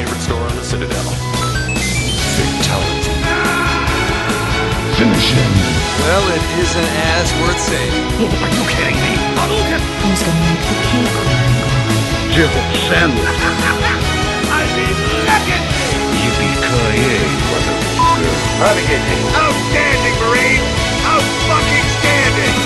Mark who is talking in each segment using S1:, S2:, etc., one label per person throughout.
S1: favorite store on the Citadel.
S2: Fatality. Finish him.
S3: Well, it isn't as worth saving.
S2: Are you kidding me? Hadouken!
S4: Who's gonna make the cake run?
S2: Jill Sandler. I mean, legendary! Yippee-ki-yay, motherfucker. Outstanding, Marine! Out-fucking-standing!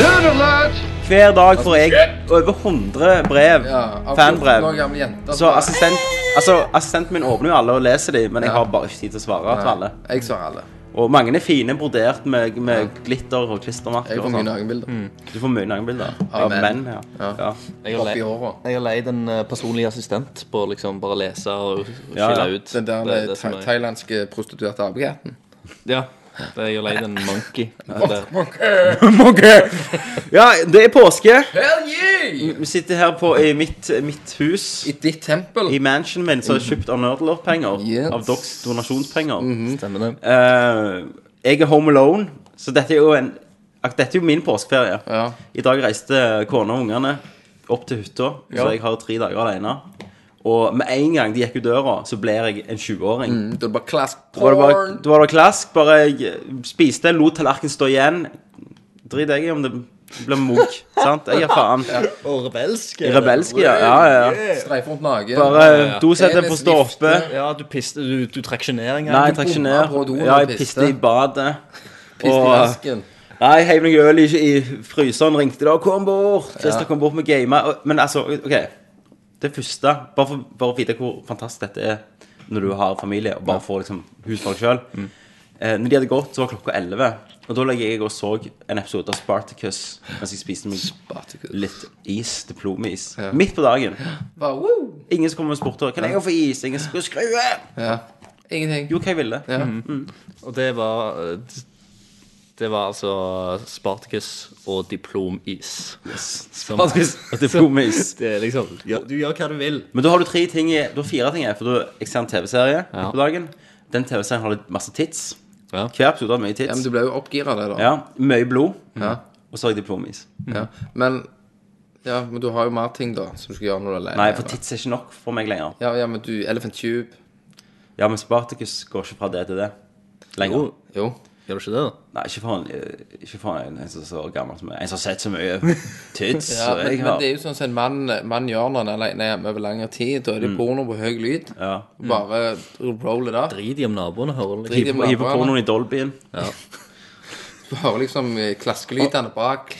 S2: Nerd alert!
S5: Hver dag får jeg over 100 brev,
S6: Ja, av 14 år
S5: fanbrev.
S6: Er gamle jenter.
S5: Så assistent, altså, assistenten min åpner jo alle og leser dem, men jeg
S6: Ja.
S5: har bare ikke tid til å svare til alle.
S6: Jeg svarer alle.
S5: Og mange er fine, brodert med, med glitter og klistremerker.
S6: Jeg får mye nakenbilder. Mm.
S5: Du får mye nakenbilder
S6: Av menn.
S5: ja.
S6: Ja.
S5: ja.
S7: Jeg har,
S6: Oppi
S7: jeg har leid en eh, personlig assistent på å liksom bare lese og skille
S5: ja.
S7: ut.
S6: Den der
S7: det, er-
S6: thailandske prostituerte apekatten.
S7: Ja. Det- er jo leid en monkey. Monkey!
S5: ja, det er påske.
S6: Hell yeah!
S5: Vi sitter her på, i mitt, mitt hus.
S6: I ditt tempel.
S5: I mansionen min, som er kjøpt av Nerdlord-penger.
S6: Yes.
S5: Av deres donasjonspenger.
S7: Stemmer det.
S5: Eh, jeg er home alone, så dette er jo en ak- Dette er jo min påskeferie.
S6: Ja.
S5: I dag reiste kona og ungene opp til hytta,
S6: Ja.
S5: så jeg har tre dager alene. Og med en gang de gikk ut døra, så ble jeg en 20-åring.
S6: Mm, Da er det bare klask
S5: Da var det bare, da var det klask. Bare jeg spiste, lot tallerkenen stå igjen. Drit jeg i om det blir mok, sant? Jeg gir faen.
S7: Og rebelsk.
S5: Rebelsk, ja. ja, ja, ja.
S6: Streifer rundt naken.
S5: Bare dosettet
S6: Penis
S5: på stå
S7: Ja, du piste Du, du engang.
S5: Nei, jeg Ja, jeg
S6: piste.
S5: piste i badet.
S6: Piste i
S5: Og
S6: vasken.
S5: Nei, heiv noe øl i, i fryseren, ringte da. 'Kom bort!' Christer kom bort med gamet. Men altså, OK. Det første Bare for, bare å vite hvor fantastisk dette er når du har familie og bare får liksom husfolk sjøl. Mm. Eh, når de hadde gått, så var klokka 11. Og da lå jeg og så en episode av Spartacus mens jeg spiste meg
S6: Spartacus.
S5: litt is, diplomis.
S6: Ja.
S5: Midt på dagen.
S6: Bare, woo!
S5: Ingen som kommer og spurte Kan jeg få is. Ingen som skulle skru.
S6: Ja. Ingenting.
S5: Jo, hva jeg ville.
S6: Ja.
S7: Og det var eh, Det var altså Spartacus og diplomis. Som-
S5: Spartacus og diplomis.
S7: Det er liksom ja, Du gjør hva du vil.
S5: Men da har du tre ting i, Du har fire ting i, for du jeg ser en TV-serie
S7: Ja.
S5: på dagen. Den TV-serien har litt masse tits.
S7: Ja.
S5: Hver episode har mye
S6: ja, men du ble jo oppgira av det, da.
S5: Ja, Mye blod.
S6: Ja.
S5: Og så har jeg diplomis.
S6: ja. Men Ja, men du har jo mer ting, da, som du skal gjøre når du er alene.
S5: Nei, for tits er ikke nok for meg lenger.
S6: Ja, ja, men du Elephant Tube.
S5: Ja, men Spartacus går ikke fra det til det lenger.
S7: Jo.
S6: Jo.
S7: Gjør du ikke det, da?
S5: Nei, ikke for en, eh, ikke en, som er så gammel som meg. En som har sett så mye tids.
S6: Ja, men,
S5: jeg
S6: men det er jo sånn som en mann, mann gjør når han er alene hjemme over lengre tid. Da er det porno på høy lyd.
S5: Ja.
S6: Bare roll it up.
S7: Drit i om naboene hører det.
S5: Hiver pornoen i Dolbyen.
S6: Du hører liksom eh, klaskelydene bak.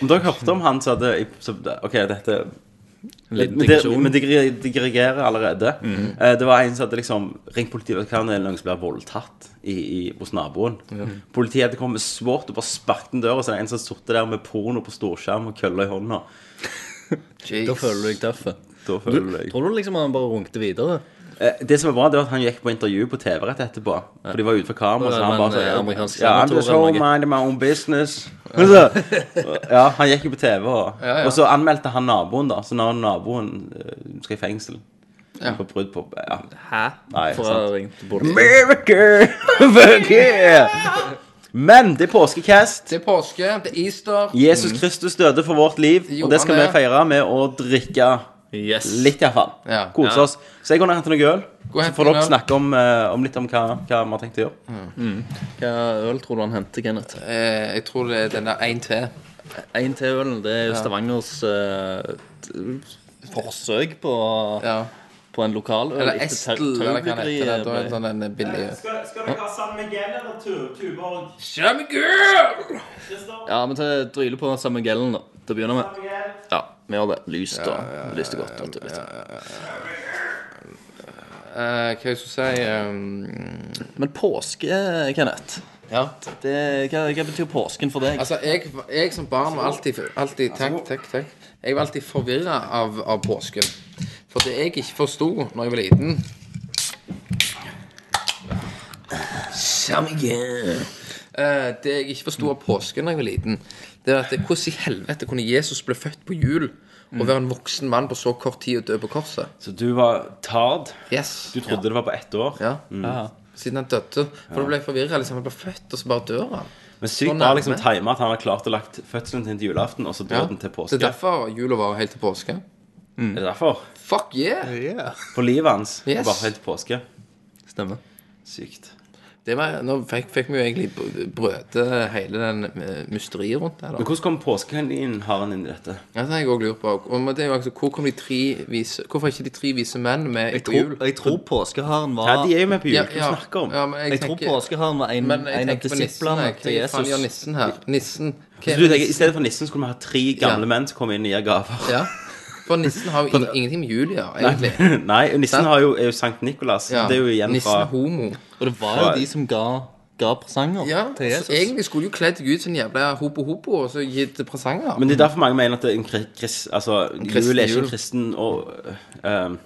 S5: Om dere hørte om han som hadde OK, dette Men de,
S7: digresjon.
S5: men digre- digregerer allerede. Eh, Det var en som hadde liksom ringt politiet. Hva, er noen som blir voldtatt i, i, hos naboen. Politiet hadde kommet svårt og bare sparket den og så er det en som satt der med porno på storskjerm og kølla i hånda.
S7: Da føler du deg tøff. Tror du liksom han bare runkte videre?
S5: Eh, Det som var bra, det var at han gikk på intervju på TV rett etterpå. For de var ute for kamera. Så han bare
S7: en, eh,
S5: ja, I'm just home minding my own business. Så, ja, han gikk jo på TV, og,
S6: Ja, ja.
S5: og så anmeldte han naboen, da. Så nå er naboen eh, skal i fengsel.
S6: Ja.
S5: For brudd på ja.
S7: Hæ?
S5: Nei,
S7: For å ha ringt.
S5: America! America! Men det er påskecast.
S6: Det er påske, det er Easter.
S5: Jesus Kristus døde for vårt liv,
S6: Det
S5: og det skal vi feire med å drikke
S7: Yes.
S5: litt, iallfall.
S6: Ja.
S5: Kose
S7: Ja.
S5: oss. Så jeg går ned og henter noe øl. Så får dere snakke om, eh, om litt om hva, hva vi har tenkt å gjøre.
S7: Hva øl tror du han henter, Kenneth?
S6: Eh, jeg tror det er den der 1 til.
S7: En til ølen. Det er jo Stavangers eh, t- forsøk på,
S6: Ja.
S7: på en lokaløl.
S6: Eller
S7: etter
S6: Estel,
S7: Tau-
S6: eller hva den heter. Det er
S7: Taubryggeriet
S6: sånn en billig
S5: Skal, dere ha San Miguel eller Tuborg?
S6: Shami girl!
S7: Ja, men til dryle på San Miguelen, da. Til å begynne med. Ja, gjør det. Lyst og lyst og godt. vet du, vet du.
S6: Eh, hva jeg si um,
S7: Men påske, Kenneth
S6: Ja.
S7: det, hva, hva betyr påsken for deg?
S6: Altså, jeg, jeg som barn var alltid, alltid tenk, tenk, tenk. Jeg var alltid forvirra av, av påsken. For det jeg ikke forsto når jeg var liten Eh, Det jeg ikke forsto av påsken da jeg var liten, det er at det, hvordan i helvete kunne Jesus bli født på jul og være en voksen mann på så kort tid og dø på korset?
S5: Så du var tard.
S6: Yes.
S5: Du trodde det var på ett år.
S6: Ja.
S7: Ja.
S6: Siden han døde. For du ble forvirra. Liksom, han ble født, og så bare dør han.
S5: Men sykt bra liksom time at han har klart å lagt fødselen sin til julaften, og så
S6: Ja.
S5: døden til påske.
S6: Det er derfor jula var helt til påske.
S5: Er det derfor?
S6: Fuck yeah!
S7: Yeah.
S5: For livet hans.
S6: Yes.
S5: Bare helt til påske.
S7: Stemmer.
S5: Sykt.
S6: Det var, nå fikk, fikk vi jo egentlig br- brøte hele den eh, mysteriet rundt det.
S5: Men hvordan kom påskekaninharen inn i dette?
S6: Ja, det har jeg også lurt på. Og det er jo altså, hvor kom de tre vise, Hvorfor er ikke de tre vise menn med
S7: Jeg
S6: på jul?
S7: jeg tror påskeharen var
S5: Ja, de er jo med på jul.
S6: Ja,
S5: Hva
S6: ja.
S5: snakker om?
S6: Ja, men jeg,
S7: Jeg tror påskeharen var en,
S6: men jeg
S7: en av
S6: tenker
S7: disiplene til Jesus.
S6: nissen her? Nissen Hva
S5: Så du tenker, I stedet for nissen skulle vi ha tre gamle
S6: Ja.
S5: menn som kom inn og gir gaver?
S6: Ja. For nissen har jo ing- ingenting med jul å gjøre, egentlig.
S5: Nei, og nissen
S6: Sant?
S5: har jo, er jo Sankt Nikolas.
S6: Ja.
S5: Det er jo igjen
S6: Nissen
S5: fra
S6: er homo.
S7: Og det var jo de som ga, ga presanger
S6: Ja,
S7: til
S6: så
S7: Jesus.
S6: egentlig skulle jo kledd Gud som en jævla hopo-hopo og så gitt presanger.
S5: Men det er derfor mange mener at det er en kri- kris, altså,
S6: kristen
S5: jul er ikke
S6: jul.
S5: en kristen og øh,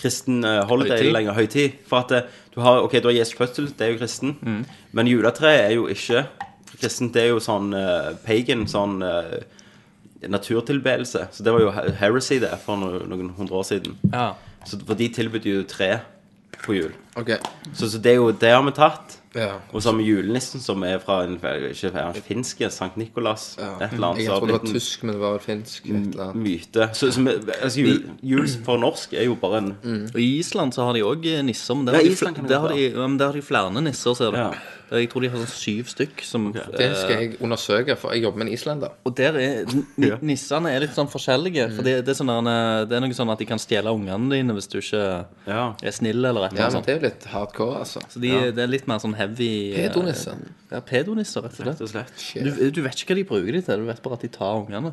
S5: kristen øh, holiday
S7: Høytid.
S5: lenger, høytid. For at øh, du har, ok, du har Jesu fødsel, det er jo kristen.
S6: Mm.
S5: Men juletreet er jo ikke kristen. Det er jo sånn øh, pagan, sånn øh, naturtilbedelse. Så det var jo heresy det for no, noen hundre år siden.
S7: Ja.
S5: Så for de tilbød jo tre på jul.
S6: Okay.
S5: Så, så det er jo det har vi tatt.
S6: ja.
S5: Og så har vi julenissen, som er fra en ikke er han finske, Sankt Nikolas. Et eller annet.
S6: Jeg
S5: tror
S6: trodde det var tysk, men det var finsk. Et eller annet.
S5: myte. Så, så, vi- altså, jul, jul for norsk er jo bare en
S7: Og I Island så har de òg nisser. Men der,
S5: Ja,
S7: har de,
S5: Island kan
S7: fl-
S5: det
S7: der, har de, der har de flere nisser, ser du.
S5: Ja.
S7: Jeg tror de har sånn syv stykk. Som,
S6: Det skal jeg undersøke, for jeg jobber med en islender.
S7: Og der er ni- Nissene er litt sånn forskjellige. For det, det, er sånn der, det er noe sånn at de kan stjele ungene dine hvis du ikke
S5: Ja.
S7: er snill eller et eller
S6: Ja,
S7: annet
S6: men
S7: sånt.
S6: det er jo litt hardcore, altså.
S7: Så de, det er litt mer sånn heavy eh,
S6: Pedonisser.
S7: Ja, pedonisser, rett og
S5: Rett
S7: slett.
S5: og slett.
S7: Du, du vet ikke hva de bruker de til, du vet bare at de tar ungene.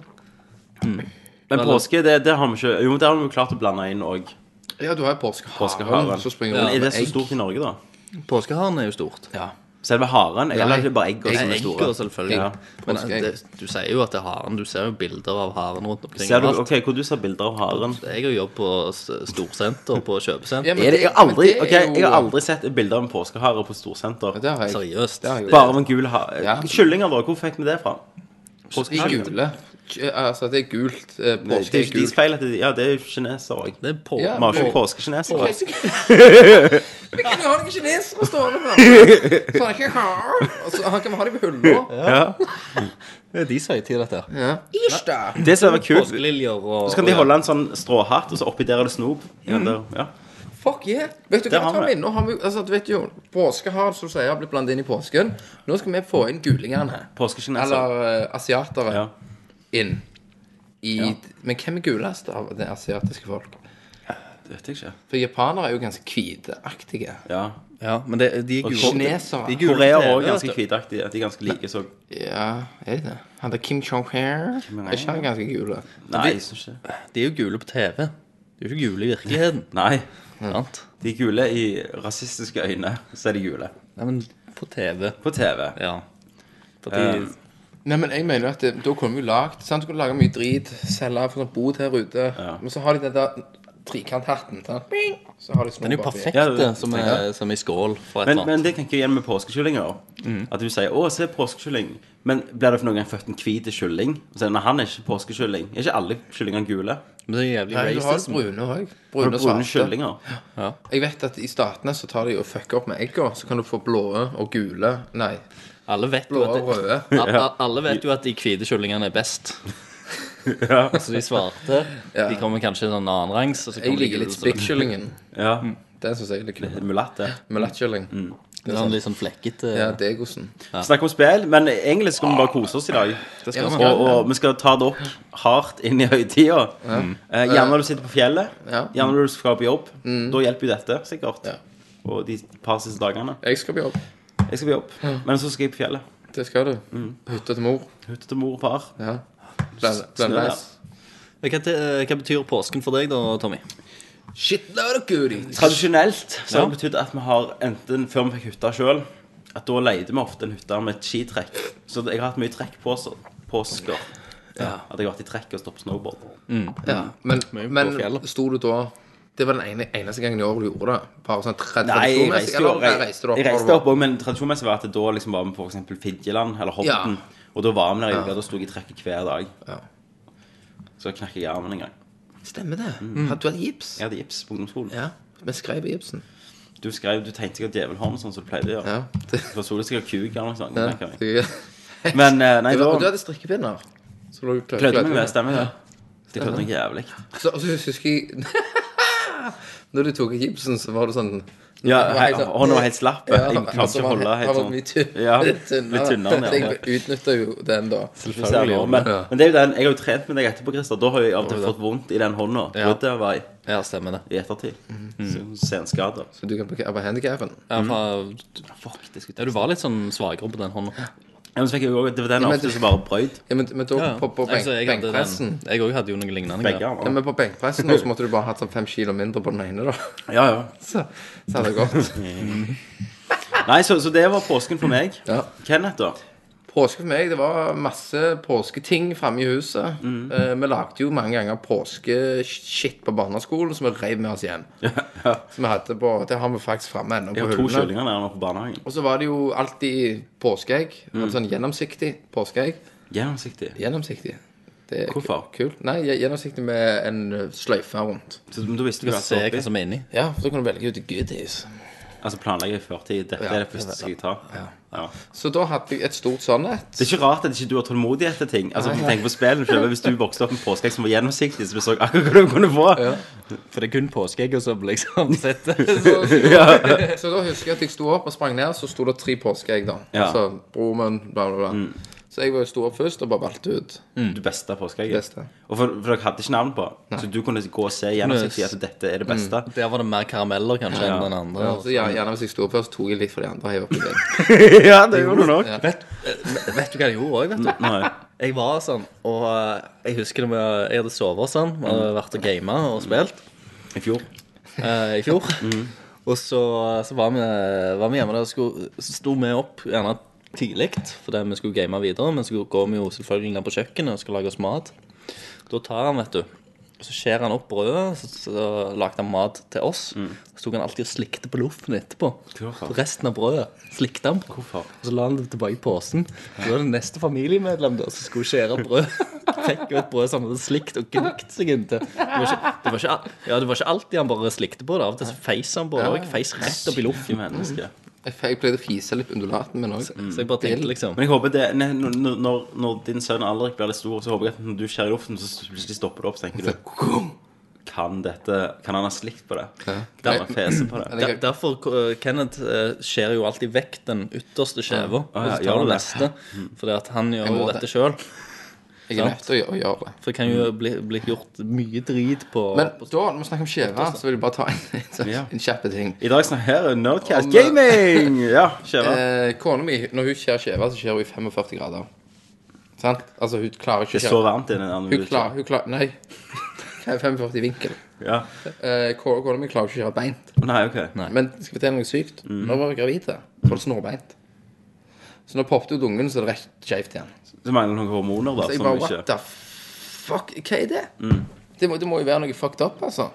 S5: Men påske, det, det har vi ikke Jo, det har vi jo klart å blande inn òg.
S6: Ja, du har jo påskeharen
S5: Påskeharen.
S6: som springer
S5: Men
S6: rundt
S5: er det
S6: med
S5: så
S6: egg.
S5: stort i Norge, da?
S7: Påskeharen er jo stort.
S6: Ja.
S5: Selve haren? Eller er det bare eggene som er
S7: Egger, selvfølgelig.
S5: Ja.
S7: Men det, du sier jo at det er haren. Du ser jo bilder av haren rundt omkring.
S5: Ser du, ok, Hvor du ser bilder av haren?
S7: Jeg har jobb på storsenter, på kjøpesenter.
S6: Ja,
S5: jeg, har aldri,
S6: er
S5: jeg har aldri sett bilder av en påskehare på storsenter.
S6: Det.
S7: Seriøst.
S6: Det har jeg.
S5: Bare av en gul hare.
S6: Ja.
S5: Kyllinger, da? Hvor fikk vi det fra?
S6: De gule. Kj- Altså, det er gult. eh,
S5: Det
S6: Påske
S5: er
S6: er
S5: jo ikke deres
S6: gult.
S5: feil at det, Ja, det er jo kinesere òg.
S7: Det er på.
S6: Ja.
S5: Vi har ikke
S6: På-
S5: påskekinesere.
S6: Vi kan jo ha noen kinesere stående her. Så han ikke har. Og så han kan ha dem på hylla.
S5: Ja.
S7: Det er de som deres til dette. her.
S6: Ja.
S5: Det som er kult,
S7: Påskeliljer og
S5: så kan de holde en sånn stråhatt, og så oppi der er det snop. Ja, der, ja.
S6: Fuck yeah. Vet du hva,
S5: har vi
S6: inn Nå har vi, altså, du vet jo, Påskeharen som du sier, har blitt blandet inn i påsken. Nå skal vi få inn gulingene.
S5: Påskekinesere.
S6: Eller uh, asiatere
S5: Ja.
S6: Inn. I, Men hvem er gulest av det asiatiske folk?
S5: Det vet jeg ikke.
S6: For japanere er jo ganske hviteaktige.
S5: Ja.
S7: Ja, men det, de er
S5: Og
S7: gule.
S6: kinesere.
S7: De gule
S5: Korea er
S7: TV,
S5: òg ganske
S7: vet du.
S5: hvitaktige. De er ganske like, så
S6: Ja, er de det? Han der Kim Jong-hair er ikke han ganske gule?
S5: Nei, jeg syns ikke.
S7: De er jo gule på TV. De er jo ikke gule i virkeligheten.
S5: Nei.
S7: Sant?
S5: De er gule i rasistiske øyne, så er de gule.
S7: Nei, men på TV.
S5: På TV.
S7: Ja. For de,
S5: Eh,
S6: Nei, men jeg mener at det, da kunne vi jo lagd sant? Du kunne lage mye drit, selge for sånn bod her ute. Men så har de den der trikanthatten. sant? Bing! Så har de
S7: den er jo perfekt,
S5: Ja, det-
S7: som, er, som i skål for et
S5: Men,
S7: eller
S5: men
S7: annet.
S5: det tenker jeg igjen med påskekyllinger. At du sier 'Å, se påskekylling'. Men blir det for noen gang født en hvit kylling? Og så, Nei, han er ikke påskekylling. Er ikke alle kyllingene gule?
S7: Men det er jævlig
S6: Nei, du har
S7: jo
S6: brune òg.
S5: Har
S6: Brune og
S5: brune
S6: svarte.
S5: kyllinger?
S6: Jeg vet at i statene så tar de og fucker opp med egga. Så kan du få blå og gule Nei,
S7: Alle vet
S6: blå
S7: jo at
S6: røde.
S7: Alle, alle vet jo at de hvite kyllingene er best. Altså de svarte
S6: Ja.
S7: De kommer kanskje i sånn annenrangs. og så
S6: Jeg
S7: kommer de
S6: liker
S7: gule,
S6: litt
S7: så-
S6: spikkkyllingen.
S5: Ja.
S6: Den syns jeg er litt kul.
S5: Mulatt, det.
S6: Mulattkylling.
S7: Det er sånn litt sånn flekkete.
S6: Ja, degosen.
S5: Snakk om spill, men egentlig skal vi bare kose oss i dag.
S7: Det
S6: Ja,
S7: skal
S6: vi
S7: man.
S5: Og, og vi skal ta dere hardt inn i høytida. Eh, gjerne når du sitter på fjellet.
S6: Ja.
S5: Gjerne når du skal på jobb. Da hjelper jo dette sikkert.
S6: Ja.
S5: Og de par siste dagene.
S6: Jeg skal på jobb.
S5: Jeg skal på jobb, men så skal jeg på fjellet.
S6: Det skal du. Hytte til mor.
S5: Hytte til mor og far.
S6: Ja. Blend- Blendveis.
S7: Hva, hva betyr påsken for deg da, Tommy?
S6: Shitload of goodies.
S5: Tradisjonelt så har
S7: Ja.
S5: det betydd at vi har enten før vi fikk hytta sjøl, at da leide vi ofte en hytte med et skitrekk. Så jeg har hatt mye trekkpåsker. Påsker. At jeg har vært i trekk og stoppet snowboard.
S6: Ja. Men,
S7: på
S6: men
S7: fjellet.
S6: sto du da Det var den ene, eneste gangen i år du gjorde det? Bare sånn tra-
S5: Nei, jeg reiste jo
S6: eller
S5: jeg,
S6: du opp?
S5: jeg reiste
S6: du
S5: opp òg, men tradisjonsmessig var at det da liksom var vi på eksempel Fidjeland eller Hobbiton. Og da var vi der i uka. Da sto jeg i trekket hver dag.
S6: Ja.
S5: Så knakk jeg armen en gang.
S6: Stemmer det. Hadde Du hadde gips?
S5: Jeg hadde gips på ungdomsskolen.
S6: Ja. Vi skrev i gipsen.
S5: Du skrev, du tegnte sikkert djevelhorn sånn som du pleide å gjøre.
S6: Ja. Det,
S5: For så det sikkert kuk eller noe sånt.
S6: ja.
S5: Men eh, nei,
S6: var, du hadde strikkepinner. Du
S5: klødde meg med, stemmer det. Det klødde noe jævlig.
S6: Så, så husker jeg Når du tok gipsen, så var du sånn
S5: Ja,
S6: Det var helt sånn-
S5: hånda var helt slapp.
S6: Ja,
S5: jeg klarte
S6: altså,
S5: ikke å holde helt sånn
S6: mye tynn-
S5: Ja, litt tynnere. Ja.
S6: Jeg utnytta jo den, da.
S5: Selvfølgelig. Men,
S6: Ja.
S5: men det er jo den Jeg har jo trent med deg etterpå, Christer. Da har jeg av og til fått vondt i den hånda.
S7: Ja. Ja, stemmer det.
S5: i ettertid. Så Senskader.
S6: Så du kan bruke handikappen.
S7: Ja, for,
S5: Fuck, det skulle
S7: ja, du var litt sånn svakere på den hånda.
S5: Ja, men så fikk jeg jo også- Det var den ofte som bare brøyt.
S6: Ja, men, men da,
S7: Ja,
S6: på, på benk,
S7: altså, jeg hadde den-
S6: benkpressen
S7: Jeg òg hadde jo noe lignende.
S5: Begge
S7: greier.
S6: ja, men på benkpressen nå, så måtte du bare hatt sånn fem kilo mindre på den ene, da.
S5: Ja, ja.
S6: Så, så hadde det gått.
S5: Nei, så, så det var påsken for meg.
S6: Ja.
S5: Kenneth, da?
S6: Påske for meg, det var masse påsketing framme i huset.
S5: Mm.
S6: Eh, vi lagde jo mange ganger påskeshit på barneskolen som vi reiv med oss hjem. Som vi hadde på, Det har vi faktisk framme ennå
S5: Jeg
S6: på
S5: har to
S6: hyllene.
S5: kyllinger nærmere på barnehagen.
S6: Og så var det jo alltid påskeegg.
S5: Mm.
S6: Sånn gjennomsiktig påskeegg.
S5: Gjennomsiktig.
S6: Gjennomsiktig. Det er
S5: Hvorfor?
S6: ku- Kult. Nei, gjennomsiktig med en uh, sløyfe rundt.
S5: Så da visste
S7: Du se hva som er inni.
S6: Ja, for så kunne du velge ut goodies.
S5: Altså planlegge i førtid. Dette
S6: Ja,
S5: er det første jeg skal ta. Ja.
S6: Så da hadde jeg et stort sånn et.
S5: Det er ikke rart at ikke du har tålmodighet til ting. Altså, nei, nei. på spillet selv. Hvis du vokste opp med påskeegg som var gjennomsiktig, så du så akkurat hva du kunne få.
S7: For det er kun påskeegg som liksom sitter
S6: Så, så da husker jeg at jeg sto opp og sprang ned, så sto det tre påskeegg, da.
S5: Ja.
S6: Altså broren min, bla, bla, bla. Så jeg var jo sto opp først og bare valgte ut
S5: Du beste påskeegget. Og for, for dere hadde ikke navn på, så du kunne gå og se gjennomsiktig at dette er det beste.
S7: Der var det mer karameller kanskje enn den andre.
S6: Ja, så gjerne, gjerne hvis jeg sto opp først, tok jeg litt for de andre. Heiv opp i
S5: ja, det gjorde du nok.
S7: Vet, eh, vet du hva jeg gjorde òg, vet du?
S5: Nei.
S7: Jeg var sånn, og eh, jeg husker det med, jeg hadde sovet og sånn, og hadde vært og gama og spilt
S5: I fjor.
S7: eh, i fjor. Og så, så var, vi, var vi hjemme der og skulle, så sto vi opp gjerne tidlig, fordi vi skulle game videre. Men så går vi jo selvfølgelig ned på kjøkkenet og skal lage oss mat. Da tar han, vet du Så skjærer han opp brødet, så, så lagde han mat til oss. Så tok han alltid og slikte på loffen etterpå.
S5: Hvorfor?
S7: Resten av brødet. Slikte han på.
S5: Hvorfor?
S7: Og så la han det tilbake i posen. Så var det neste familiemedlem da som skulle skjære brød. Fikk jo et brød som han hadde slikt og gnukt seg inntil. Det var ikke, det var ikke, ja, det var ikke alltid han bare slikte på det. Av og til så feis han på det òg. Feis rett opp i loffen.
S5: menneske.
S6: Jeg, pleide å fise litt på undulaten min òg.
S7: Så jeg bare tenkte liksom
S5: Men jeg håper det ne- når, når, når din sønn Alrik blir litt stor, så håper jeg at når du skjærer i luften, så plutselig stopper det opp, så tenker du Kan dette Kan han ha slikt på det? Kan han ha fese på det?
S7: Der, Derfor uh, Kenneth uh, skjærer jo alltid vekk den ytterste skjeva.
S5: Ah,
S7: Og så tar han
S5: det?
S7: neste. Fordi at han gjør jo dette
S6: det.
S7: sjøl.
S6: Jeg er nødt til å gjøre- å gjøre det.
S7: For det kan jo bli, bli gjort mye drit på
S6: Men da, når vi snakker om skjeve, så vil jeg bare ta en, en, sånn-
S5: Ja.
S6: en ting.
S5: I dag snakker her er Nerdcast
S6: Om-
S5: Gaming! Ja, skjeva.
S6: Eh, Kona mi, når hun skjærer skjeve, så skjærer hun i 45 grader. Sant? Altså, hun klarer ikke
S5: Det
S6: å
S5: er så
S6: skjære
S5: varmt inne der når
S6: Hun klarer, hun klarer Nei. Hva er 45 i vinkel?
S5: Ja.
S6: Eh, Kona kona mi klarer ikke å skjære beint.
S5: Nei, OK.
S6: Men skal jeg fortelle noe sykt?
S5: Mm.
S6: Når jeg var gravid, så var det snorbeint. Så når poppet ut ungen, så er det rett skjevt igjen.
S5: Det mangler noen hormoner, da.
S6: Så jeg
S5: Som
S6: bare,
S5: ikke
S6: what the fuck, hva er det?
S5: Mm.
S6: Det, må, det må jo være noe fucked up, altså.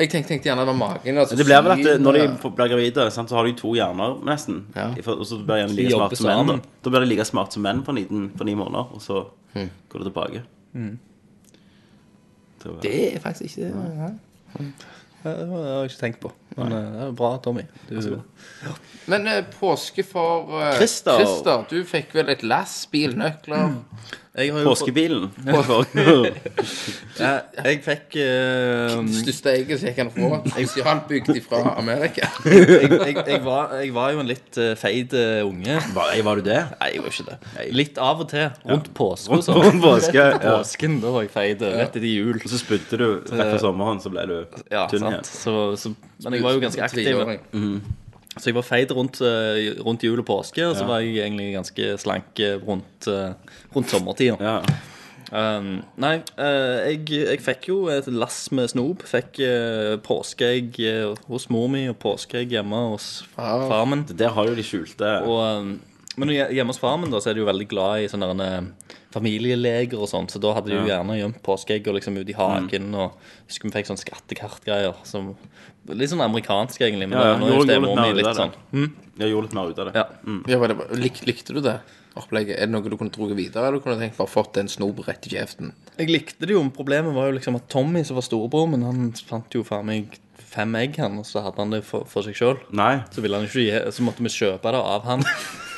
S6: Jeg tenkte, tenkte gjerne det var magen. Altså,
S5: Det blir vel at det, når de
S6: eh,
S5: blir gravide, sant, så har de to hjerner, nesten.
S6: Ja.
S5: Og så blir de like smart som menn. Da. da blir de like smart som menn for ni, for ni måneder, og så går det tilbake. Det
S6: Det er faktisk ikke det. ja.
S7: Ja, Det har jeg ikke tenkt på. Men uh, det er bra, Tommy. Du,
S6: Men eh, påske for uh,
S5: Christer.
S6: Christer, du fikk vel et lass bilnøkler?
S7: jeg har jo fått-
S5: Påskebilen.
S7: Jeg, jeg fikk eh,
S6: Største egget som jeg kan få. Spesialbygd fra Amerika.
S7: jeg, jeg, jeg, var, jeg var jo en litt uh, feit uh, unge.
S5: Var, var du det?
S7: Nei, jeg var ikke det. Litt av og til. Rundt påske og sånn.
S5: påske. Ja.
S7: Påsken, da var jeg feit. Rett etter jul.
S5: Og så spydde du rett før sommeren, så ble du
S7: Ja,
S5: tynn igjen.
S7: sant. Så, så, men jeg var jo ganske aktiv.
S6: Tviåring.
S7: Så jeg var feit rundt, eh, rundt jul og påske, og så
S5: Ja.
S7: var jeg egentlig ganske slank eh, rundt, uh, rundt sommertida.
S5: Ja.
S7: Um, nei, uh, jeg, jeg fikk jo et lass med snop. Fikk uh, påskeegg eh, hos mor mi og påskeegg hjemme hos
S6: Far.
S7: far min.
S5: Det har jo de skjulte
S7: Og, um, men hjemme hos far min da, så er de jo veldig glad i sånne eh, familieleger og sånt, så da hadde de jo gjerne gjemt påskeegg og liksom ut i hagen. Og jeg husker vi fikk sånn skattekartgreier. Som, litt sånn amerikansk, egentlig. Men
S5: Ja,
S7: ja. nå er
S5: gjorde-
S7: det
S5: gjorde
S7: mor
S5: litt
S7: mi
S5: mer
S7: litt sånn Mm?
S5: Jeg gjorde litt mer ut av det.
S7: Ja.
S6: Ja, var det, lik, likte du det opplegget? Er det noe du kunne dratt videre, eller kunne du tenkt bare fått en snob rett i kjeften?
S7: Jeg likte det jo, men problemet var jo liksom at Tommy, som var storebror min, han fant jo faen meg fem egg, han, og så hadde han det for, for seg sjøl. Så ville han ikke gi Så måtte vi kjøpe det av han.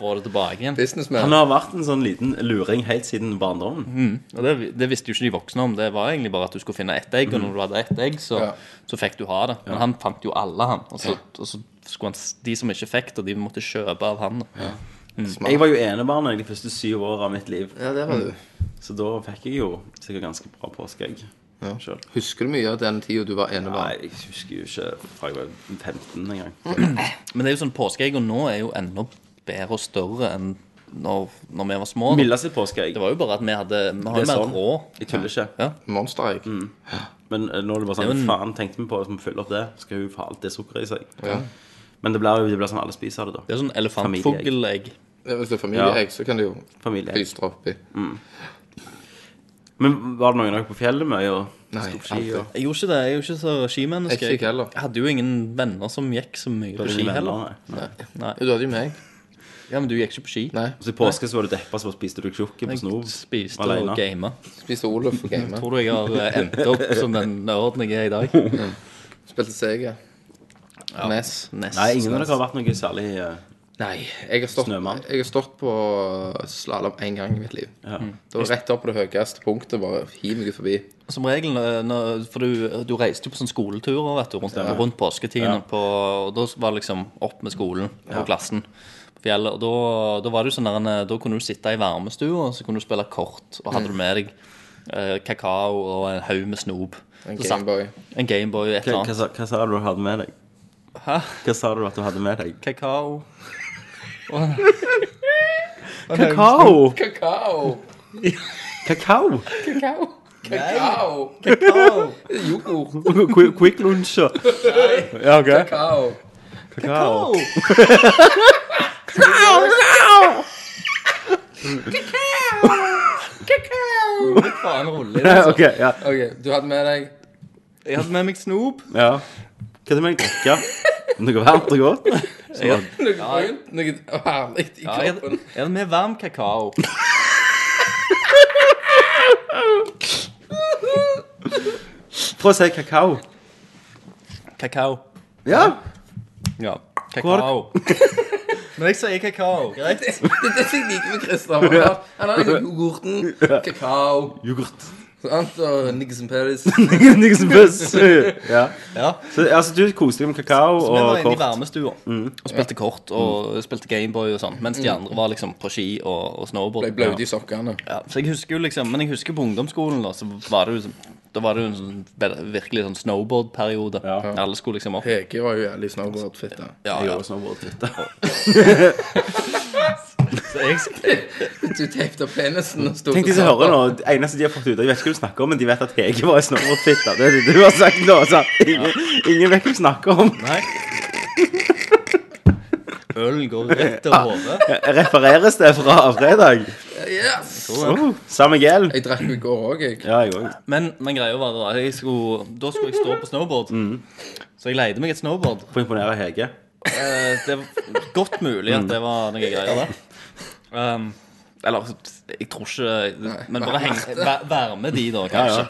S7: Få det tilbake igjen.
S6: Businessman.
S5: Han har vært en sånn liten luring helt siden barndommen.
S7: Og det, det visste jo ikke de voksne om. Det var egentlig bare at du skulle finne ett egg, og når du hadde ett egg, så,
S6: Ja.
S7: så fikk du ha det. Men han fant jo alle, han. Og så, og så skulle han, de som ikke fikk det, de måtte kjøpe av han.
S5: Jeg var jo enebarn de første syv åra av mitt liv.
S6: Ja, det var du.
S5: Så da fikk jeg jo sikkert ganske bra påskeegg
S6: Ja. Husker du mye av den tida du var enebarn?
S5: Nei, jeg husker jo ikke fra jeg var 15 engang.
S7: Men det er jo sånn, påskeegg, og nå er jo enda bedre og større enn når, når vi var små.
S5: Milla sitt påskeegg.
S7: Det var jo bare at vi hadde Vi har
S5: Det
S7: jo
S5: er
S7: mer
S5: sånn.
S7: råd.
S5: Jeg tuller ikke.
S7: Ja.
S6: Monsteregg.
S5: Men eh, nå er det bare
S7: Det er
S5: sånn
S7: jo en-
S5: Faen, tenkte vi på å fyller opp det. Skal hun få alt det sukkeret i seg.
S6: Ja.
S5: Men det blir jo det blir sånn alle spiser det, da.
S7: Det er sånn elefantfuglegg.
S6: Ja, Hvis det er familieegg, så kan du jo
S5: Familieegg.
S6: plystre oppi.
S5: Men var det noen av dere på fjellet mye og
S6: Nei,
S5: sto på ski?
S6: aldri.
S5: Og...
S7: Jeg gjorde ikke det. Jeg er jo ikke så skimenneske.
S6: Jeg ikke heller.
S7: Jeg hadde jo ingen venner som gikk så mye på ski heller.
S5: nei. Nei.
S7: Nei.
S6: Du hadde jo meg.
S7: Ja, men du gikk ikke på ski.
S6: Nei.
S5: Så i påske så var du deppa, så spiste du tjukke på snop
S7: spiste
S5: alene.
S7: og gama.
S6: Spiste Oluf og gama.
S7: Tror du jeg har eh, endt opp som den nerden jeg er i dag?
S6: Spilte Sega. NES.
S7: Nest.
S5: Nei, ingen av dere har vært noe særlig eh,
S6: Nei, jeg har stått,
S5: Snømann.
S6: jeg har stått på slalåm én gang i mitt liv.
S5: ja.
S6: Det var rett opp på det høyeste punktet. Bare hiv meg forbi.
S7: Som regel, eh, når, for du, du reiste jo på sånne skoleturer vet du, rundt, rundt påsketiden. På, og da var det liksom opp med skolen og klassen fjellet. Og da, da var det jo sånn der, da kunne du sitte i varmestua og så kunne du spille kort. Og hadde du med deg eh, kakao og en haug med snop.
S6: En
S7: Så satt-
S6: Gameboy.
S7: En Gameboy, et
S5: Hva,
S7: eller
S5: hva,
S7: annet.
S5: sa- hva sa du du hadde med deg?
S7: Hæ?
S5: Hva sa du at du hadde med deg?
S7: Kakao.
S5: Kakao!
S6: Kakao!
S5: Kakao!
S6: Kakao! Kakao!
S7: Kakao.
S6: Yoghurt.
S5: Quick Lunch og Ja, OK.
S6: Kakao.
S5: Kakao.
S7: Faen, rolig. Altså.
S5: OK, ja.
S6: OK, du hadde med deg
S7: Jeg hadde med meg snop.
S5: ja. Hva er det med en drikke? Noe varmt og godt?
S7: Jeg,
S6: noe brunt, noe herlig i
S7: ja, jeg,
S6: kroppen.
S7: jeg hadde med varm kakao.
S5: Prøv å si kakao.
S7: Kakao.
S5: Ja.
S7: Ja. Kakao. Men jeg sier kakao, greit?
S6: Det er det jeg liker med Christer. Han har, han har liksom yoghurten, kakao
S5: Yoghurt.
S6: sant? og Paris.
S5: Noe som Paris. Ja.
S7: Ja.
S5: Så altså, du koste deg med kakao
S7: Så vi var inne i varmestua mm. og spilte kort og spilte Gameboy og sånn, mens de andre var liksom på ski og, og snowboard.
S6: Ble bløte i sokkene.
S7: Ja, så jeg husker jo liksom Men jeg husker på ungdomsskolen, da, så var det jo sånn da var det jo en sånn, virkelig sånn snowboard-periode.
S5: Ja.
S7: Alle skulle liksom opp.
S6: Hege var jo jævlig snowboard-fitte.
S7: Ja,
S5: Jeg
S7: ja.
S5: gjorde snowboard fitte.
S7: Så jeg,
S6: Du teipte opp penisen og sto
S5: Tenk de som hører nå, det eneste de har fått ut av, Jeg vet ikke hva du snakker om, men de vet at Hege var snowboardfitte. Det er det du har sagt nå. Ingen, ingen vet hva du snakker om.
S7: Nei. Ølen går rett til hodet.
S5: Refereres det fra fredag?
S6: Yes!
S5: Oh, Samme gel.
S6: Jeg drakk jo i går òg, jeg.
S5: Ja, jeg også.
S7: Men, men greia var da jeg skulle, Da skulle jeg stå på snowboard. Så jeg leide meg et snowboard.
S5: For å imponere Hege.
S7: Eh, det er godt mulig at det var noe greier, det. Um, eller jeg tror ikke Men bare heng, vær, vær med de, da, kanskje.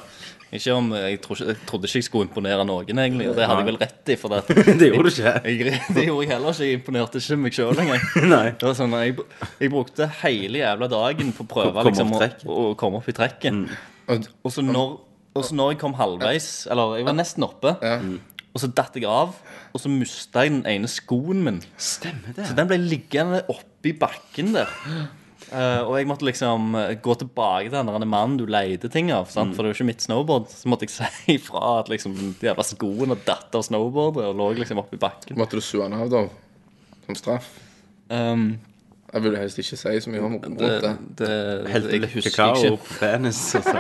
S7: Ikke om, jeg, tror jeg trodde ikke jeg skulle imponere noen, egentlig. Og det hadde jeg vel rett i. For det,
S5: Det gjorde du ikke.
S7: jeg, det gjorde jeg heller ikke. Jeg imponerte ikke meg sjøl engang.
S5: Nei.
S7: Det var sånn, jeg, jeg brukte hele jævla dagen på å prøve liksom, å, å komme opp i trekket.
S6: Og,
S7: Og så når, og så når jeg kom halvveis, eller jeg var nesten oppe,
S6: ja.
S7: og så datt jeg av, og så mista jeg den ene skoen min.
S5: Stemmer det.
S7: Så den ble liggende oppi bakken der. Eh, og jeg måtte liksom eh, gå tilbake til den der mannen du leide ting av. Sant? For det er jo ikke mitt snowboard. Så måtte jeg si ifra at liksom de jævla skoene datt av snowboardet og lå liksom oppi bakken.
S6: Måtte du sue han av, da? Som straff?
S7: Um,
S6: Jeg ville helst ikke si så mye om rundt
S7: det,
S6: det.
S7: det,
S5: Helte
S7: jeg husker
S5: kakao på penis. Altså.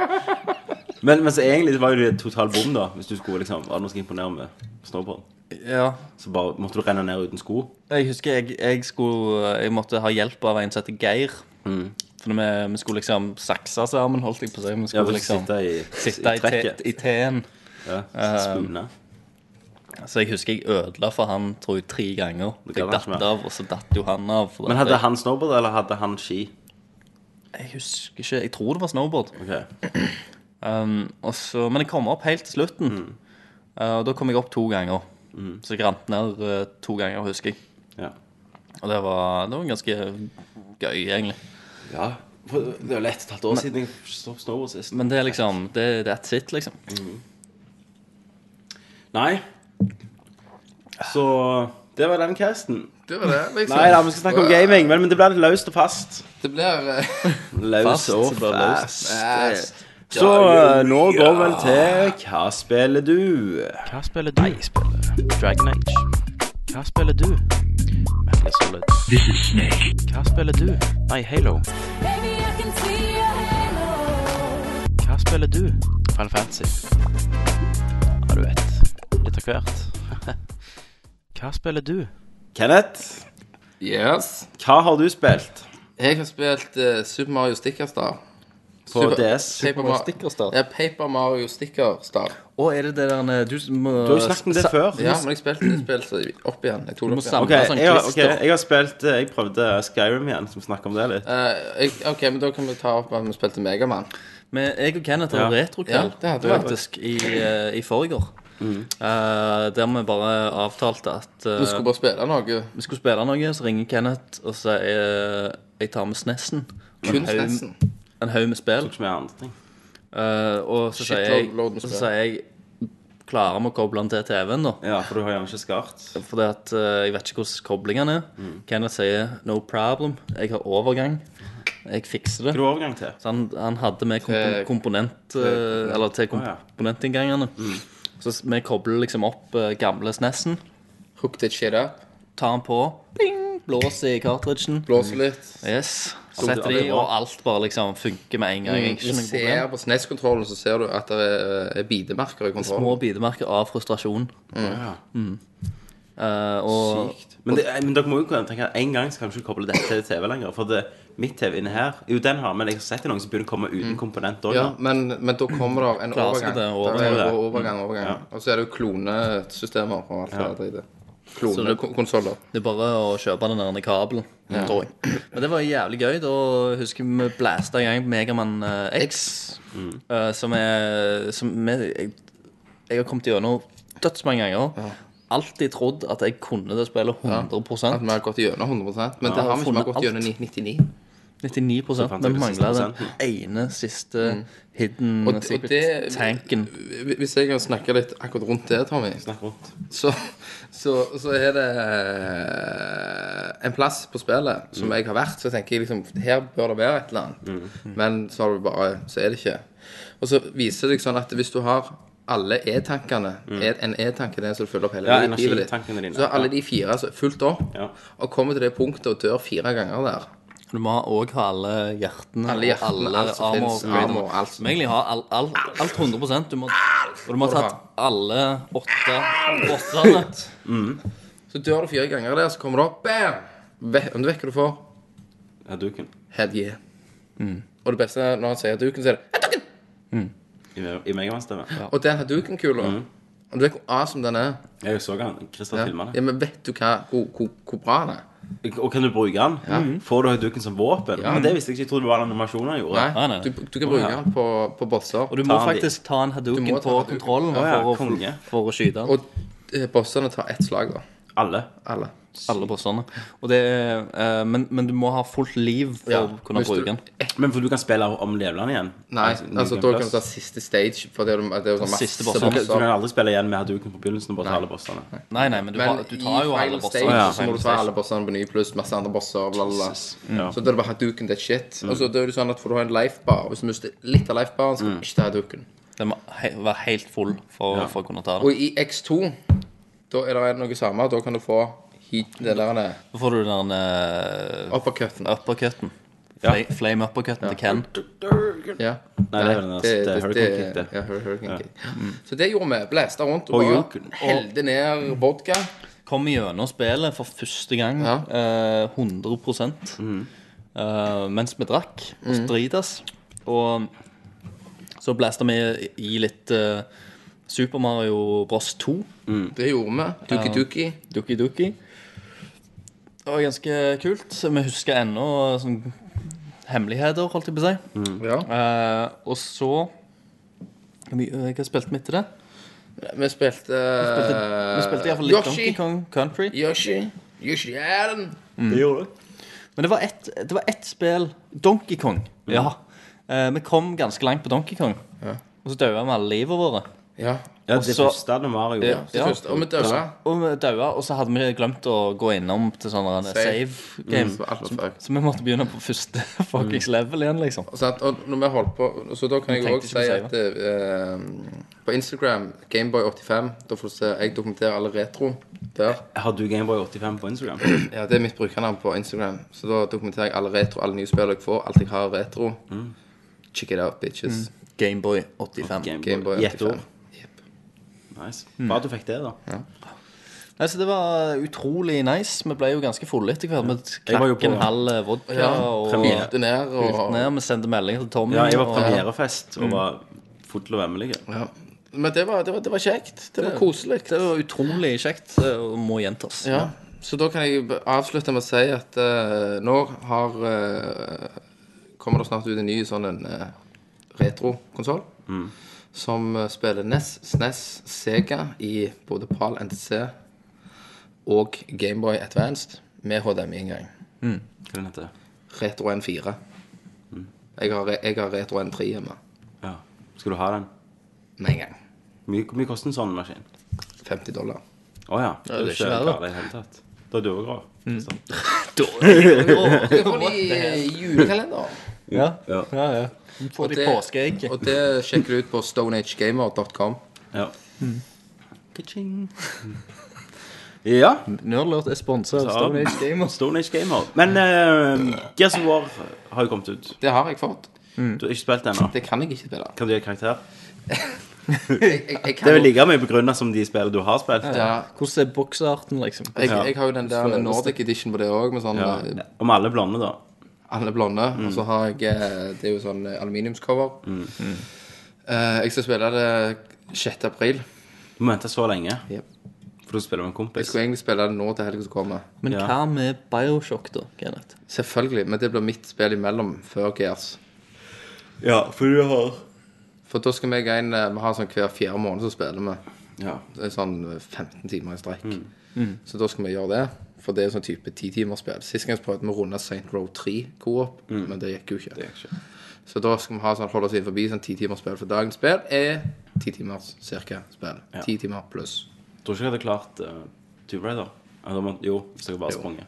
S5: Men, men så egentlig var jo det total bom, da. Hvis du skulle liksom Var det noe som imponere med snowboard?
S7: Ja.
S5: Så bare måtte du renne ned uten sko.
S7: Jeg husker jeg, jeg skulle Jeg måtte ha hjelp av en som heter Geir. For vi, vi skulle liksom sakse sammen, holdt jeg på å si. Vi
S5: Ja,
S7: skulle
S5: du
S7: liksom
S5: sitte i,
S7: sitte i, te, i teen.
S5: Ja, spune.
S7: Så jeg husker jeg ødela for han tror jeg tre ganger. Jeg datt av, og så datt jo han av.
S5: Men hadde
S7: jeg,
S5: han snowboard, eller hadde han ski?
S7: Jeg husker ikke. Jeg tror det var snowboard.
S5: Ok.
S7: Um, og så, men jeg kom opp helt til slutten. Uh, og da kom jeg opp to ganger. Så jeg rant ned uh, to ganger, husker jeg.
S5: Ja.
S7: Og det var, det var ganske gøy, egentlig.
S5: Ja. Det er jo lett et halvt år siden jeg så Snowboard sist.
S7: Men det er liksom det, That's it, liksom.
S5: Nei. Så det var den casten.
S6: Det var det, liksom.
S5: Nei da, vi skal snakke om gaming, men, men det blir litt løst og fast.
S6: Det blir løst
S5: Løs og
S7: løst.
S5: fast.
S6: fast.
S5: Så eh, nå går vi vel til Hva spiller du?
S1: Hva spiller du? Jeg spiller Dragon Age. Hva spiller du? Metal Solid.
S4: This is Snake.
S1: Hva spiller du? Nei, Halo.
S8: Baby, I can see your halo.
S1: Hva spiller du? Final Fantasy. Ja, du vet. Litt av hvert. Hva spiller du?
S5: Kenneth,
S6: Yes.
S5: hva har du spilt
S6: Jeg har spilt eh, Super Mario Sticker Star.
S5: På
S6: Super-
S5: DS?
S6: Paper,
S7: Mario Stickerstar.
S6: Ja, Paper Mario Sticker Star.
S7: Og er det det der eh, Du må
S5: Du har jo snakket om det før.
S6: Ja, men jeg spilte det spilt opp igjen. Jeg tok det opp igjen.
S7: samle
S5: Ok,
S7: sånn
S5: jeg, har- ok, jeg har spilt eh, Jeg prøvde Skyrim igjen, som snakker om det litt.
S6: Eh, jeg, ok, men da kan vi ta opp at vi spilte Megaman.
S7: Men jeg og Kenneth
S5: Ja.
S7: har retrokveld
S6: Ja, det hadde vi.
S7: faktisk i, eh, i forrige Eh, der vi bare avtalte at eh,
S6: Vi skulle bare spille noe.
S7: vi skulle spille noe, så ringer Kenneth og sier eh, jeg tar med SNES-en.
S6: Kun
S7: En
S6: Snessen.
S7: En haug med spill.
S5: Tok ikke med andre ting.
S7: Eh, og så sier jeg,
S6: Shitload med
S7: og så
S6: spill.
S7: sier jeg Klarer vi å koble den til TV-en, da?
S5: Ja, for du har gjerne ikke skart.
S7: Fordi at eh, jeg vet ikke hvordan koblingene er. Kenneth sier 'no problem'. Jeg har overgang. Jeg fikser det.
S5: Hva har du overgang til?
S7: Så han, han hadde med kompo
S6: Til-
S7: komponent eh, Eller til
S5: Å, ja.
S7: komponentinngangene. Så s- vi kobler liksom opp eh, gamle SNES-en.
S6: Hook that shit up.
S7: Tar den på. Bing, blåser i cartridgen.
S6: Blåser litt.
S7: Yes.
S5: Det
S7: Setter
S5: de,
S7: og alt bare liksom funker med en gang. Ikke
S6: Du
S7: noe
S6: ser
S7: problem.
S6: på SNES-kontrollen så ser du at det er, er bidemerker i
S7: Små
S6: kontrollen.
S7: bidemerker av frustrasjon.
S5: Mm.
S7: Mm. Uh, og
S5: Sykt. Men, det, men dere må jo tenke at en gang skal du ikke koble dette til TV lenger. For det, mitt TV inne her Jo, den har men jeg har sett noen som begynner å komme uten komponent òg.
S6: Ja, men, men da kommer det en overgang.
S7: det, overgang.
S6: er overgang, overgang.
S5: Ja.
S6: Og så er det jo klonesystemer og alt det der Klonekonsoller.
S7: det er bare å kjøpe den der kabelen, tror jeg. Men det var jævlig gøy. Da husker vi blæsta i gang Megaman eh, X. eh, som er Som vi, jeg, jeg har kommet gjennom dødsmange ganger. Alltid trodd at jeg kunne det spillet 100
S6: At vi har gått gjennom 100% Men det har vi ikke. Vi har gått gjennom 99
S7: 99
S5: fant
S7: Men
S5: jeg
S7: mangla den ene siste hidden
S6: Og, og det
S7: tanken.
S6: Hvis jeg kan snakke litt akkurat rundt det, Tommy,
S5: Snakk rundt.
S6: så, så, så er det eh, en plass på spillet som jeg har vært. Så tenker jeg liksom Her bør det være et eller annet. Men så har du bare Så er det ikke. Og så viser det seg sånn at hvis du har alle E-tankene Mm. En e-tanke er det som du fyller opp hele
S5: Ja,
S6: livet ditt.
S5: dine.
S6: Så har alle de fire altså, fullt opp,
S5: Ja.
S6: og kommer til det punktet og dør fire ganger der.
S7: Du må òg ha alle hjertene
S6: Alle hjertene,
S7: alle
S6: alt som
S7: armor
S6: finnes, armor, alt som-
S7: Du må egentlig ha all, all, alt 100 du må, Og du må ha tatt alle åtte åttene.
S6: Så dør du fire ganger der, så kommer du opp, bam! Ve- Om du vet hva du får?
S5: Ja, duken.
S6: Head yeah. Og det beste er når han sier Haduken, så er det Hadouken!
S5: I, i Megaman-stemme.
S6: Og den Hadouken-kula Og du vet hvor awesome den er?
S5: Jeg så han. Christer
S6: Ja.
S5: filma
S6: ja. Men vet du hva, hvor, hvor, hvor bra den er?
S5: Og kan du bruke den? Får du høydukken som våpen? Men det visste jeg ikke. Jeg trodde det var den animasjonen han gjorde.
S6: Nei,
S7: nei, nei.
S6: Du, du kan bruke den på, på bosser.
S7: Og du må faktisk ta en
S6: Du
S7: Hadouken på kontrollen
S5: ja,
S7: for, å, for å skyte den.
S6: Og eh, bossene tar ett slag, da.
S5: Alle.
S6: Alle.
S7: Alle bossene. Og det er, eh, men, men du må ha fullt liv for
S6: Ja,
S7: å kunne
S6: hvis du-
S7: bruke den.
S5: Men for du kan spille om levelene igjen?
S6: Nei,
S5: Altså,
S6: altså da kan du ta siste stage. For det er, det er jo sånn masse
S7: Siste
S5: Så
S7: bossen.
S5: du kan, du kan aldri spille igjen med Hadouken på begynnelsen og bare ta alle bossene?
S7: Nei, nei, men du,
S6: Men
S7: har, du tar jo
S6: i
S7: alle
S6: final
S7: bossene.
S6: stage
S5: Ja.
S6: så må du ta alle bossene på ny, pluss masse andre bosser. Bla, bla, bla.
S5: Ja.
S6: Så da er det bare Hadouken, that shit. Og så da er det sånn at for du har en lifebar. Hvis du mister litt av lifebaren, så kan du ikke ta Hadouken.
S7: Den må he være helt full for, for å kunne ta det.
S6: Og i X2, da er det noe samme. Da kan du få heat, det der
S7: Da får du den uh,
S6: uppercutten.
S7: uppercutten.
S5: Ja.
S7: Fla- Flame uppercutten til Ken.
S6: Ja.
S5: Nei, det er den der det- Hurricane Kick, det.
S6: Ja, Hurricane Kick. Så det gjorde vi. Blæsta rundt og
S5: Og
S6: bare helte ned vodka.
S7: Kom gjennom spillet for første gang.
S6: Ja.
S7: eh, 100 eh, mens vi drakk og strides. Og så blæsta vi i litt eh, Super Mario Bros 2.
S6: Det gjorde vi. Duki Duki.
S7: Duki Duki. Det var ganske kult. Vi husker ennå sånn hemmeligheter, holdt jeg på å si.
S6: Ja.
S7: Eh, og så vi- eh, Hva spilte vi etter det?
S6: Vi spilte
S7: Vi spilte iallfall litt Donkey
S6: Yoshi.
S7: Kong Country.
S6: Yoshi. Yoshi Island.
S5: Det gjorde du.
S7: Men det var ett det var ett spill Donkey Kong. Ja. Eh, vi kom ganske langt på Donkey Kong. Og så daua vi alle livet våre.
S6: Ja.
S5: Ja, det
S7: så-
S5: første det Mario
S6: ja. det første. Og vi døde.
S7: Og vi daua, og så hadde vi glemt å gå innom til sånne
S6: Save.
S7: save game.
S6: Så alt var fuck.
S7: Så vi måtte begynne på første fuckings level igjen, liksom.
S6: Sant? Og når vi holdt på Så da kan jeg
S7: Jeg
S6: òg si
S7: ikke
S6: at eh, på Instagram, Gameboy85, da får du se Jeg dokumenterer alle retro der.
S5: Har du Gameboy 85 på Instagram?
S6: Ja, Det er mitt brukernavn på Instagram. Så da dokumenterer jeg alle retro, alle nye spill jeg får. Alt jeg har retro. Check it out, bitches.
S7: Gameboy 85.
S5: Gameboy.
S6: Gameboy
S5: I ett år.
S6: 85.
S5: Nice. Bra at du fikk det, da.
S7: Altså, det var utrolig nice. Vi ble jo ganske fulle etter hvert. Vi knakk en halv vodka
S6: Ja,
S7: og.
S6: Hylte ned og
S7: ned. Vi sendte meldinger til Tommy.
S5: Ja, jeg var
S7: og-
S5: premierefest og var full og vemmelig.
S6: ja. Men det var, det, var, det var kjekt. Det var koselig.
S7: Det var utrolig kjekt og må gjentas.
S6: Ja. Så da kan jeg avslutte med å si at uh, nå har uh, Kommer det snart ut en ny sånn en uh, retrokonsoll. Som eh, spiller NES, SNES, Sega i både PAL, NTC og Gameboy Advanced med HDMI-inngang.
S5: Hva den heter
S6: Retro N4. Jeg har, jeg har Retro N3 hjemme
S5: Ja. Skal du ha den?
S6: med en gang.
S5: Hvor mye koster en sånn maskin?
S6: 50 dollar.
S5: Å ja.
S7: det er ikke verre.
S5: Det i det hele tatt. Da er du òg rar. Sånn.
S6: Jeg får de i julekalender.
S7: Ja,
S5: Ja.
S7: ja. ja. Får de påskeegg.
S6: Og det sjekker du ut på stoneagegamer.com.
S5: Ja. Ka-ching. Ja.
S7: Nerdlurt er sponsa av Stone Age Gamers.
S5: Stone Age Gamer. Men uh, Gears of War har jo kommet ut.
S6: Det har jeg fått.
S5: Du har ikke spilt det ennå.
S6: Det kan jeg ikke spille.
S5: Kan du gi karakter?
S6: Jeg, jeg, jeg,
S5: Det er vel like mye begrunna som de spillene du har spilt.
S6: ja,
S7: Hvordan er boksarten, liksom?
S6: jeg, jeg har jo den der Nordic Edition på det òg, sånn
S5: Ja.
S6: eh,
S5: Om alle blonde, da.
S6: Alle blonde. Og så har jeg eh, Det er jo sånn eh, aluminiumscover. Eh, jeg skal spille det 6. april.
S5: Du må vente så lenge.
S6: Yep.
S5: For du spiller med en
S6: Jeg
S5: kompis.
S6: skulle egentlig spille det nå til helga som kommer.
S7: Men
S5: Ja.
S7: hva med Bioshock, da, Kenneth?
S6: Selvfølgelig. Men det blir mitt spill imellom før Gears.
S5: Ja, for du har
S6: For da skal vi en eh, Vi har sånn hver fjerde måned så spiller vi.
S5: Ja.
S6: Det er sånn eh, 15 timer i strekk. Så da skal vi gjøre det. For det er sånn type 10-timersspill. Sist gang prøvde vi å runde St. Row 3 co-op, men det gikk jo ikke. Så da skal vi ha sånn, holde oss inn forbi sånn 10-timersspill. For dagens spill er 10 timers cirka spill. 10 timer pluss.
S5: Tror ikke jeg hadde klart uh, Tube Raider. Ja, jo, hvis jeg bare sprunget.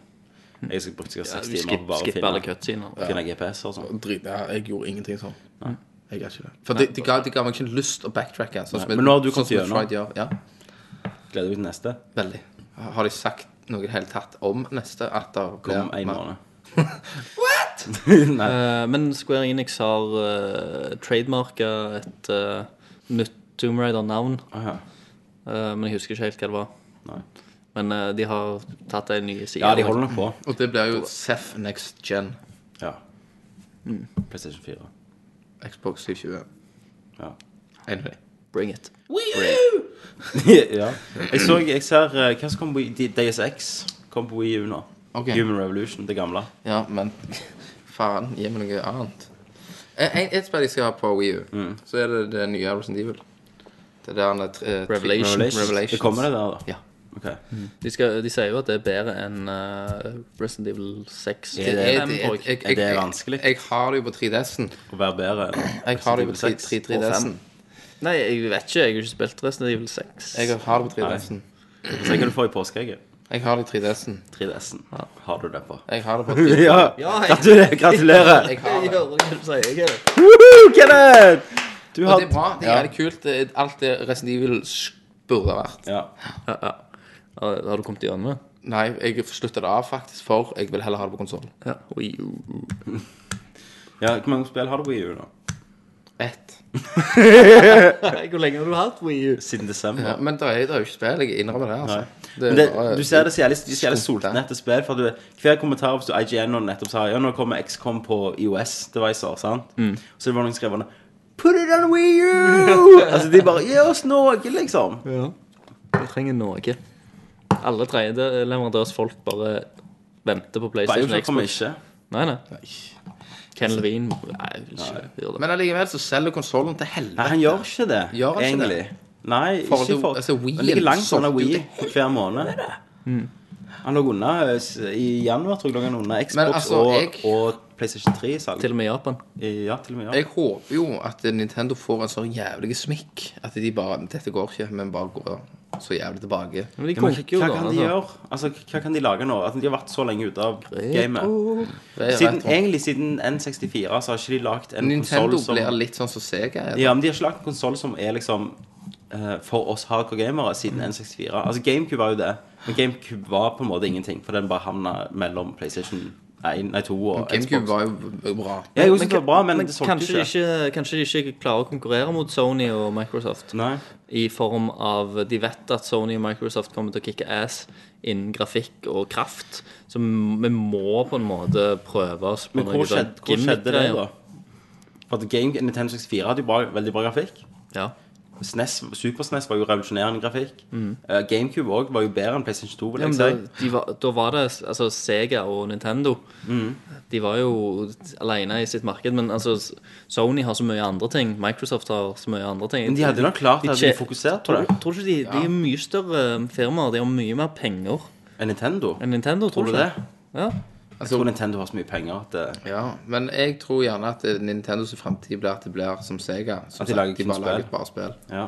S5: Jeg skal bruke sikkert
S7: Ja,
S5: seks
S7: du
S5: timer på
S7: skip,
S5: bare å
S7: finne, alle
S5: finne,
S7: Ja.
S5: finne GPS og sånn.
S6: Drit, ja, jeg gjorde ingenting sånn. Jeg gjør ikke det. For de, de, ga, de ga meg ikke lyst å backtracke. Sånn
S5: men nå har du
S6: sånn
S5: kommet gjennom.
S6: Ja,
S5: Gleder deg til neste.
S6: veldig. Har de sagt noe i det hele tatt om neste? At det blir
S5: Om en
S6: mer-
S5: måned.
S7: Eh, men Square Enix har uh, trademarka et uh, nytt Tomb Raider-navn.
S5: Å ja.
S7: Eh, men jeg husker ikke helt hva det var.
S5: Nei.
S7: Men eh, de har tatt en ny side.
S5: Ja, de holder nok på.
S6: Og det blir jo Seth Next Gen.
S5: Ja. PlayStation 4.
S6: Xbox 720.
S5: Ja.
S6: Anyway.
S7: Bring it.
S5: ja. Jeg så Jeg ser uh, Hva som kom på Wii- DSX kom på Wii U nå.
S6: Ok.
S5: Human Revolution, det gamle.
S6: Ja, men faen, gi meg noe annet. En, et spill jeg skal ha på Wii U,
S5: Mm.
S6: så er det det nye Resident Evil. Det der han er tre- tre-
S7: Revelation.
S6: Revelations.
S5: Det kommer det der, da?
S6: Ja.
S5: Ok.
S7: De, skal, de sier jo at det er bedre enn uh, Resident Evil 6.
S6: Det er, det, jeg,
S7: jeg.
S6: jeg,
S5: Er det vanskelig?
S6: jeg har det jo på 3DS-en.
S5: Å være bedre enn
S6: Jeg har det jo på
S5: Resident Evil 6 og
S6: 3DS-en.
S7: Nei, jeg vet ikke. Jeg har ikke spilt Resident Evil 6.
S6: Jeg har det på 3DS-en.
S5: Se kan du får i påskeegget.
S6: Jeg har det i 3DS-en.
S5: 3DS-en. Har du det på?
S6: Jeg har det på 3DS-en.
S5: Ja!
S7: Ja, jeg,
S5: Gratulerer! Gratulerer!
S6: Jeg har det.
S7: Jeg er.
S5: Woohoo, Kenneth! Du
S6: Og det er bra. Det er ja. kult. Alt det Resident Evil burde ha vært.
S5: Ja.
S7: Ja, ja. Har har du kommet gjennom det?
S6: Nei, jeg slutta det av faktisk, for jeg vil heller ha det på konsollen.
S7: Ja.
S5: Ja. Hvor mange spill har du på Wii U, da?
S6: Ett.
S7: Hvor lenge har du hatt Wii U?
S5: Siden desember?
S6: Ja, men det er, det er jo ikke spill. Jeg innrømmer det. altså. Det er
S5: Men det, du ser det så jævlig, de så jævlig
S6: Skumpe.
S5: spill. For du, hver kommentar hvis du IGN og nettopp sa Ja, nå kommer XCOM på IOS-devicer, sant? Så det var noen skrev Put it on Wii U! altså, de bare Gi oss noe, liksom.
S7: Ja. Vi trenger noe. Alle tredjeleverandørsfolk bare venter på PlayStation
S5: Bioshock kommer
S7: Xbox.
S5: ikke.
S7: Nei, nei. Ken Levine Nei, jeg vil ikke gjøre det.
S6: Men allikevel så selger konsollen til helvete.
S5: Nei, han gjør ikke det,
S6: Gjør han ikke
S5: det? Nei,
S6: for
S5: ikke for
S6: altså, Wii
S5: Han ligger langt unna Wii hver måned. Han lå unna I januar tror jeg lå han unna Xbox
S6: Men altså,
S5: og,
S6: jeg-
S5: og PlayStation 3 i salg.
S7: Til og med i Japan.
S5: Ja, til og med. Japan.
S6: Jeg håper jo at Nintendo får en sånn jævlig smikk. At de bare Dette går ikke, men bare går så jævlig tilbake.
S7: Men de konker jo
S5: hva
S7: da.
S5: kan de
S7: Altså.
S5: gjøre? Altså, hva kan de lage nå? At de har vært så lenge ute av gamet. Siden, egentlig siden N64 så har ikke de lagd en
S6: Nintendo
S5: konsoll som
S6: blir litt sånn som Sega er. da.
S5: Ja, men de har ikke lagd en konsoll som er liksom eh, for oss hardcore gamere siden N64. Altså GameCube var jo det, men GameCube var på en måte ingenting, for den bare havna mellom PlayStation 1, nei, to og
S6: GameCube
S5: Xbox.
S6: var jo bra.
S5: Ja, jeg synes det var bra, men, det solgte
S7: kanskje,
S5: ikke.
S7: de ikke. kanskje de ikke klarer å konkurrere mot Sony og Microsoft.
S5: Nei.
S7: I form av De vet at Sony og Microsoft kommer til å kicke ass innen grafikk og kraft. Så vi må på en måte prøve oss på
S5: Men hvor
S7: noe sånn
S5: skjedde, hvor skjedde det, da? For at Game, Nintendo 64 hadde jo bra, veldig bra grafikk.
S7: Ja.
S5: SNES, Super SNES var jo revolusjonerende grafikk. Eh, GameCube òg var jo bedre enn PlayStation 2, vil jeg
S7: ja,
S5: si.
S7: da, de var, da var det altså Sega og Nintendo.
S5: Mm.
S7: De var jo alene i sitt marked. Men altså Sony har så mye andre ting. Microsoft har så mye andre ting.
S5: Men de hadde nok klart at de
S7: de
S5: fokuserte på
S7: Tror,
S5: det.
S7: tror du ikke de, de er mye større firmaer. De har mye mer penger
S5: enn Nintendo.
S7: enn Nintendo.
S5: Tror du
S7: ikke?
S5: det?
S7: Ja.
S5: Jeg tror Nintendo har så mye penger at det
S6: Ja, men jeg tror gjerne at Nintendos framtid blir at det blir som Sega. Som
S5: At de lager kun spill.
S6: bare spill.
S5: Ja.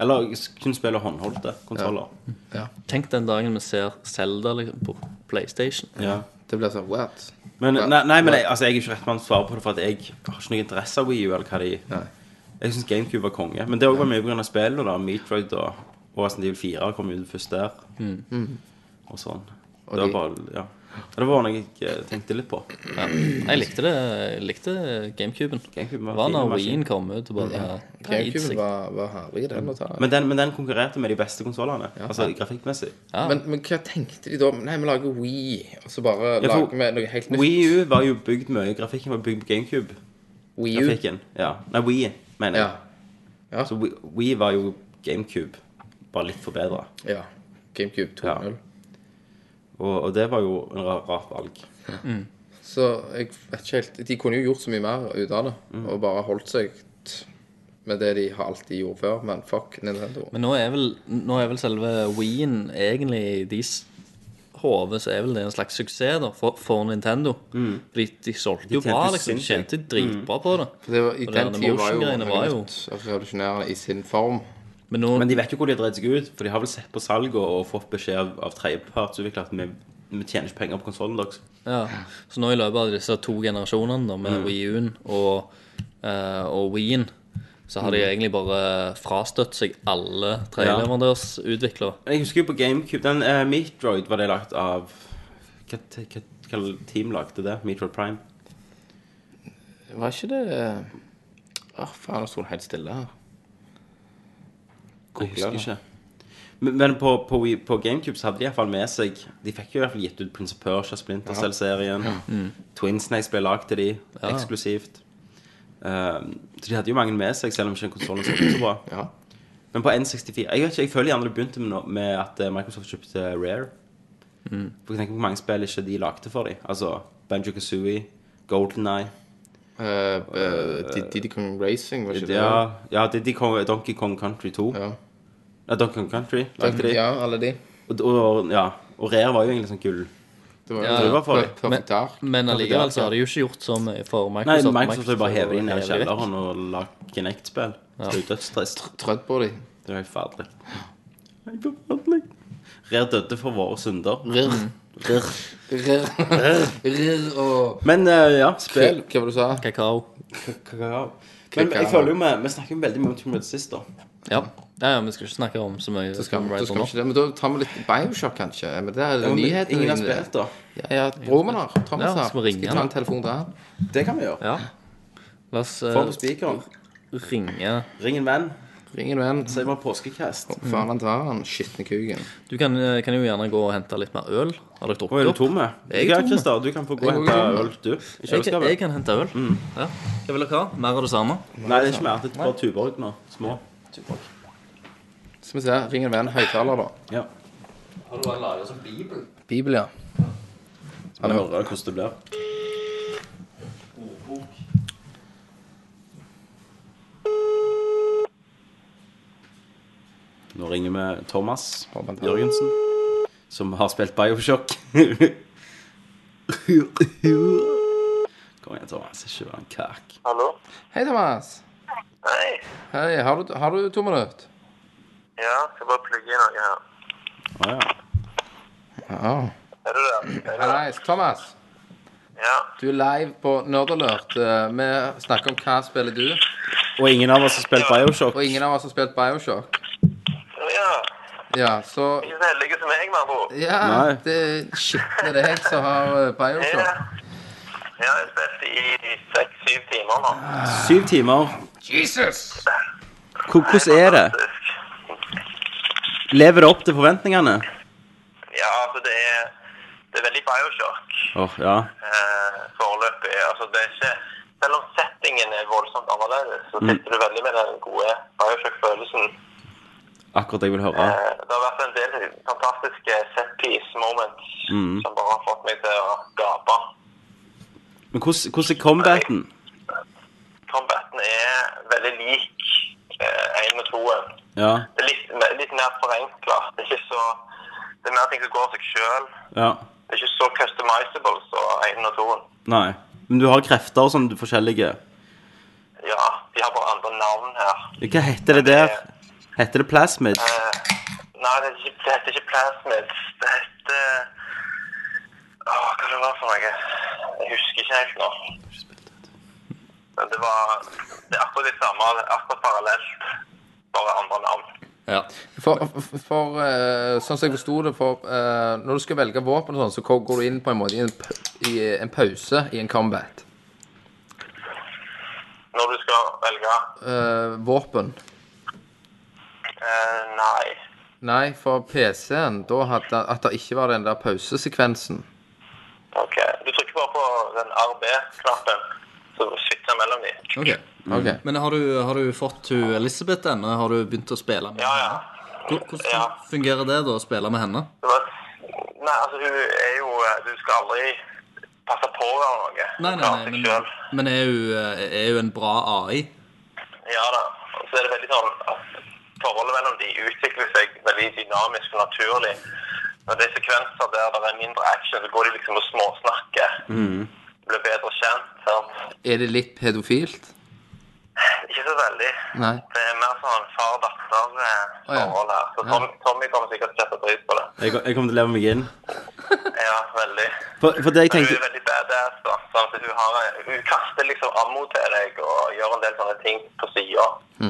S5: Eller kun spille håndholdte kontroller.
S6: Ja.
S7: Tenk den dagen vi ser Zelda liksom, på PlayStation.
S5: Ja.
S6: Det blir sånn what?
S5: Men,
S6: what?
S5: nei, nei, men jeg, altså, jeg er ikke rett mann til å svare på det, for at jeg har ikke noe interesse av Wii U. eller hva de
S6: Nei.
S5: Jeg syns GameCube var konge. Men det òg var mye pga. spillet. da Metroid og, og Resident Evil 4 kom ut først der. Og sånn.
S6: Og
S5: Det var bare Ja. Det var noe jeg eh, tenkte litt på.
S7: Ja. Jeg likte det. Jeg likte GameCuben.
S5: GameCuben var
S7: var når. Wien kom ut bare
S6: ja.
S7: GameCuben
S6: var, var herlig, den å ta.
S5: Men den, men den konkurrerte med de beste konsollene. Altså grafikkmessig.
S7: Ja.
S6: Men, men hva tenkte de da? Nei, vi lager Wii, og så bare
S5: Ja, for-
S6: lager vi noe helt nytt.
S5: Wii U var jo bygd mye Grafikken var bygd på GameCube.
S6: Wii U.
S5: GameCube-grafikken. Ja. Nei, Wii, mener jeg.
S6: Ja.
S5: Så Wii, Wii var jo GameCube, bare litt forbedra.
S6: ja. GameCube 2.0.
S5: Og, og det var jo en rar, rart valg.
S6: Så jeg vet ikke helt De kunne jo gjort så mye mer ut av det,
S5: Mm.
S6: og bare holdt seg med det de har alltid gjort før, men fuck Nintendo.
S7: Men nå er vel, nå er vel selve Wien egentlig i deres hode så er vel det en slags suksess da, for, for Nintendo. Fordi de solgte jo
S5: Mm.
S7: Bra, liksom. De
S5: sinnssykt.
S7: tjente dritbra på det.
S6: For det var, I
S7: Og
S6: den tida var jo
S7: var jo-
S6: revolusjonerende i sin form.
S7: Men nå
S5: Men de vet jo hvor de har dreid seg ut, for de har vel sett på salg og, og fått beskjed av, av tredjepartsutvikler at vi, vi tjener ikke penger på konsollen deres.
S7: Ja, så nå i løpet av disse to generasjonene da, med
S5: Mm.
S7: Wii U-en og, uh, og Wien, så har de
S5: Mm.
S7: egentlig bare frastøtt seg alle treleverandørsutviklere.
S5: Jeg husker jo på GameCube Den uh, Metroid var det lagt av Hva, hva, hva team lagde det? Metroid Prime?
S6: Var ikke det Åh, faen, nå sto det helt stille her.
S5: Jeg husker ikke. Men, men på, på, på GameCube så hadde de iallfall med seg De fikk jo i hvert fall gitt ut Prince of Persia, Splinter Cell-serien. Twin Snakes ble lagd til de, eksklusivt. Um, så de hadde jo mange med seg, selv om ikke konsollen solgte så bra.
S6: Ja.
S5: Men på N64 Jeg vet ikke, jeg føler gjerne det begynte med, med at eh, Microsoft kjøpte Rare. For jeg tenker på hvor mange spill ikke de lagde for dem. Altså Banjo Kazooie, Golden Eye
S6: Uh, uh, Diddy Kong Racing, var ikke det?
S5: ja, ja, Diddy Kong, Donkey Kong Country 2.
S6: Ja.
S5: Ja, Kong Country lagde de.
S6: ja, alle de.
S5: Og, og, ja, og Rare var jo egentlig sånn gull.
S6: Det var
S7: Ja,
S5: det var for dem.
S7: Men, men allikevel så har de jo ikke gjort så mye for
S5: Nei,
S7: Microsoft.
S5: Microsoft har jo bare hevet inn ned i kjelleren og lagd Kinect-spill. Det er jo dødstrist.
S6: Trødd på de.
S5: Det er jo helt forferdelig. Rare døde for våre synder.
S6: Rirr. Rirr. Rirr og
S5: Men eh, ja, spill.
S6: Hva var det du sa?
S7: Kakao.
S5: Kakao. Men jeg føler jo vi, vi snakker jo veldig mye om Tomb Raider sist, da.
S7: Ja. ja, ja, vi skal ikke snakke om så mye
S6: Så skal, så skal vi ikke det. Men da tar vi litt Bioshock, kanskje. Men det er
S5: Ja, men
S6: nyheten.
S5: Ingen har spilt, da.
S6: Ja, ja, broren har. Thomas
S7: Ja,
S6: har.
S7: skal vi ringe
S6: Skal jeg ta
S7: han?
S6: en telefon til han?
S5: Det kan vi gjøre.
S7: Ja. La oss
S5: Få på
S7: eh,
S5: spikeren.
S7: ringe
S5: Ring en venn.
S6: Ring en venn.
S5: Si bare påskekast.
S6: Faen, han tar han skitne kuken.
S7: Du kan, eh, kan jo gjerne gå og hente litt mer øl. Har dere
S5: Å, er
S7: drukket
S5: du
S7: opp?
S5: tomme?
S7: Jeg er
S5: Ja,
S7: tomme.
S5: Christer, du kan få gå og
S6: Jeg
S5: hente øl, du. I
S7: Jeg, jeg
S5: kjøleskapet.
S7: kan hente øl. Ja. Hva vil dere ha? Mer av det samme?
S5: Nei, det er ikke mer. Det er bare Tuborg nå. Små.
S6: Skal vi se. Ring en venn. Høyttaler, da.
S5: Ja.
S7: Har du bare laget som bibel?
S6: Bibel, ja.
S5: Han hører hvordan det blir. Nå ringer vi Thomas. Jørgensen. som har spilt Bioshock. Kom igjen, Thomas. Ikke vær en kak.
S9: Hallo?
S6: Hei, Thomas.
S9: Hei.
S6: Hei, har du, har du to minutter?
S9: Ja, skal bare plugge inn noe her.
S5: Å ja.
S6: Ja.
S9: Er du der? Er du?
S6: Hei, Thomas.
S9: Ja.
S6: Du er live på Nerdalert. Eh, Vi snakker om hva spiller du,
S5: Og ingen av oss har spilt Bioshock.
S6: og ingen av oss har spilt Bioshock.
S9: ja.
S6: Ja, så
S9: Ikke så heldige som jeg, med andre ord.
S6: Ja,
S5: Nei.
S6: det er skitne deg som har eh, Bioshock.
S9: Ja. Jeg har spilt i seks-syv timer nå.
S5: Syv timer.
S6: Jesus!
S5: Hvor- Hvordan er det?
S9: Fantastisk.
S5: Lever det opp til forventningene?
S9: Ja, altså det er, det er veldig Bioshock
S5: Åh, ja.
S9: eh, foreløpig. Altså det er ikke Selv om settingen er voldsomt annerledes, så sitter du veldig med den gode Bioshock-følelsen.
S5: Akkurat det jeg vil høre.
S9: Eh, Det har vært en del fantastiske set-piece moments
S5: Mm.
S9: som bare har fått meg til å gape.
S5: Men hvordan, er combaten?
S9: Combaten er veldig lik én og toen.
S5: Ja.
S9: Det er litt, litt mer forenkla. Det er ikke så Det er mer ting som går av seg sjøl.
S5: ja.
S9: Det er ikke så customizable som én og toen.
S5: Nei. Men du har krefter og sånn forskjellige.
S9: Ja, de har bare andre navn her.
S5: Hva heter det der? Heter det plasmid?
S9: Eh, nei, det, heter ikke, det heter ikke plasmid. Det heter Åh, hva det var for noe? Jeg husker ikke helt nå. Det var Det er akkurat det samme. Akkurat parallelt. Bare andre navn.
S7: Ja.
S6: For, for, for eh, sånn som jeg forsto det, for eh, når du skal velge våpen og sånn, så går går du inn på en måte i en, i en pause i en combat.
S9: Når du skal velge
S6: Eh, våpen.
S9: eh, Nei.
S6: Nei, for PC-en, da hadde at det ikke var den der pausesekvensen.
S9: OK. Du trykker bare på den RB-knappen, så switcher mellom dem.
S7: Ok.
S6: Okay.
S7: Men har du, har du fått hun Elisabeth ennå? Har du begynt å spille med
S9: Ja, ja.
S7: henne? Hvordan
S9: Ja.
S7: fungerer det, da, å spille med henne?
S9: Nei, altså hun er jo Du skal aldri passe på noe.
S7: Nei, nei, nei, men,
S9: selv.
S7: men er hun eh, er hun en bra AI?
S9: Ja da. Og så er det veldig sånn at forholdet mellom de utvikler seg veldig dynamisk og naturlig. Når det er sekvenser der det er mindre action, så går de liksom og småsnakker. Blir bedre kjent. Sant?
S6: Er det litt pedofilt?
S9: Ikke så veldig.
S6: Nei.
S9: Det er mer sånn far-datter-forhold her. Så
S6: Ja.
S9: Tom, Tommy kommer sikkert til å sette pris på det.
S5: Jeg, jeg kommer til å leve meg inn.
S9: Ja, veldig.
S5: For, for det jeg
S9: tenker Hun er veldig badass. da. Sånn at hun, har, hun kaster liksom ammo til deg og gjør en del sånne ting på sida.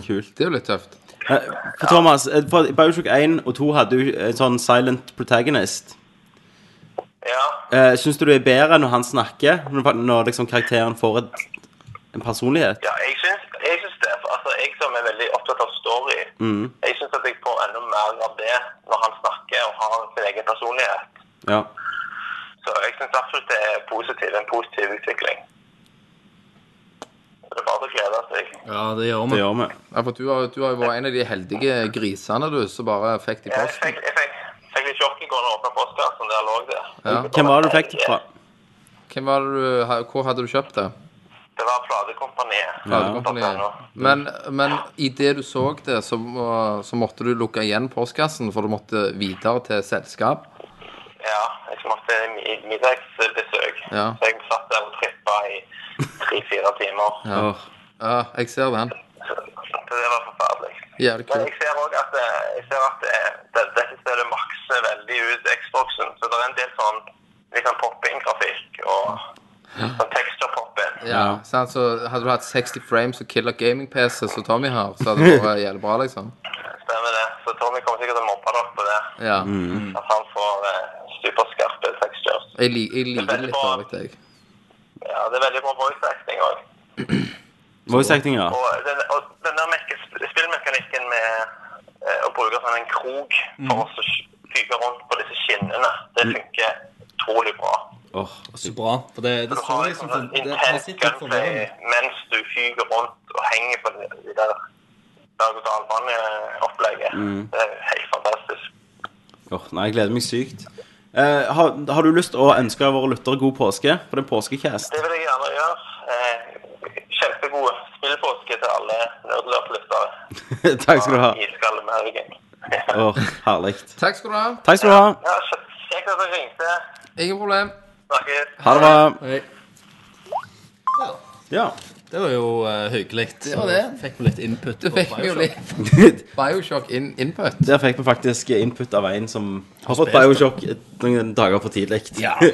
S5: Kult.
S6: Det er jo litt tøft.
S5: Eh, For Thomas, eh, for Bioshock 1 og 2 hadde jo en sånn silent protagonist.
S9: Ja.
S5: Syns du det er bedre når han snakker? Når liksom karakteren får et, en personlighet?
S9: Ja, jeg syns, jeg syns det. Altså, jeg som er veldig opptatt av story,
S5: Mm.
S9: jeg syns at jeg får enda mer av det når han snakker og har sin egen personlighet.
S5: Ja.
S9: Så jeg syns absolutt det er positiv, en positiv utvikling. Så Det er bare å glede seg.
S7: Ja, det gjør
S5: Det
S7: vi.
S5: gjør vi.
S6: Ja, for du har, du har jo vært en av de heldige grisene, du, som bare fikk det i
S9: Jeg
S6: posten.
S9: fikk, jeg fikk, fikk litt sjokk i går da jeg åpna postkassen. Der lå det.
S6: Ja.
S5: Hvem var det du fikk det fra?
S6: Hvem var det du, hvor hadde du kjøpt det?
S9: Det var platekompaniet.
S6: Platekompaniet. Men, men i det du så det, så, så måtte du lukke igjen postkassen, for du måtte videre til selskap.
S9: Ja, jeg måtte i middagsbesøk.
S6: Ja.
S9: Så jeg satt der og trippa i tre-fire timer.
S6: Ja. Ja, jeg ser den.
S9: Så det var forferdelig.
S6: Jævlig
S9: Men jeg ser òg at, jeg ser at det, det, dette stedet makser veldig ut Xboxen. Så det er en del sånn litt sånn pop-in-grafikk og sånn texture-pop-in.
S6: Ja, sant? Så hadde du hatt 60 frames og killer gaming-PC som Tommy har, så hadde det vært jævlig bra, liksom.
S9: Stemmer det. Så Tommy kommer sikkert til å mobbe dere på det.
S6: Ja.
S9: At han får eh, superskarpe textures.
S6: Jeg, li jeg liker det litt dårlig, jeg.
S9: Ja, det er veldig bra voice acting òg.
S5: Voice acting, ja.
S9: Og den, og den der spillmekanikken med eh, å bruke sånn en krok for å så fyke rundt på disse skinnene, det funker utrolig bra.
S5: Åh.
S7: Så bra. For det, det
S9: har
S7: liksom
S9: sånn
S7: det, det har
S9: intens gunplay mens du fyker rundt og henger på de, de der berg-og-dal-bane-opplegget. Det er helt fantastisk.
S5: Åh, nei, jeg gleder meg sykt. Eh, har, har du lyst til å ønske våre lyttere god påske? For det er påskecast.
S9: Det vil jeg gjerne gjøre. Eh, kjempegod spillpåske til alle nerdløplyttere.
S5: Takk skal du ha. Åh, herlig.
S6: Takk skal du ha.
S5: Takk skal du ha.
S9: Ja, ringte
S6: Ingen problem.
S9: Snakkes.
S5: Ha det bra.
S7: Hei.
S5: Ja.
S7: Det var jo uh, hyggelig.
S6: Det var det.
S7: Fikk vi litt input.
S6: Du
S7: på
S6: fikk jo
S7: Bioshock.
S6: litt Bioshock in input.
S5: Der fikk vi faktisk input av en som har fått Bioshock noen dager for tidlig.
S6: Ja.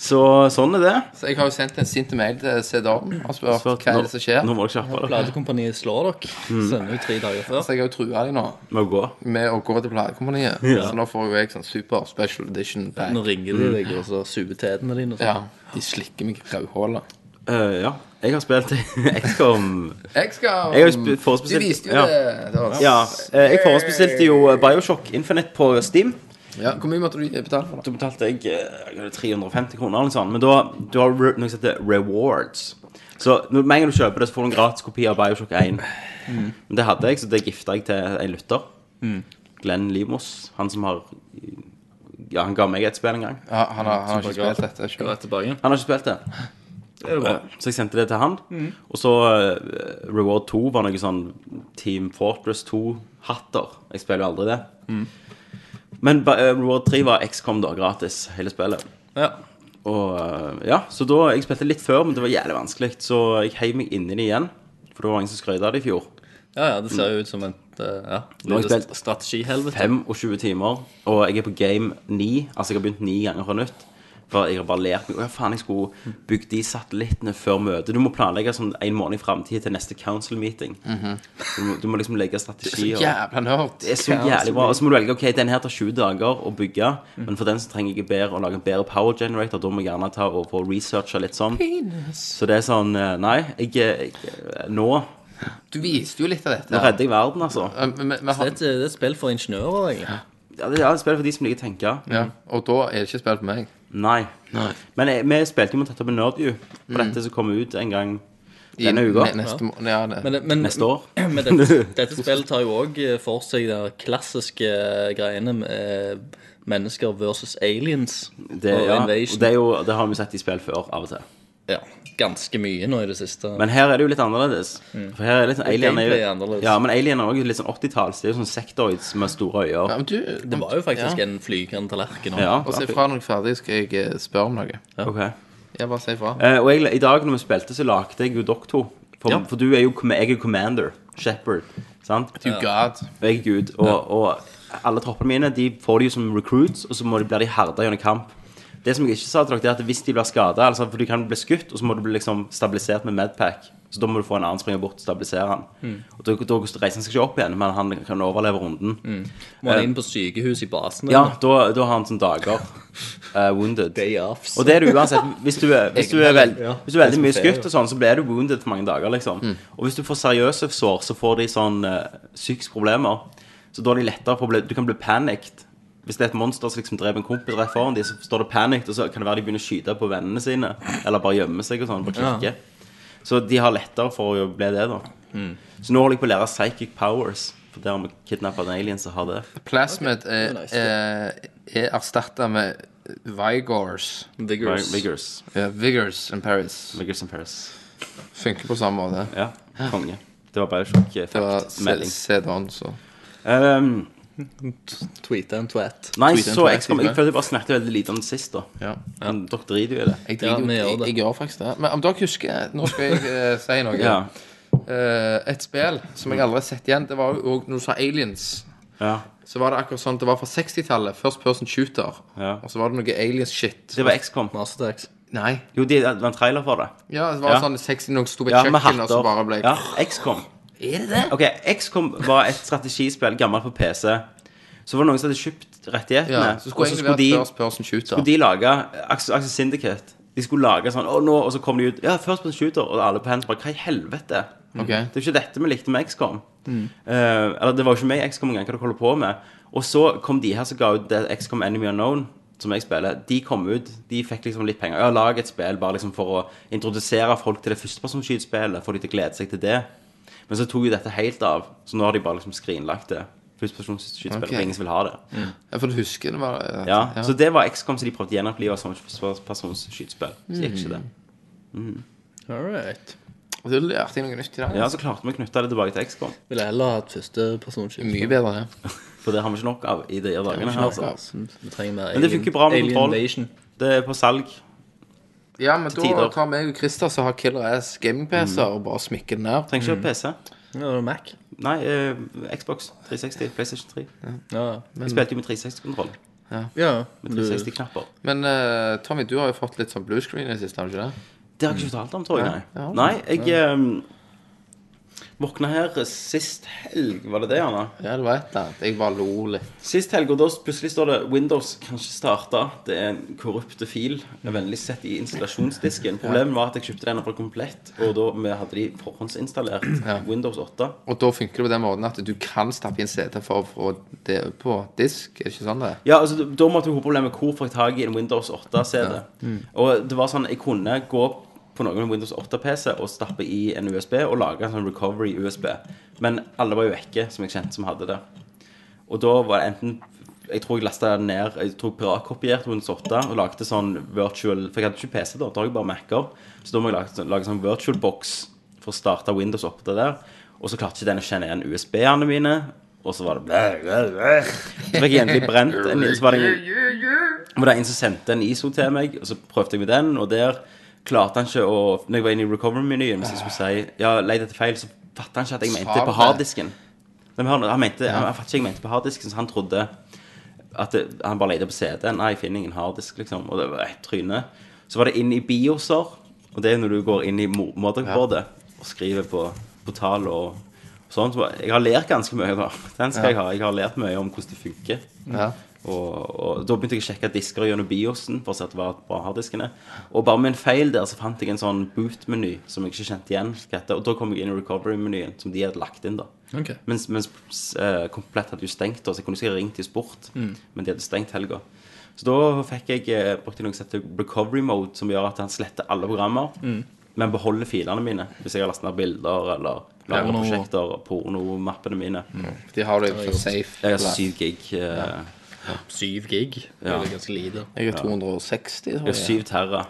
S5: Så sånn er det.
S6: Så jeg har jo sendt en sint mail til CD-en og spurt hva er det som skjer.
S5: Nå må dere kjappe dere.
S7: Platekompaniet slår dere. Sender ut tre dager før.
S6: Så jeg har jo trua dem nå
S5: Med å gå.
S6: med å gå til platekompaniet.
S5: Ja.
S6: Så nå får jo jeg sånn super special edition pack.
S7: Nå ringer de deg, og så suger tedene dine. og sånn.
S6: Ja, de slikker meg i rødhåla.
S5: Uh, ja. Jeg har spilt XCOM
S6: XCOM.
S5: Jeg har
S6: De viste jo
S5: ja.
S6: det.
S5: Ja. eh, Jeg forhåndsbestilte jo Bioshock Infinite på Steam.
S6: ja. Hvor mye måtte du betale for det?
S5: Da betalte jeg eh, 350 kroner eller noe sånt. Men da du har noe som heter rewards. Så med en gang du kjøper det, så får du en gratis kopi av Bioshock 1. Men det hadde jeg, så det gifta jeg til en lytter. Glenn Limos. Han som har Ja, han ga meg et spill en gang.
S6: Ja, han har, han har ikke spilt dette.
S5: Han har ikke spilt det. Eh, Så jeg sendte det til han. Og så eh, Reward 2 var noe sånn Team Fortress 2-hatter. Jeg spiller jo aldri det. Men ba- eh, Reward 3 var XCOM da, gratis, hele spillet.
S7: Ja.
S5: Og eh, ja, så da Jeg spilte litt før, men det var jævlig vanskelig. Så jeg heiv meg inni det igjen. For det var ingen som skrøt av det i fjor.
S7: ja, ja, det ser jo ut som et uh, ja,
S5: Nå har jeg
S7: lite
S5: spilt
S7: strategihelvete.
S5: 25 timer, og jeg er på game 9. Altså, jeg har begynt ni ganger fra nytt. For jeg har bare lært meg Å ja, faen, jeg skulle bygd de satellittene før møtet. Du må planlegge sånn en måned i framtid til neste council meeting. du, må, du må liksom legge er så
S6: Jævla nerd.
S5: Det er så jævlig bra. Og så må du velge ok, den her tar 20 dager å bygge, men for den så trenger jeg bedre å lage en bedre power generator. Da må jeg gjerne ta og få researcha litt sånn. Så det er sånn eh, Nei, jeg, jeg Nå
S6: Du viste jo litt av dette.
S5: Nå redder jeg verden, altså.
S6: Men, men- men
S7: Det er, et, det er et spill for ingeniører, egentlig.
S5: Ja, det er et spill for de som liker å tenke.
S6: Ja, og da er det ikke spill for meg.
S5: Nei. Men jeg, vi spilte jo Tett opp en Nerdview på dette som kommer ut en gang denne uka.
S6: ne- Neste må- ja, det.
S7: Men, men,
S5: Neste år.
S7: Men dette, dette spillet tar jo òg for seg de klassiske greiene med mennesker versus aliens
S5: Det,
S7: og
S5: ja, og
S7: invasion.
S5: det, er jo, det har vi sett i spill før, av og til.
S7: Ja, ganske mye nå i det siste.
S5: Men her er det jo litt annerledes. For her er litt sånn Alien er jo,
S7: annerledes.
S5: Ja, men Alien er også litt sånn 80-talls. Det er jo sånn sektoids med store øyne.
S6: Ja, men du,
S7: det var jo faktisk
S6: ja.
S7: en flygende tallerken.
S5: Ja,
S6: Og si ifra når du er ferdig, skal jeg eh, spørre om noe.
S5: ok.
S6: Ja, bare si ifra.
S5: Eh, og jeg, i dag når vi spilte, så lagde jeg jo dere to. For,
S7: Ja.
S5: for du er jo jeg er jo commander. Shepherd. Sant?
S6: Du god.
S5: Og jeg er Gud. Og, og alle troppene mine de får de jo som recruits, og så må de bli de herda gjennom kamp. Det som jeg ikke sa til dere, det er at hvis de blir skada altså, For du kan bli skutt, og så må du bli liksom stabilisert med Medpack. Så da må du få en annen springe bort og stabilisere han. Og da, da reiser han seg ikke opp igjen, men han kan overleve runden.
S7: Må han inn på sykehus i basen?
S5: Ja, da, da har han sånne dager. Uh, wounded.
S7: Day offs.
S5: Og det er du uansett. Hvis du er, hvis du er, veld, hvis du er veldig mye skutt og sånn, så blir du wounded for mange dager, liksom. Og hvis du får seriøse sår, så får de sånn uh, psykiske problemer. Så da er de lettere for å bli Du kan bli panicked. Hvis det er et monster som liksom dreper en kompis rett foran dem, så står det 'panic', og så kan det være de begynner å skyte på vennene sine. Eller bare gjemme seg og sånn. på klikke. Så de har lettere for å bli det, da. Så nå holder jeg på å lære psychic powers. For der har vi kidnappa en alien som har det.
S6: Plasmid er, er, er erstatta med Vigors.
S7: Vigors.
S5: Vigors.
S6: Ja, Vigors in Paris.
S5: Vigors in Paris.
S6: Funker på samme måte.
S5: Ja, konge. Det var bare sjokk.
S6: Det var. CD-on, så
S5: Um,
S7: Tweete en tweet.
S5: nei,
S6: Tweet en
S5: så
S6: tweet,
S5: jeg, skal, jeg følte jeg bare snakket veldig lite om det sist, da.
S6: ja.
S5: Men dere driter jo i det.
S6: Jeg,
S7: Ja,
S6: driter jo-
S7: vi gjør
S6: jeg,
S7: det.
S6: jeg gjør faktisk det. Men om dere husker Nå skal jeg eh, si noe.
S5: Ja.
S6: Eh, et spill som jeg aldri har sett igjen. Det var jo når du sa aliens.
S5: ja.
S6: Så var det akkurat sånn Det var fra 60-tallet. First person shooter.
S5: Ja.
S6: Og så var det noe aliens-shit.
S5: Det var XCOM.
S6: Nei.
S5: Jo, det det var en trailer for det.
S6: Ja, det var
S5: Ja.
S6: sånn sexy Noen sto ved
S5: Ja, med
S6: kjøkken, og så
S5: hatter.
S6: bare ble
S5: Ja, XCOM.
S6: Er det det?
S5: Ok, XCOM var et strategispill, gammelt på PC. Så var det noen som hadde kjøpt rettighetene.
S6: Ja, så
S5: og
S6: skulle
S5: så skulle de,
S6: first person shooter.
S5: skulle de lage Axel Syndicate. De skulle lage sånn og, nå Og så kom de ut Ja, First Person Shooter, og alle på hands bare Hva i helvete?
S6: Okay.
S5: Det er jo ikke dette vi likte med XCOM. Eh, eller det var jo ikke meg i XCOM engang, hva dere holder på med. Og så kom de her som ga ut det XCOM Enemy Unknown, som jeg spiller. De kom ut, de fikk liksom litt penger. Ja, lag et spill bare liksom for å introdusere folk til det førstepersonskytspillet, få de til å glede seg til det. Men så tok jo dette helt av, så nå har de bare liksom skrinlagt det. Førstepersonsskytespill,
S6: okay.
S5: for ingen som vil ha det.
S6: Ja, for du husker det var ja.
S5: Ja, Så det var XCOM som de prøvde å gjenopplive som førstepersonsskytespill. Så gikk ikke det.
S7: All right.
S6: Og Du lærte jeg noe nytt i dag.
S5: Ja, så klarte vi å knytte det tilbake til XCOM.
S7: Ville heller hatt første personskyld.
S6: Mye bedre, ja.
S5: For det har vi ikke nok av i de dagene. her, altså.
S7: Vi trenger mer
S5: Men det funker bra med
S7: alien
S5: kontroll. Det er på salg.
S6: Ja, men da
S5: tider.
S6: tar meg og Christer som har Killer Ass gaming-PC-er, og bare smykker den ned.
S5: Trenger ikke PC.
S7: Er det Mac.
S5: Nei, eh, Xbox 360, PlayStation 3.
S7: Ja,
S5: Jeg spilte jo med 360-kontroll.
S7: ja.
S5: Med 360-knapper.
S6: Men eh, Tommy, du har jo fått litt sånn bluescreen i det siste, har du ikke det?
S5: Det har jeg ikke fortalt om, tror jeg. Nei, nei jeg um, våkna her sist helg, var det det, Anna?
S6: Ja, det var et eller annet. Jeg bare lo litt.
S5: Sist helg, og da plutselig står det 'Windows kan ikke starte'. Det er en korrupte fil. Vennlig sett i installasjonsdisken. Problemet var at jeg kjøpte den for komplett, og da vi hadde de forhåndsinstallert Windows 8.
S6: Og da funker det på den måten at du kan stappe inn CD for å få det på disk. Er det ikke sånn det?
S5: Ja, altså, da måtte hovedproblemet hvor får jeg tak i en Windows 8-CD. Og det var sånn, jeg kunne gå på noen Windows 8-PC og stappe i en USB og lage en sånn recovery-USB. Men alle var jo vekke, som jeg kjente som hadde det. Og da var det enten Jeg tror jeg lasta ned Jeg tror piratkopierte Windows 8 og lagde sånn virtual For jeg hadde ikke PC da, da har jeg bare Mac-er. Så da må jeg lage, lage sånn virtual box for å starte Windows opp det der. Og så klarte ikke den å kjenne igjen USB-ene mine. Og så var det. Så fikk jeg egentlig brent en Så var det en, var det en som sendte en ISO til meg, og så prøvde jeg med den, og der klarte han ikke å Når jeg var inne i recovery-menyen, hvis jeg skulle si Ja, leit etter feil, så fatta han ikke at jeg mente på harddisken. Han, han, mente, ja. han fattet ikke jeg mente på harddisken, så han trodde at det, han bare lette på CD-en. Nei, jeg finner ingen harddisk, liksom. Og det var et tryne. Så var det inn i bioser, og det er når du går inn i mo- motherboardet og skriver på, på tall og, og sånn. Så jeg har lært ganske mye, da. Den skal jeg ha. Jeg har lært mye om hvordan det funker.
S6: Ja.
S5: Og, og da begynte jeg å sjekke disker gjennom biosen for å se at det var bra harddiskene. Og bare med en feil der så fant jeg en sånn boot-meny som jeg ikke kjente igjen. Og da kom jeg inn i recovery-menyen som de hadde lagt inn. da
S7: okay.
S5: Mens, mens eh, Komplett hadde jo stengt, da, så jeg kunne ikke ringt i sport. Men de hadde stengt helga. Så da fikk jeg eh, brukte noe som heter recovery mode, som gjør at han sletter alle programmer, men beholder filene mine. Hvis jeg har lastet ned bilder eller lager prosjekter, pornomappene mine.
S6: De har det for safe.
S5: Jeg har syv gig. eh,
S7: 7 gig. Det er ganske lite.
S6: Jeg har 260, tror
S5: Jeg har 7 terra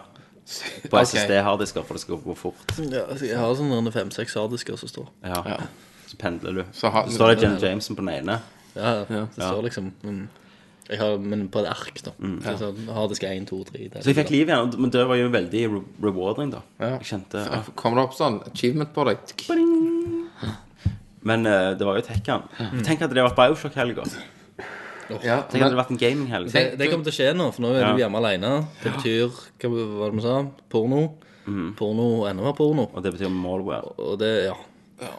S5: på
S6: okay.
S5: SSD-harddisker, for det skal gå fort.
S7: Ja, altså, jeg har sånne fem-seks harddisker som står.
S5: Ja.
S6: Ja.
S5: Så pendler du.
S6: Så har-
S5: Så står det Jen Jameson på den ene.
S7: Ja, ja. det står liksom mm. jeg har, Men på et ark, da. Så sånn, harddisk 1, 2, 3 det er
S5: Så jeg fikk liv igjen, men det var jo veldig re rewarding, da.
S6: Ja.
S5: Jeg kjente ja.
S6: Kommer det opp sånn achievement på deg?
S5: Men uh, det var jo Tekkan. Tenk at det var Bioshock-helga.
S6: Ja,
S5: Tenk at det hadde vært en gaming-helg.
S7: Det, det kommer til å skje nå, for nå er
S5: Ja.
S7: du hjemme alene. Det betyr Hva var det vi sa? Porno. Porno, enda mer porno.
S5: Og det betyr malware.
S7: Og det, ja.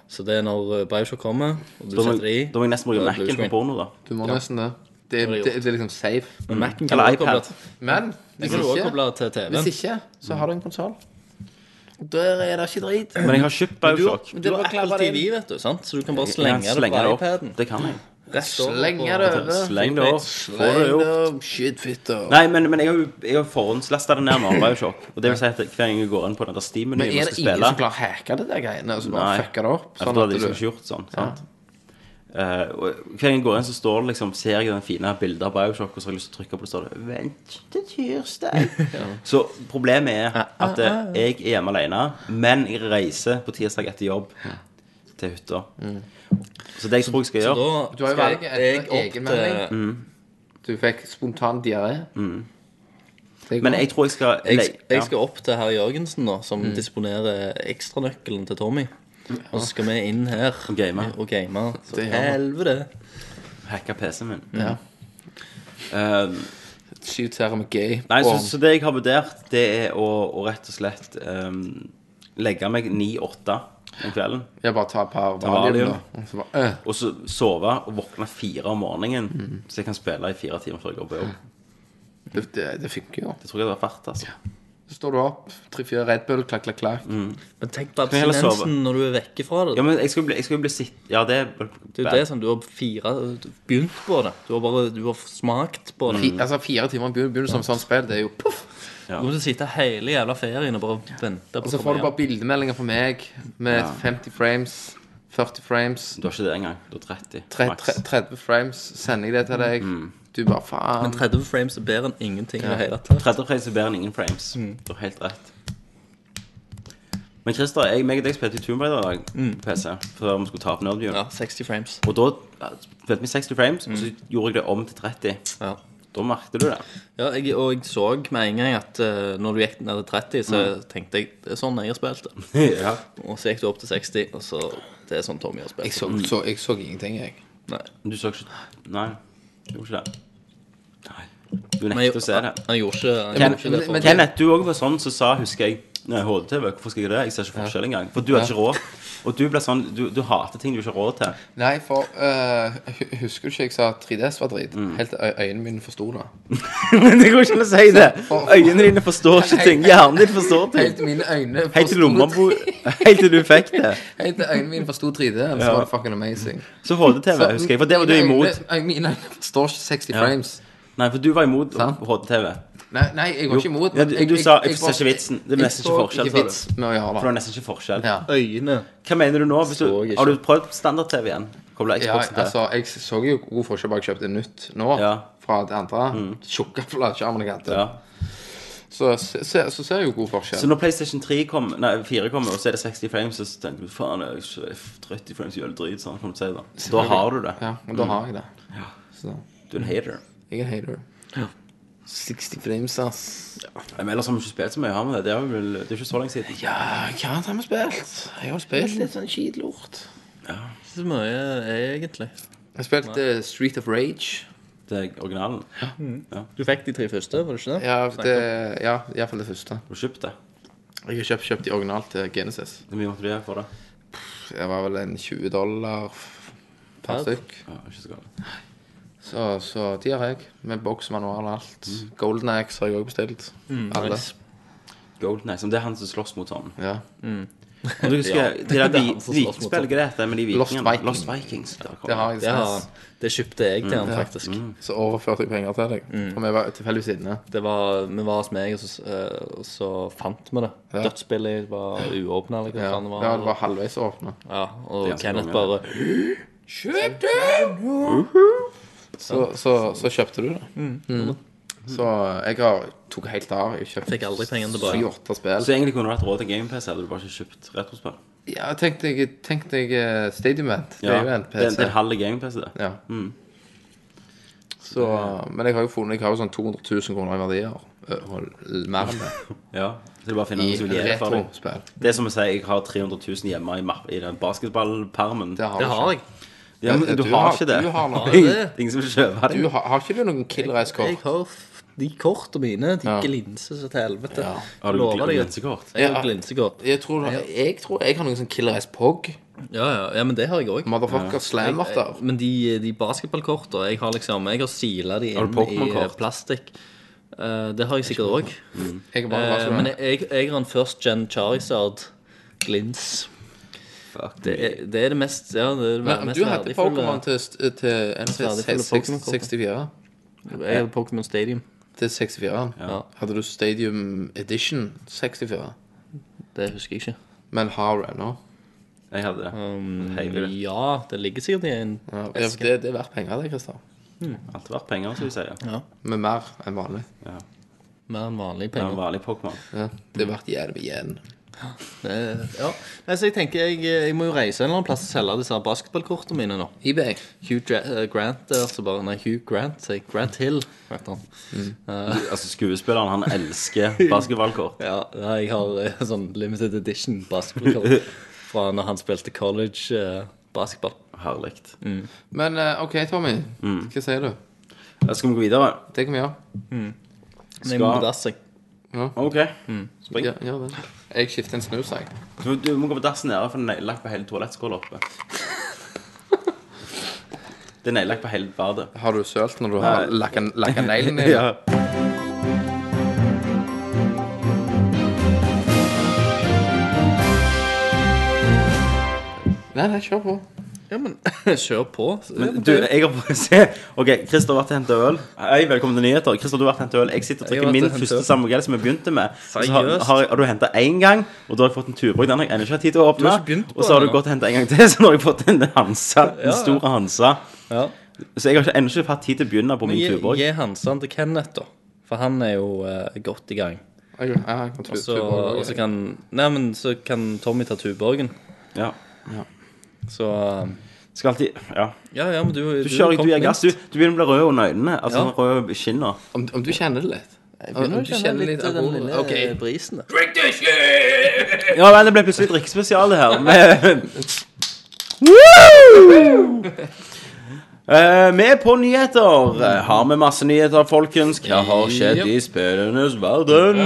S7: Så det er når eh, Bioshock kommer, og du
S5: Da må,
S7: setter det i
S5: da må jeg nesten bruke Mac-en på porno, da.
S6: du må nesten det. Det
S7: det
S6: det, det er liksom safe.
S7: Men Mac'en kan
S5: Eller
S7: du koble,
S5: iPad.
S6: Men hvis
S7: du
S6: ikke,
S7: til
S6: hvis ikke, så har du en konsoll. Der er det ikke drit.
S5: Men jeg har kjøpt Bioshock.
S7: Men det har Apple TV, vet du, sant? så du kan bare
S5: Jeg
S7: slenge det på iPaden.
S5: Det kan jeg.
S7: Rett over
S6: Slenge det over.
S5: Sleng det opp. Få det gjort.
S6: Shit, fitter.
S5: Nei, men, men jeg har jo jeg har forhåndslasta det ned med Bioshock. Og det vil si at hver gang jeg går inn på den der
S6: Men
S5: Steam-menyen
S6: er det ingen
S5: spille
S6: som klarer å hacke det der greiene? Og så bare
S5: Nei.
S6: fucke det opp? Sånn at du
S5: ikke gjort sånn. sant? Eh, og hver gang jeg går inn, så står det liksom Ser jeg den fine bildet av Bioshock, og så har jeg lyst til å trykke på det, står det 'Vent til tirsdag'. Så problemet er at eh, jeg er hjemme alene, men jeg reiser på tirsdag etter jobb til hytta. Så det jeg tror jeg skal
S7: Så
S5: gjøre
S7: da
S6: Du har jo valget etter egenmelding.
S7: til
S6: Du fikk spontan diaré. Det.
S5: Men jeg tror jeg skal
S7: jeg, jeg skal opp til herr Jørgensen, da, som disponerer ekstranøkkelen til Tommy. Og så skal vi inn her
S5: Og game.
S7: og game. Så
S6: Det gjør
S7: helvete.
S5: hacke PC-en min.
S6: Ja.
S5: Eh,
S6: Skyt her med gay.
S5: Nei, så, så det jeg har vurdert, det er å, å rett og slett um, legge meg 9-8 den kvelden.
S6: Jeg bare tar et par
S5: Valium.
S6: da. Og så bare, øh.
S5: Og så sove og våkne fire om morgenen, så jeg kan spille i fire timer før jeg går på jobb.
S6: det, det, det funker jo.
S5: Det tror jeg det var verdt, altså.
S6: Så står du opp, tre-fire Red Bull, klakk, klakk, klakk.
S7: Men tenk på abstinensen når du er vekke fra det.
S5: Ja, men jeg skal bli, jeg skal bli sitt... Ja, det er
S7: Det er jo det som du har fire du har begynt på det. Du har bare du har smakt på det.
S6: Fi, altså Fire timer begynner, begynner som sånn spill. Det er jo poff!
S7: Du kommer til å sitte hele jævla ferien og bare vente på
S6: Og så får du bare bildemeldinger fra meg med 50 frames, 40 frames,
S5: Du har ikke det engang. Du har 30.
S6: tre- tre- 30 frames. Sender jeg det til deg. Du bare faen.
S7: Men 30 frames er bedre enn ingenting i det hele tatt.
S5: 30 frames er bedre enn ingen frames. Du har helt rett. Men Christer, jeg, meg og deg spilte i Tomb Raider i dag på PC før vi skulle ta opp Nerdview.
S7: Ja, 60 frames.
S5: Og da ja, spilte vi 60 frames, og så gjorde jeg det om til 30.
S7: Ja.
S5: Da merket du det.
S7: Ja, jeg, og jeg så med en gang at uh, når du gikk ned til 30, så tenkte jeg det er sånn jeg har spilt det.
S5: ja.
S7: Og så gikk du opp til 60, og så det er sånn Tommy har spilt
S6: Jeg så, så, jeg så ingenting, jeg.
S7: Nei.
S5: Du så ikke Nei, du gjorde ikke det. Nei. Du
S7: Men
S5: nekter å se det.
S7: Han gjorde ikke, han
S5: Ken,
S7: gjorde ikke det. For,
S6: men-
S5: Kenneth, du òg var sånn som sa, husker jeg HDTV, hvorfor skal jeg det? Jeg ser ikke forskjell engang. For du har ikke råd. Og du ble sånn Du, du hater ting du ikke har råd til.
S6: Nei, for uh, Husker du ikke jeg sa at 3DS var drit?
S5: Mm.
S6: Helt til øynene mine forsto det.
S5: Men det går ikke an å si det! Øynene dine forstår ikke ting. Hjernen din forstår ting.
S6: Helt til mine øyne
S5: Helt til lommebo Helt til du fikk det.
S6: Helt til øynene mine forsto 3D, så
S5: Ja.
S6: var det fucking amazing.
S5: Så HDTV, husker jeg. For det var du imot.
S6: Mine øyne forstår ikke 60
S5: Ja.
S6: frames.
S5: Nei, for du var imot. HDTV.
S6: Nei, nei, jeg var ikke imot.
S5: Ja, du,
S6: jeg-
S5: du
S6: jeg-
S5: sa
S6: jeg
S5: jeg ser ikke vitsen. Det er nesten ikke forskjell,
S6: ikke
S5: sa du.
S6: vits med å gjøre
S5: For det
S6: det.
S5: er nesten ikke forskjell.
S6: Ja.
S7: øyne
S5: Hva mener du nå? Hvis du, har du prøvd standard-TV igjen? Kobla
S6: Ja,
S5: Xboxen til?
S6: altså, jeg så jo god forskjell bare jeg kjøpte nytt nå.
S5: Ja.
S6: Fra det andre. Tjukke flatskjermene jeg hadde.
S5: Ja.
S6: Så, se- se- så ser jeg jo god forskjell.
S5: Så når PlayStation 3 kom, nei, 4 kommer, og så er det 60 frames, så tenker du faen, jeg er ikke 30 frames gjør det drit, sånn kan du si det. Da har du det.
S6: Ja, og da har jeg det. Så
S5: Du er en hater.
S6: jeg er en hater. 60 frames, ass.
S5: Men ellers har vi ikke spilt så mye, har vi det? Det er, vel, det er ikke så lenge siden.
S6: Ja, hva annet har vi spilt? Jeg har spilt litt sånn skitlort.
S7: Ikke så mye, egentlig.
S6: Jeg har spilt eh, Street of Rage.
S5: Det er originalen.
S7: Du fikk de tre første, var det ikke det?
S6: Ja, det, ja iallfall det første.
S5: Du har kjøpt det.
S6: Jeg har kjøpt, kjøpt de originalt til Genesis.
S5: Hvor mye måtte du gjøre for det?
S6: Det var vel en 20 dollar per
S7: Per?
S6: stykk.
S5: Ja, ikke så galt.
S6: Så, så de har jeg. Med boksmanual og alt. Golden Axe har jeg òg bestilt. Alle.
S7: nice.
S5: Golden Axe, det er han som slåss mot sånn.
S6: Ja.
S5: Og du husker, de der
S7: Det er
S5: vi-
S7: han som slåss mot
S5: vikingspillene, det med de
S6: Lost
S5: vikingene?
S6: Vikings.
S5: Lost Vikings. Der
S6: Det har jeg
S7: Det, har, det kjøpte jeg til han, faktisk.
S6: Så overførte jeg penger til deg. Og vi var tilfeldigvis inne.
S7: Det var, vi var hos meg, og så, og så fant vi det.
S6: Ja.
S7: Dødsspillet var uåpna, eller hva
S6: Ja,
S7: det var.
S6: ja det var halvveis åpna.
S7: Ja, og
S5: Det
S7: Kenneth bare
S6: Kjøp det! Så, så, så kjøpte du det. Mm. Så jeg har tok helt av. Jeg kjøpte
S7: Fikk aldri pengene tilbake.
S6: spill.
S5: Så egentlig kunne du hatt råd til GamePC, hadde du bare ikke kjøpt retrospill.
S6: Ja, tenkte jeg, tenk deg eh, Stadium Event. Det
S5: Ja,
S6: er jo en PC.
S5: det er en halv GamePass, det.
S6: Ja. Så, men jeg har jo funnet Jeg har jo sånn 200 000 kroner i verdier. Og mer enn det.
S5: Ja, så det er bare å finne noen som vil gi for deg. Det er som å si jeg har 300 000 hjemme i, i den basketballpermen.
S6: Det har
S7: Det har
S6: ikke.
S7: jeg.
S5: Ja, men du,
S6: du
S5: har
S6: har-
S5: ikke det.
S6: du har noe.
S5: det er ingen som vil kjøpe det.
S6: Du har, har ikke du noen Killer
S7: Jeg
S6: Ice-kort?
S7: har f- de kortene mine. De
S6: Ja.
S7: glinser så til helvete.
S6: Ja.
S5: Har du
S7: Lover deg.
S5: glinsekort?
S7: Jeg har
S6: Ja.
S7: glinsekort.
S6: Jeg tror, jeg tror jeg har noen sånn Killer Ice Pog.
S7: Ja, ja, ja, men det har jeg òg.
S6: Motherfucker slammer der.
S7: Men de, de basketballkortene Jeg har liksom Jeg har sila de
S5: Har
S7: inn i
S5: Pokémon-kort?
S7: eh, plastikk. Eh, det har jeg sikkert òg.
S6: Jeg bare, bare
S7: men jeg, jeg, jeg har en first gen Charizard glins.
S5: Fuck
S7: Det er, det er det mest Ja, det er det
S6: men
S7: mest
S6: du hadde
S7: verdifulle-
S6: Pokémon til, til
S7: verdifulle Pokémon-kort.
S6: N64.
S7: Jeg hadde Pokémon Stadium.
S6: Til 64.
S7: Ja.
S6: Hadde du Stadium Edition 64?
S7: Det husker jeg ikke.
S6: Men har du ennå?
S5: Jeg hadde det.
S7: Um,
S5: det.
S7: ja, det ligger sikkert i en
S6: Ja, det, det, det er verdt penger, det, Christer.
S5: Alt verdt penger, som vi sier.
S7: Ja.
S6: Men mer enn vanlig.
S7: Mer enn vanlig
S5: Det er en
S7: penger.
S5: vanlig Pokémon.
S6: Ja, det er verdt jævlig igjen.
S7: Det- Ja. Nei, så jeg tenker jeg, jeg må jo reise en eller annen plass og selge disse basketballkortene mine nå.
S6: eBay.
S7: Hugh Dra eh, Grant der, så bare Nei, Hugh Grant, sier. Grant Hill, heter han.
S5: Altså, skuespilleren, han elsker basketballkort.
S7: Ja, ja, jeg har eh, sånn limited edition basketballkort fra når han spilte college uh, basketball.
S5: Herlig.
S6: Men eh, OK, Tommy. Hva sier du?
S5: Skal vi gå videre.
S6: Det kan vi gjøre.
S7: Men jeg må på dass, jeg.
S5: OK. Spring.
S6: Ja, ja, det. Jeg skifter en snus, jeg.
S5: Du, du må gå på dassen nede, for den er neglelakk på hele toalettskåla oppe. Det er neglelakk på hele badet.
S6: Har du sølt når du har lakka lakka i?
S5: Ja.
S6: Nei, nei, kjør på.
S7: Ja, men kjør på.
S5: Men du, jeg har å se OK, Christer har vært og henta øl. Hei, velkommen til nyheter. Christer, du har vært og henta øl. Jeg sitter og
S7: trykker
S5: drikker min første. Samuel som jeg begynte med. Så har, har, har du henta én gang, og da har jeg fått en Tuborg. Den har jeg ennå ikke hatt tid til å åpne. Og så har du gått og henta en gang til, så nå har jeg fått en Hansa. En
S7: Ja, ja.
S5: stor Hansa.
S7: Ja.
S5: Så jeg har ennå ikke hatt tid til å begynne på
S7: Men
S5: min Tuborg.
S7: gi Hansaen til Kenneth, da. For han er jo eh, godt i gang.
S6: Jeg, jeg, jeg
S7: Og så, kan Nei, men så kan Tommy ta Tuborgen.
S5: Ja.
S7: Så eh,
S5: Skal alltid Ja.
S7: Ja, ja, men du,
S5: Du kjører, du gir gass. Du, du begynner å bli rød under øynene. Altså
S7: Ja.
S5: rød i kinna.
S6: Om, om du kjenner det litt?
S7: Jeg begynner
S6: Om
S7: å
S6: du
S7: kjenne litt
S6: av
S7: den lille
S6: Ok.
S7: brisen.
S5: Ja, men det ble plutselig drikkespesial, det her. Med... Woo! Eh, er på nyheter. Eh, har vi masse nyheter, folkens? Hva har skjedd i spillenes verden?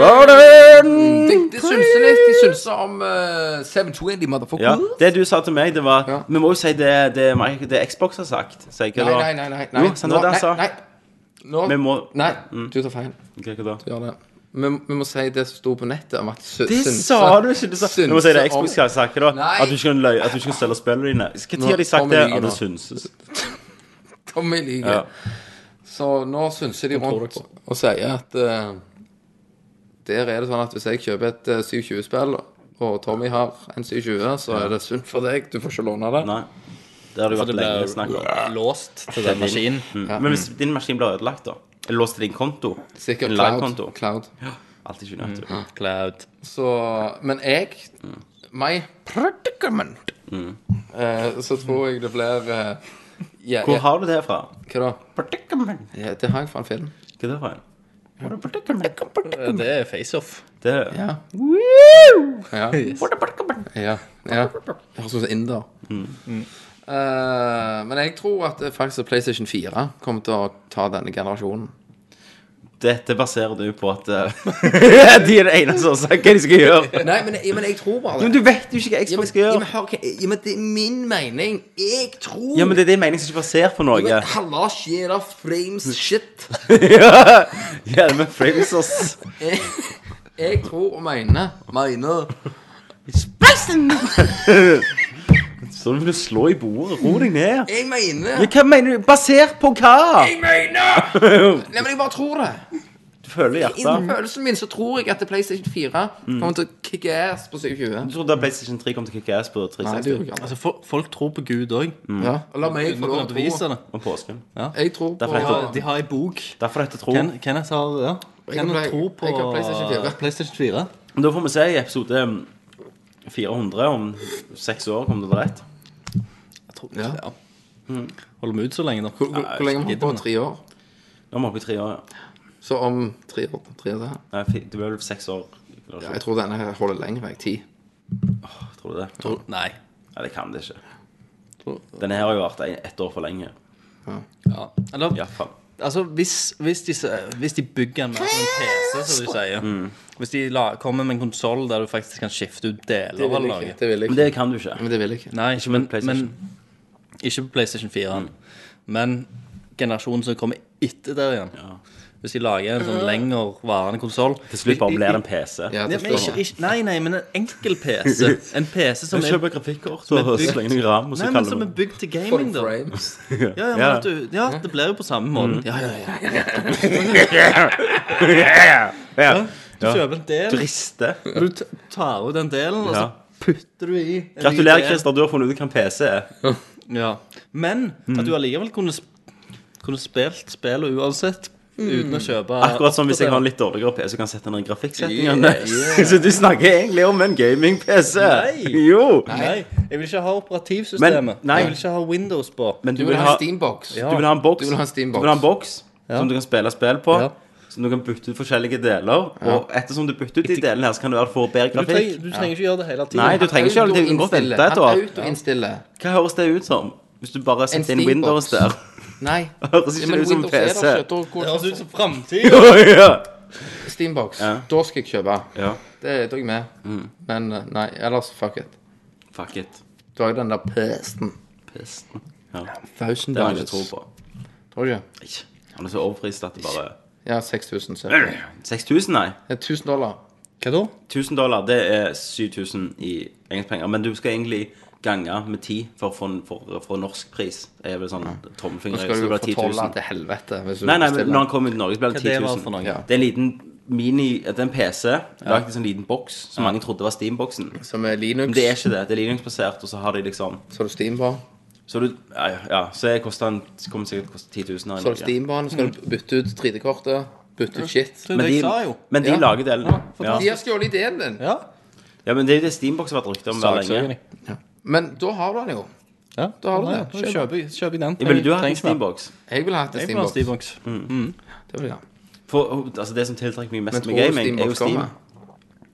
S5: Verden!
S6: De, synser litt. De synser om uh, 720 motherfucker.
S5: Ja, det du sa til meg, det var
S6: Ja.
S5: Vi må jo si det, det, Mike- det Xbox har sagt. Sier ikke
S6: Nei, nei, nei. nei, nei.
S5: Jo, sant, det var det jeg sa.
S6: nei, nei. Nå,
S5: Vi må
S6: nei, du tar feil.
S5: Hva da?
S6: Du gjør det. Vi, vi må si det som sto på nettet om at de
S5: Det sa du ikke! Du sa, du må si det Xbox har sagt. Da?
S6: Nei.
S5: At du ikke kan løy, at du ikke kan selge spillene dine. Når har de sagt det? At det synses.
S6: Tommy lyver.
S5: Ja.
S6: Så nå synser de rundt og sier at uh, der er det sånn at hvis jeg kjøper et uh, 720-spill, og Tommy har en 720, så er det sunt for deg. Du får ikke låne det.
S5: Nei. Det har det vært lenge snakk om.
S7: låst til den maskinen.
S5: Mm. Men hvis din maskin blir ødelagt, da? Eller låst til din konto?
S6: Sikkert
S5: En
S6: cloud.
S5: live-konto?
S6: cloud.
S5: Alltid ikke nødt til.
S7: Cloud.
S6: Så Men jeg My predicament eh, Så tror jeg det blir eh, ja,
S5: Hvor
S6: ja,
S5: har du det fra?
S6: Hva da?
S5: Predicament.
S6: Ja, det har jeg fra en film.
S5: Hva er det fra? What a predicament.
S7: Faceoff Det er face-off.
S5: Det
S6: Ja. Ja. ja. ja. Det høres ut som inder. Eh, men jeg tror at det faktisk PlayStation 4 kommer til å ta denne generasjonen.
S5: Dette baserer du på at eh, de er det eneste som har sagt hva de skal gjøre.
S6: Nei, men, jeg- men jeg tror bare
S5: Men du vet jo ikke hva
S6: ja, men,
S5: Xbox skal
S6: ja, men,
S5: gjøre.
S6: hør, hva- ja, men det er min mening. Jeg tror
S5: Ja, men det er din mening som ikke er basert på noe.
S6: Ja, men Halla, shit frames shit.
S5: Ja, ja men frames,
S6: Jeg, jeg tror og mener Mener
S5: Så vil du slå i bordet. Ro deg ned.
S6: Jeg mener
S5: Men hva mener du? Basert på hva?
S6: Jeg mener Nei, men jeg bare tror det.
S5: Du føler i hjertet.
S6: følelsen min så tror jeg at det PlayStation 4 kommer til å kicke ass på 720.
S5: Du trodde at PlayStation 3 kom til å kicke ass på
S6: Nei, det gjør
S5: 360
S6: jeg ikke.
S7: Altså, fol- folk tror på Gud òg.
S6: Ja, og la meg få
S7: Uten
S6: lov til å tro.
S7: det.
S5: om påsken.
S6: Jeg tror på
S5: Derfor heter
S7: De har ei bok.
S5: Derfor heter tro.
S7: Ken, Kenneth har ja. Kenneth tror på
S6: jeg PlayStation 4.
S7: PlayStation 4.
S5: Da får vi se i episode 400 om seks år, kom det til rett.
S7: Jeg tror, ikke
S6: Ja.
S7: ja. Holder vi ut så lenge, da?
S6: Hvor, hvor, hvor lenge har vi holdt på? Tre år?
S5: Nå er vi oppe i tre år, ja.
S6: Så om tre år, tre år det
S5: Nei, det blir vel seks år.
S6: Ja, jeg tror denne her holder lenger jeg. Ti.
S5: Tror du det?
S7: Tror, nei.
S5: Nei, det kan det ikke. Denne her har jo vært ett år for lenge.
S7: Ja. Eller,
S5: Iallfall.
S7: Altså, hvis, hvis, de, hvis de bygger en en PC, som du sier
S5: Mm.
S7: Hvis de la, kommer med en konsoll der du faktisk kan skifte ut deler
S6: jeg
S7: noe.
S6: Det vil
S5: Men
S6: ikke.
S5: det kan du ikke.
S6: Men det vil jeg ikke.
S7: Nei,
S5: Ikke
S7: men, men Ikke på PlayStation 4. Men generasjonen som kommer etter der igjen. Hvis de lager en sånn lengrevarende konsoll
S5: Til slutt bare blir det en PC.
S6: Ja,
S7: Nei,
S6: til
S7: men ikke,
S6: slutt.
S7: ikke, nei, nei, men en enkel PC. En PC som
S5: Du
S7: er,
S5: kjøper grafikkort og slenger den ram, og så
S7: nei, men
S5: kaller
S7: som
S5: du
S7: er bygd til gaming, da.
S6: frames.
S7: Ja, ja, men
S5: Ja.
S7: at du, ja, det blir jo på samme måten. Ja, ja, ja.
S5: Ja.
S7: Du kjøper en del,
S5: Du
S7: du t- tar ut den delen, og så
S5: Ja.
S7: putter du i en ny
S5: Gratulerer,
S7: del.
S5: Christer. Du har funnet ut hva en PC er.
S7: Ja. Men at du allikevel kunne, sp- kunne spilt spillet uansett uten å kjøpe
S5: Akkurat som hvis jeg har en litt dårligere PC, kan jeg sette ned grafikksettingene. Så du snakker egentlig om en gaming-PC?
S7: Nei.
S5: Jo.
S7: Nei, jeg vil ikke ha operativsystemet.
S5: Men- nei.
S7: Jeg vil ikke ha Windows på.
S5: Men
S6: Du vil ha en Steambox.
S7: Ja.
S5: Du vil ha en boks
S6: Du vil ha en Steambox.
S5: Du vil ha en boks som du kan spille spill på.
S7: Ja.
S5: Som du kan bytte ut forskjellige deler. Og ettersom du bytter ut de delene her, så kan du få bedre
S7: Du trenger,
S5: grafikk.
S7: du trenger ikke gjøre det hele tiden.
S5: Nei, du trenger ikke gjøre det. Du kan godt vente et år. Hva høres det ut som? Hvis du bare setter inn Windows der.
S6: Nei.
S5: Høres ikke
S6: men
S5: det ut som en
S6: Windows er
S5: PC?
S6: der ikke. Da
S7: Det høres ut som framtida.
S5: ja.
S6: Steambox.
S5: Ja.
S6: Da skal jeg kjøpe.
S5: ja.
S6: Det da er jeg med. Men eh, nei, ellers fuck it.
S5: Fuck it.
S6: Du har jo den der pesten.
S5: Pesten. Ja.
S6: Thousand
S5: Det har jeg ikke
S6: dollars.
S5: tro på.
S6: Tror du ikke?
S5: Ikke. Han er så overprist at det bare
S6: Ja, 6000. så.
S5: 6000, nei.
S6: Ja, 1000 dollar.
S7: Hva da?
S5: 1000 dollar, det er 7000 i engelskpenger. Men du skal egentlig gange med 10 for å få, for, for norsk pris. Er vel sånn
S6: Nå
S5: tommelfinger.
S6: skal du
S5: jo
S6: få
S5: blir 10
S6: tolla
S5: 000.
S6: til helvete. Hvis du
S5: Nei, nei, men når han kommer til Norge, så blir det 10 000.
S7: Det.
S6: Ja.
S5: Det er en liten mini Det er en PC lagd i en liten boks som mange trodde var Steam-boksen.
S6: Som er Linux.
S5: Men det er ikke det. Det er Linux-basert, og så har de liksom
S6: Så har du Steam på.
S5: Så du Ja, ja så jeg koster en kommer sikkert til å koste 10 000 her
S6: Så har du
S5: Norge.
S6: Steam på. Så skal du bytte ut 3D-kortet. Bytte ut shit.
S7: Det
S5: Men de, men de
S6: Ja.
S5: lager delene. Ja.
S6: De har stjålet ideen din.
S7: Ja.
S5: ja, men det er jo det Steambox har vært rykte om hver lenge.
S6: Men da har du den jo.
S7: Ja,
S6: Da har du det.
S7: Da kjøper, jeg- kjøper jeg den.
S5: Jeg Ville du hatt en
S7: Trengs mer.
S5: Steambox?
S6: Jeg vil ha et
S7: Jeg vil ha
S6: Steambox.
S7: Steambox.
S6: Det vil jeg ha.
S5: For altså, det som tiltrekker meg
S6: Men
S5: mest
S6: tror
S5: med
S6: du
S5: gaming, er jo
S6: Steambox
S5: Steam.
S6: kommer?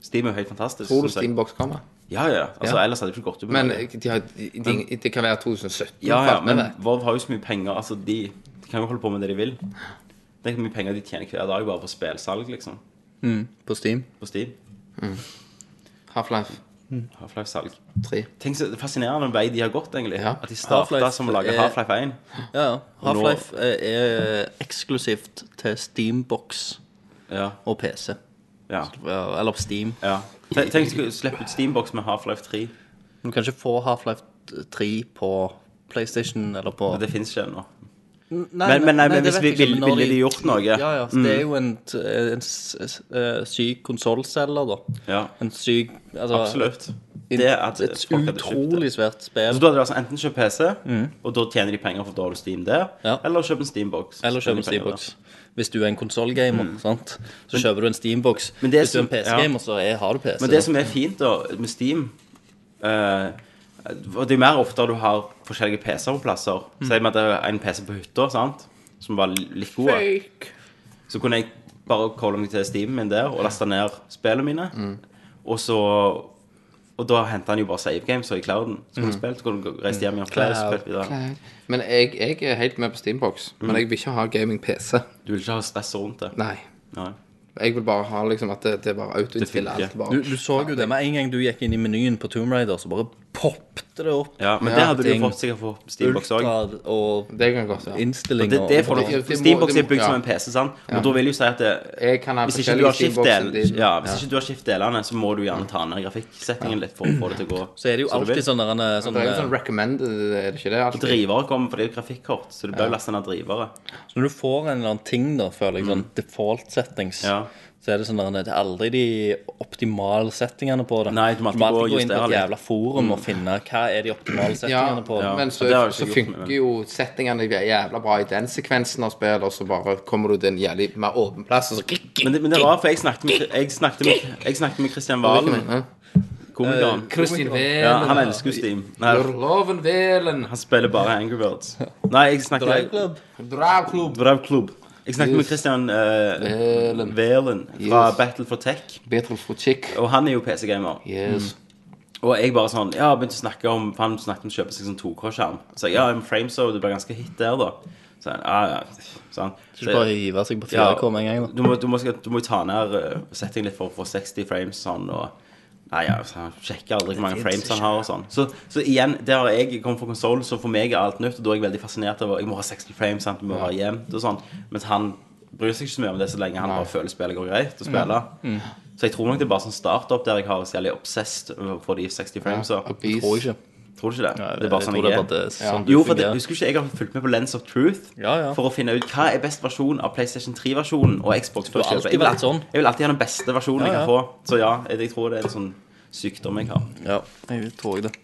S5: Steam er jo helt fantastisk.
S6: Tror du
S5: synes jeg.
S6: Steambox kommer?
S5: Ja, ja. Altså,
S6: Ja.
S5: Ellers hadde det ikke gått ut på
S6: Men
S5: noe.
S6: de har, de, det kan være 2017.
S5: Ja, ja, men. Vov har jo så mye penger. Altså, de, de kan jo holde på med det de vil. Det er ikke mye penger de tjener hver dag bare på spillsalg, liksom.
S7: På Steam.
S5: På Steam.
S6: Half-Life
S5: Half-Life-salg.
S6: 3.
S5: Tenk så fascinerende vei de har gått, egentlig.
S6: Ja.
S5: At de starta som å lage Half-Life 1.
S7: Ja, ja. Half-Life er, er eksklusivt til Steambox
S5: Ja.
S7: og PC.
S5: ja.
S7: Eller Steam.
S5: ja. Tenk å slippe ut Steambox med Half-Life 3.
S7: Du kan ikke få Half-Life 3 på PlayStation eller på
S5: Men det fins ikke ennå.
S7: Nei,
S5: Men- men nei, men hvis vi ville- ville de gjort noe?
S7: Ja, ja. Mm. Det er jo en, en, en, s- eh, syk konsollselger, da.
S5: Ja,
S7: En syk altså,
S5: absolutt.
S7: en-
S5: Det at
S7: et utrolig svært spill.
S5: Så da hadde det altså enten kjøpt PC, og da tjener de penger for da har Steam der,
S7: Ja.
S5: eller kjøp en Steambox.
S7: Eller kjøp en Steambox. Hvis du er en konsollgamer, sant? så kjøper du en Steambox. Hvis du er en PC-gamer, så er, har du PC.
S5: Men det som er fint da med Steam eh, og Det er mer ofte du har forskjellige PC-er på plasser.
S7: Mm.
S5: Si at det er en PC på hytta sant? som var litt god. Så kunne jeg bare calle meg til Steam min der og laste ned spillene mine.
S7: Mm.
S5: Og så Og da henta han jo bare save games og i clouden. Så
S7: Mm.
S5: kunne du spilt, så kunne reist hjem igjen og spilt videre.
S6: Men jeg, jeg er helt med på Steambox. Men jeg vil ikke ha gaming-PC.
S5: Du vil ikke ha stress rundt det.
S6: Nei.
S5: Nei.
S6: Jeg vil bare ha liksom at det, det er bare autoinnstiller alt. Bare.
S7: Du, du så jo det med en gang du gikk inn i menyen på Tomb Raider, så bare poppet det opp.
S5: Ja, men
S6: Ja,
S5: det hadde du fått sikkert for Steambox òg.
S7: Ultra og
S6: Det kan godt være.
S7: innstillinger.
S5: Det, det får du,
S6: Det- det
S5: for
S6: må-
S5: Steambox
S6: det
S5: er
S6: må-
S5: bygd som en PC, sant? Og da vil jo si at det,
S6: Jeg kan ha
S5: hvis ikke du har
S6: forskjellige
S5: skiftdel,
S6: din.
S5: ja, hvis ikke du har skiftdelene, så må du gjerne ta ned grafikksettingen litt for å få det til å gå.
S7: Så er det jo
S5: du
S7: alltid sånn der en sånn,
S6: Det er jo sånn recommended, er det ikke det? alltid?
S5: Drivere kommer, for det er jo grafikkort, så du bør laste ned drivere.
S7: Så når du får en eller annen ting, da, føler jeg, sånn default settings,
S5: Ja.
S7: Så er det sånn der, det er aldri de optimale settingene på det.
S5: Nei, du må alltid gå
S7: gå inn på et jævla forum og finne hva er de optimale
S6: Ja,
S7: settingene på det.
S5: Ja.
S6: men så,
S5: det
S6: så funker jo settingene jævla bra i den sekvensen av spillet, og så bare kommer du til en jævlig mer åpen plass, og så
S5: Men det, men det var for jeg snakket med, jeg snakket med, jeg snakket med Christian Valen, komikeren.
S6: Kristin Velen.
S5: Ja, han elsker Steam. Nei,
S6: Loven Velen.
S5: han spiller bare Angry Birds. Nei, jeg snakker
S7: Drive Club.
S6: Dragklubb.
S5: Jeg snakket med Christian uh,
S6: Velen.
S5: Fra
S6: Yes.
S5: Battle for Tech.
S6: Battle for Chick.
S5: Og han er jo PC-gamer.
S6: Yes.
S5: Og jeg bare sånn Ja, begynte å snakke om For han snakket om å kjøpe seg sånn 2K-skjerm. Så jeg, ja, en frame så det blir ganske hit der, da. Så han, ja, ja. Sånn.
S7: Så du bare hive seg på 4K med en gang, da.
S5: Du må, du må, du må jo ta ned uh, settingen litt for å få 60 frames sånn, og Nei, ja, han sjekker aldri hvor mange frames han har og sånn. Så, så igjen, der har jeg kommet fra konsoll, så for meg er alt nytt, og da er jeg veldig fascinert over Jeg må ha 60 frames, sant, du må ha jevnt og sånn. Mens han bryr seg ikke så mye om det så lenge han bare føler spillet går greit å spille. Så jeg tror nok det er bare sånn startup der jeg har særlig obsessed over å for de 60 frames.
S6: Ja,
S7: Tror ikke.
S5: Tror du ikke det?
S7: Nei,
S5: det er bare sånn
S7: jeg
S5: jeg
S7: er det, sånn du
S5: Jo, for det, husker du ikke jeg har fulgt med på Lens of Truth
S7: Ja, ja.
S5: for å finne ut hva er best versjon av PlayStation 3-versjonen og Xbox
S7: har alltid
S5: jeg, vil,
S7: sånn.
S5: jeg vil alltid ha den beste versjonen
S7: Ja,
S5: jeg kan få. Så ja, jeg, tror det er en sånn sykdom jeg har.
S7: Ja, jeg tror jeg det.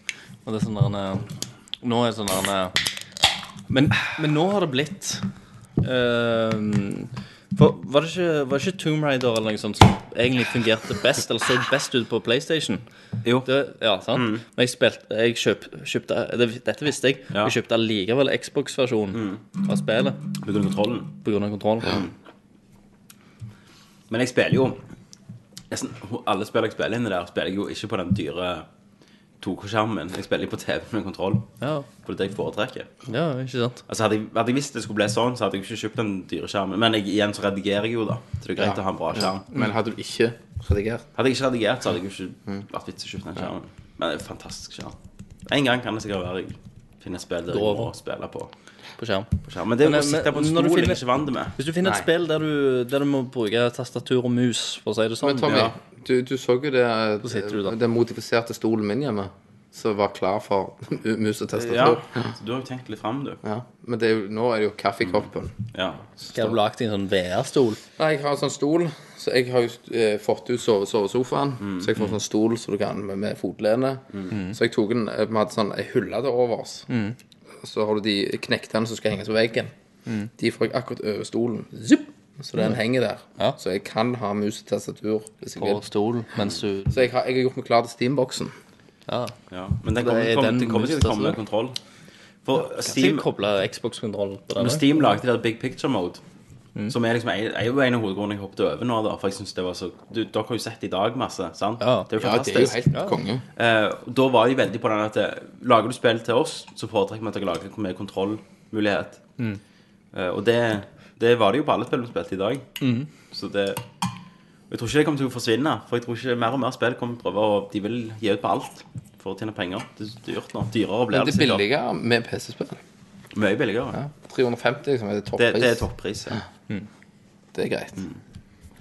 S7: Og det er sånn der eh, Nå er det sånn der eh, men, men nå har det blitt eh, for, var, det ikke, var det ikke Tomb Raider eller noe sånt som egentlig fungerte best, eller så best ut på PlayStation?
S5: Jo.
S7: Det, ja, sant? Men jeg spilte Jeg kjøp, kjøpte det, Dette visste jeg.
S5: Ja.
S7: Jeg kjøpte allikevel Xbox-versjonen av spillet
S5: På grunn av kontrollen.
S7: På grunn av kontrollen.
S5: Men jeg spiller jo nesten alle spill jeg spiller inni der, spiller jeg jo ikke på den dyre 2K-skjermen. Jeg spiller på TV med kontroll.
S7: Ja.
S5: For det er det jeg foretrekker.
S7: ja, ikke sant?
S5: Altså Hadde jeg, hadde jeg visst det skulle bli sånn, så hadde jeg ikke kjøpt den dyre skjermen. Men jeg, igjen så redigerer jeg jo, da. Så det er greit
S6: Ja.
S5: å ha en bra skjerm.
S6: Men hadde du ikke redigert?
S5: Hadde jeg ikke redigert, så hadde jeg jo ikke vært vits i å kjøpe den skjermen. Men det er en fantastisk skjerm. En gang kan det sikkert være jeg finner et spill der jeg må spille på,
S7: På skjerm.
S5: på skjerm. Men det
S7: Men,
S5: å sitte på en
S7: men
S5: stol
S7: når du
S5: jeg
S7: finner-
S5: er ikke vant med.
S7: Hvis du finner et
S6: Nei.
S7: spill der du, der du må bruke tastatur og mus, for å si det sånn
S6: Men Tommy,
S7: ja.
S6: Du, du så jo det
S7: du.
S6: Den modifiserte stolen min hjemme, som var klar for mus og
S5: Ja, du har jo tenkt litt fram, du.
S6: Ja. Men det er jo, nå er det jo kaffekoppen.
S5: Ja.
S7: Skal du lage en sånn VR-stol?
S6: Nei, jeg har en sånn stol, så jeg har jo eh, fått ut sove, sovesofaen. Så jeg får sånn stol så du kan med, med fotlene. Så jeg tok en eh, Vi hadde sånn ei hylle til overs. Så har du de knektene som skal henges på veggen. De får jeg akkurat over stolen. Zup! Så den henger der.
S7: Ja.
S6: Så jeg kan ha mus og tastatur hvis jeg
S7: På stol mens du
S6: Så jeg har, jeg har gjort meg klar til Steamboksen.
S7: Ja.
S5: ja. Men den
S7: Det
S5: kommer,
S7: er den
S5: den kommer til å komme med kontroll. For
S7: Steam
S5: Steam,
S7: koble Xbox-kontrollen på
S5: når. Steam lagde det der Big Picture Mode,
S7: Mm.
S5: som er liksom er er jo en av hovedgrunnene jeg hoppet over nå, da, for jeg synes det var så du, Dere har jo sett det i dag masse, sant?
S7: Ja.
S5: Det er jo
S6: Ja, det er
S5: fantastisk.
S6: jo helt konge.
S5: Eh, da var de veldig på den at eh, lager du spill til oss, så foretrekker vi at dere lager med kontrollmulighet.
S7: Mm.
S5: Eh, og det, det var det jo på alle spill vi spilte i dag.
S7: Mm.
S5: Så det Jeg tror ikke det kommer til å forsvinne. For jeg tror ikke mer og mer spill kommer til å prøve Og de vil gi ut på alt for å tjene penger. Det er dyrt nå. Dyrere blir
S6: Men
S5: det
S6: det er billigere med PC-spill.
S5: Mye billigere.
S6: Ja. 350 liksom, er det
S5: Det, det er toppris. Ja.
S6: Det er greit.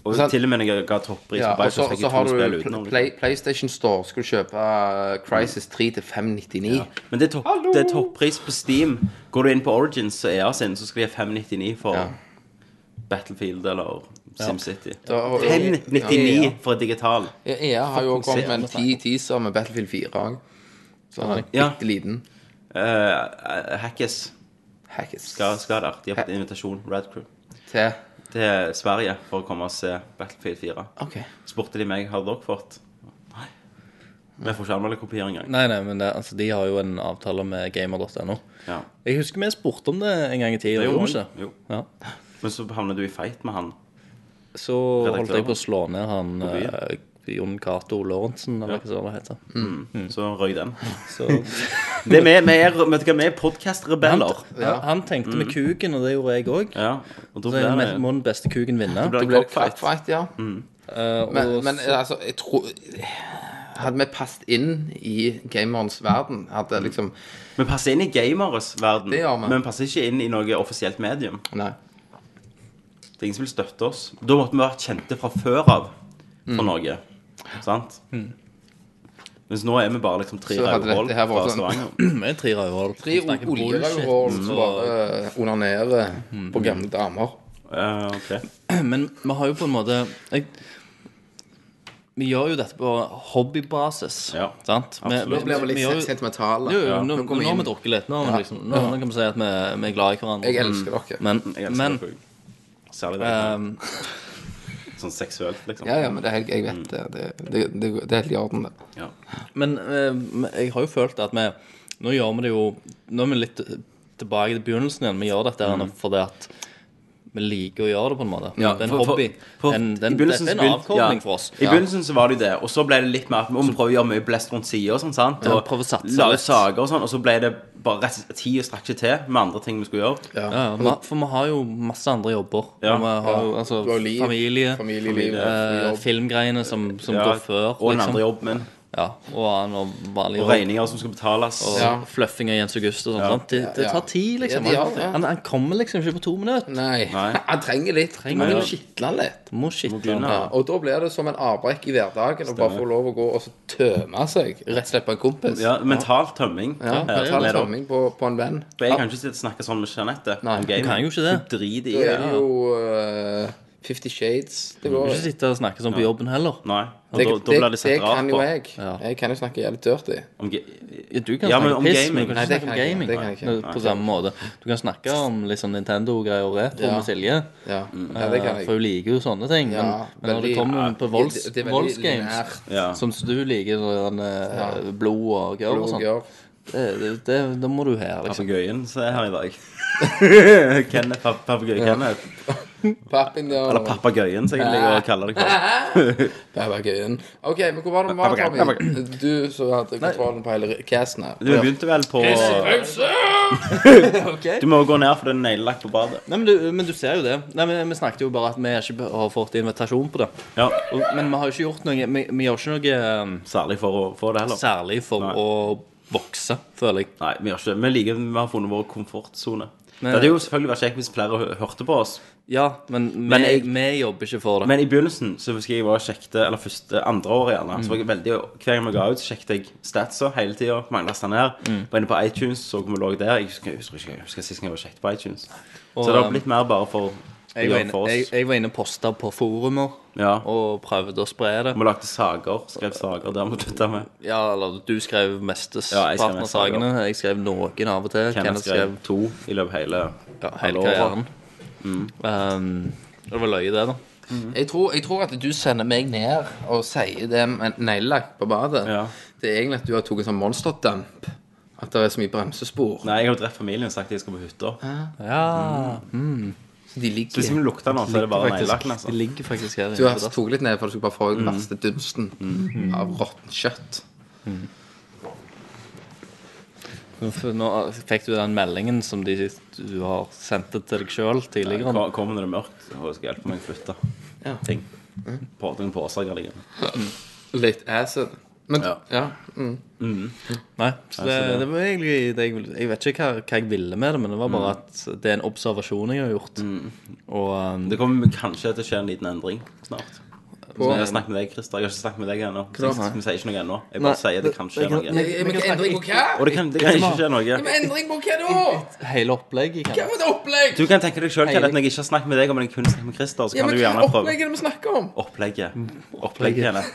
S5: Og
S6: sånn,
S5: til og med når jeg ga toppris,
S6: Ja,
S5: på
S6: og så, har du
S5: utenom.
S6: Play, PlayStation Store. Skal du kjøpe uh, Crisis 3 til 599?
S5: Men det er, topp, det er toppris på Steam. Går du inn på Origins og EA sin, så skal de ha 599 for
S6: Ja.
S5: Battlefield eller SimCity.
S6: Ja.
S5: 599
S6: Ja.
S5: for digital.
S6: Ja, EA har jo kommet med en
S5: shit.
S6: 10 teaser med Battlefield 4 òg. Så han er
S5: Ja.
S6: bitte liten.
S5: Uh, Hackes
S6: Hackes.
S5: skal, skal der. De har fått invitasjon, Red Crew,
S6: Til
S5: til Sverige for å komme og se Battlefield 4.
S6: Okay.
S5: Spurte de meg har dere fått. Nei. Vi får ikke anmelderkopier engang.
S7: Nei, nei, men det, altså, de har jo en avtale med gamer.no.
S5: Ja.
S7: Jeg husker vi spurte om det en gang i tida.
S5: Det
S7: gjorde vi
S5: vi.
S7: ikke?
S5: Jo.
S7: Ja.
S5: Men så havnet du i fight med han.
S7: Så holdt jeg på å slå ned han eh, Jon Cato Lorentzen, eller hva det heter.
S5: Mm. Så røyk den.
S7: Så
S5: Det er med, med, med, med du hva, vi er
S7: han,
S5: podcast-rebeller.
S7: han, tenkte med kuken, og det gjorde jeg òg.
S5: Ja. Og da
S7: Så
S5: blir
S7: må må den beste kuken vinne.
S5: Da blir det
S6: blir
S5: cockfight.
S6: ja.
S7: Uh,
S6: Men,
S7: og
S6: men altså, jeg tror Hadde vi passet inn i gamerens verden, hadde liksom
S5: Vi passer inn i gameres verden,
S6: Det gjør
S5: men vi passer ikke inn i noe offisielt medium.
S6: Nei.
S5: Det er ingen som vil støtte oss. Da måtte vi vært kjente fra før av for
S6: Mm.
S5: Norge. Sant? Mens nå er vi bare liksom tre rødhål fra
S6: sånn-
S5: Stavanger.
S7: Vi er tre rødhål.
S6: Tre oljerødhål som bare uh, onanerer på gamle damer.
S5: Uh, okay.
S7: Men vi har jo på en måte jeg, Vi gjør jo dette på hobbybasis.
S5: Ja,
S7: sant?
S5: absolutt.
S6: Nå vi, vi litt sentimentale.
S7: Jo, jo,
S6: Ja.
S7: nå,
S6: Nå
S7: nå, har vi drukket litt. Nå,
S6: Ja.
S7: liksom, nå, nå kan vi si at vi, vi er glad i hverandre.
S6: Jeg elsker dere.
S7: Men,
S5: Jeg elsker
S7: men
S5: det. Særlig det.
S7: Um,
S5: sånn seksuelt, liksom.
S6: Ja, ja, men det er helt, jeg vet det. Det, det, det, det er helt i orden, det.
S5: Ja.
S7: Men eh, jeg har jo følt at vi Nå gjør vi det jo Nå er vi litt tilbake til begynnelsen igjen. Vi gjør dette mm. fordi at vi liker å gjøre det, på en måte.
S5: Ja,
S7: det er en
S5: for-
S7: hobby.
S5: for-
S7: for,
S5: en,
S7: den, dette er en avkobling
S5: ja.
S7: for oss.
S5: I begynnelsen så var det jo det, og så ble det litt mer at vi prøver å gjøre mye blest rundt sida og sånn, sant? Og
S7: prøve å satse
S5: lage saker og sånn, og så ble det bare rett tida strakk ikke til med andre ting vi skulle gjøre.
S6: Ja.
S7: Ja, for vi har jo masse andre jobber.
S5: Ja.
S7: Og vi har jo altså,
S6: Du har liv,
S7: familie,
S6: familieliv,
S7: eh, filmgreiene som, som
S5: Ja,
S7: går før.
S5: og den
S7: liksom.
S5: andre jobben min.
S7: Ja, og og
S5: Og regninger som skal betales.
S7: Og
S6: Ja.
S7: fluffing av Jens August og sånt.
S5: Ja.
S7: Det, det tar tid, liksom.
S6: Ja, det
S7: han, han kommer liksom ikke på to minutter.
S6: Nei.
S5: Nei.
S6: Han trenger litt. Må
S7: Trenger
S6: jo
S7: det.
S6: skitle litt.
S7: Må
S6: skitle. Og da blir det som en avbrekk i hverdagen å bare få lov å gå og så tømme seg rett og slett på en kompis.
S5: Ja, mental tømming.
S6: Ja, mental tømming på, på en venn.
S5: For jeg kan ikke snakke sånn med Jeanette om
S6: du
S5: gaming.
S7: det.
S5: Hun driter i
S6: Da er
S5: det.
S6: det jo uh, Fifty Shades. Det
S7: Du
S6: kan
S7: må ikke sitte og snakke sånn på jobben heller.
S5: Nei. Og
S6: det,
S5: da, da blir det
S6: det
S5: rart
S6: kan jo
S5: på.
S6: jeg.
S7: Ja.
S6: Jeg kan jo snakke jævlig dirty.
S5: Om ga-
S7: Ja, Du kan
S5: Ja, men
S7: snakke
S5: om
S7: piss,
S5: gaming.
S7: men du kan
S6: Nei,
S7: ikke
S6: det
S7: snakke om
S6: kan jeg ikke.
S7: gaming.
S6: Det kan jeg ikke.
S7: På samme måte. Du kan snakke om litt sånn Nintendo-greier og retro
S6: Ja.
S7: med Silje.
S6: Ja, ja det kan
S7: Eh, For hun liker jo sånne ting. Men,
S6: Ja,
S7: men når det
S6: veldig-
S7: kommer
S6: ja,
S7: på volds,
S6: det- det er veldig
S7: voldsgames.
S5: Ja.
S7: som du liker, sånn, eh, blod og gørr og sånn,
S6: gørr.
S7: det, det, det, da må du her, liksom.
S5: Papegøyen som er her i dag. Kenneth, pap Papegøye-Kenneth.
S6: Papping der.
S5: Eller papegøyen, som jeg liker å kalle det for.
S6: Papagøyen. OK, men hvor var det vi var, Tommy? Du som hadde kontrollen på hele casten her.
S5: Du begynte vel på Du må jo gå ned, for det er neglelagt på badet.
S7: Nei, men du, men du ser jo det. Nei, men Vi snakket jo bare at vi ikke har fått invitasjon på det.
S5: Ja,
S7: Og, men vi har jo ikke gjort noe Vi, vi gjør ikke noe um,
S5: Særlig for å få det heller.
S7: særlig for
S5: Nei.
S7: å vokse, føler jeg.
S5: Nei, vi gjør ikke det. Vi liker vi har funnet vår komfortsone. Det hadde jo selvfølgelig vært kjekt hvis flere hø- hørte på oss.
S7: Ja, men,
S5: Men
S7: vi,
S5: jeg-
S7: vi jobber ikke for det.
S5: Men i begynnelsen så husker jeg var sjekte Eller første, andre året gjerne Så var jeg veldig Hver gang vi ga ut, så sjekket jeg statsa hele tida. Lastet ned. Var inne på iTunes, så vi lå der. Jeg husker, jeg husker jeg husker sist gang jeg var sjekket på iTunes.
S7: Og,
S5: så det har
S7: um,
S5: blitt mer bare for
S7: jeg, var inne, jeg, jeg var inne og posta på forumer
S5: Ja.
S7: og prøvde å spre det.
S5: Vi lagde sager. Skrev sager. der vi slutta med.
S7: Ja, eller du skrev mesteparten av sakene. Jeg skrev noen av og til.
S5: Kenneth
S7: skrev
S5: skrev to i løpet av hele
S7: ja, hele
S5: året.
S7: Um, det var løye, det, da.
S6: Jeg tror, jeg tror at du sender meg ned og sier det med neglelakk på badet.
S5: Ja.
S6: Det er egentlig at du har tatt en sånn monsterdump At det er så mye bremsespor.
S5: Nei, jeg har jo drept familien og sagt at jeg skal på hytta.
S7: Ja.
S6: Så de ligger
S5: Så hvis vi lukter nå, så er det bare neglelakken, altså.
S7: De ligger faktisk her.
S6: Du har tatt litt ned for du skulle bare få den verste dunsten av råttent kjøtt.
S7: Nå fikk du den meldingen som de, du har sendt til deg sjøl tidligere.
S5: Ja, Kommer det mørkt, så skal hjelpe meg å flytte
S6: Ja.
S5: ting. På en pose jeg har liggende.
S6: Litt acid. Men
S5: Ja.
S6: ja. Mm.
S7: Nei, så det, det var egentlig det jeg, jeg vet ikke hva, hva jeg ville med det, men det var bare at det er en observasjon jeg har gjort. Og um,
S5: Det kommer kanskje til å skje en liten endring snart.
S6: På-
S5: jeg har snakket med deg, Christer. Jeg har ikke snakket med deg ennå. Vi sier ikke noe ennå. Jeg
S7: Nei,
S5: bare sier det kan skje noe.
S6: Endring på hva?
S5: Og det kan, det kan ikke skje noe.
S6: Men endring på hva da?
S7: hele opplegget
S6: Hva
S7: kan
S6: var det opplegg?
S5: Du kan tenke deg sjøl, Kenneth, når jeg ikke har snakket med deg, men jeg kun snakker med Christer, så
S6: Ja,
S5: kan
S6: men
S5: du gjerne prøve
S6: opplegg er vi snakker om?
S5: Opplegget. Opplegget, Kenneth.